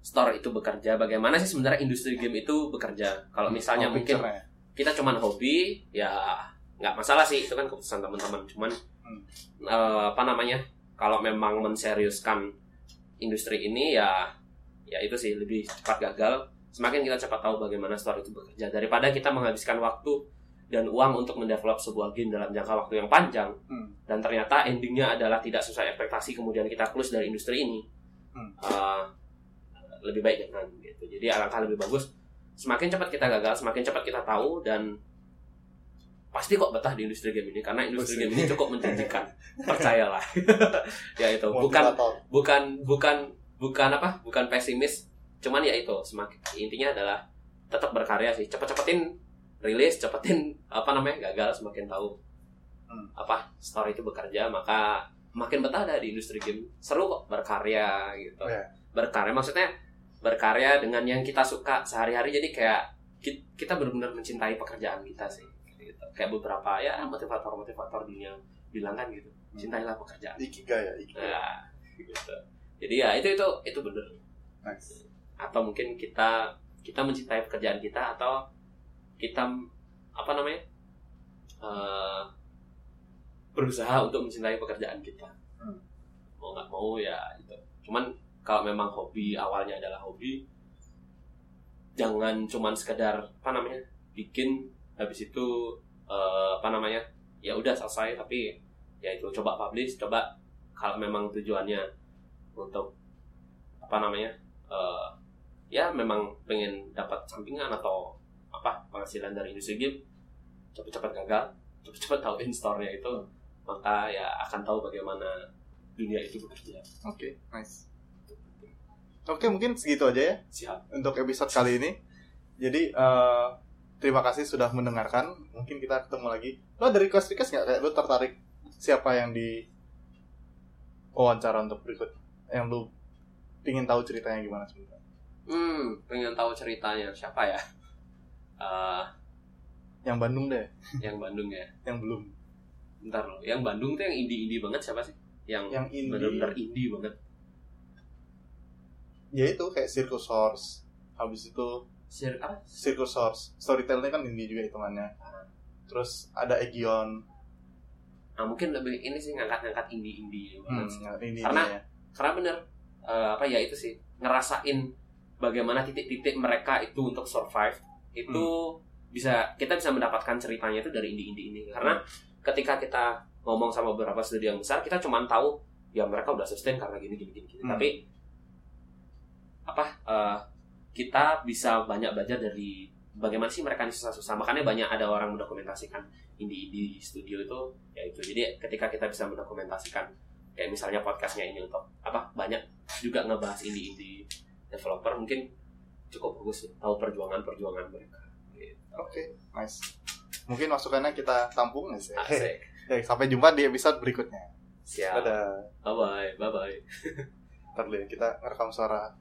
store itu bekerja bagaimana sih sebenarnya industri game itu bekerja kalau misalnya Oh, mungkin picture-nya. kita cuman hobi ya nggak masalah sih itu kan keputusan teman-teman cuman Hmm. eh, apa namanya kalau memang menseriuskan industri ini ya ya itu sih lebih cepat gagal semakin kita cepat tahu bagaimana store itu bekerja daripada kita menghabiskan waktu dan uang untuk mendevelop sebuah game dalam jangka waktu yang panjang Hmm. dan ternyata endingnya adalah tidak sesuai ekspektasi kemudian kita close dari industri ini Hmm. Eh, lebih baik jangan gitu. Jadi alangkah lebih bagus. Semakin cepat kita gagal semakin cepat kita tahu dan pasti kok betah di industri game ini karena industri game ini cukup menjanjikan. [LAUGHS] Percayalah. [LAUGHS] Ya itu bukan bukan bukan bukan apa? Bukan pesimis. Cuman ya itu semakin intinya adalah tetap berkarya sih. Cepet-cepetin rilis cepetin apa namanya gagal semakin tahu Hmm. apa story itu bekerja maka makin betah dah di industri game. Seru kok berkarya gitu. Iya. berkarya maksudnya berkarya dengan yang kita suka sehari-hari jadi kayak ki- kita benar-benar mencintai pekerjaan kita sih gitu. kayak beberapa ya motivator-motivator dunia bilang kan gitu cintailah pekerjaan Ikigai ya, ikigai. Nah, gitu. Jadi ya itu itu itu bener. Nice. Atau mungkin kita kita mencintai pekerjaan kita atau kita apa namanya eh, berusaha untuk mencintai pekerjaan kita. Hmm. Mau nggak mau ya itu. Cuman kalau memang hobi awalnya adalah hobi, jangan cuman sekedar apa namanya bikin habis itu eh, apa namanya ya udah selesai tapi ya itu coba publish coba kalau memang tujuannya untuk apa namanya eh, ya memang pengen dapat sampingan atau apa penghasilan dari industri game cepat-cepat gagal [LAUGHS] cepat-cepat tahu store-nya itu maka ya akan tahu bagaimana dunia itu bekerja Oke, nice. Oke, mungkin segitu aja ya siap untuk episode kali ini. Jadi eh, terima kasih sudah mendengarkan. Mungkin kita ketemu lagi. Lo dari request request nggak kayak lo tertarik siapa yang di wawancara untuk berikut? Yang lo pingin tahu ceritanya gimana sebenarnya? hmm pengen tahu ceritanya siapa ya Eh, Yang Bandung deh, yang Bandung ya yang belum. Bentar loh, yang Bandung tuh yang indie-indie banget siapa sih? Yang, Yang indie. benar-benar indie banget. Ya itu kayak Circus Horse. Habis itu Sir apa? Circus Horse. Storytelling kan indie juga hitungannya. Terus ada Egion. Nah, mungkin lebih ini sih ngangkat-ngangkat indie-indie Hmm, sih. indie Karena- ya. Karena bener eh, apa ya itu sih ngerasain bagaimana titik-titik mereka itu untuk survive itu bisa kita bisa mendapatkan ceritanya itu dari indie-indie ini karena ketika kita ngomong sama beberapa studio yang besar kita cuma tahu ya mereka udah sustain karena gini gini gini, gini. Hmm. tapi apa eh, kita bisa banyak belajar dari bagaimana sih mereka ini susah-susah makanya banyak ada orang mendokumentasikan indie-indie studio itu ya itu jadi ketika kita bisa mendokumentasikan kayak misalnya podcastnya ini untuk apa banyak juga ngebahas indie-indie developer mungkin cukup bagus tahu perjuangan-perjuangan mereka gitu. Oke, nice. Mungkin masukannya kita tampung nggak sih? Asik. Ya, [LAUGHS] sampai jumpa di episode berikutnya. Siap. Dadah. Bye bye. Bye bye. [LAUGHS] Ntar dulu ya, kita ngerekam suara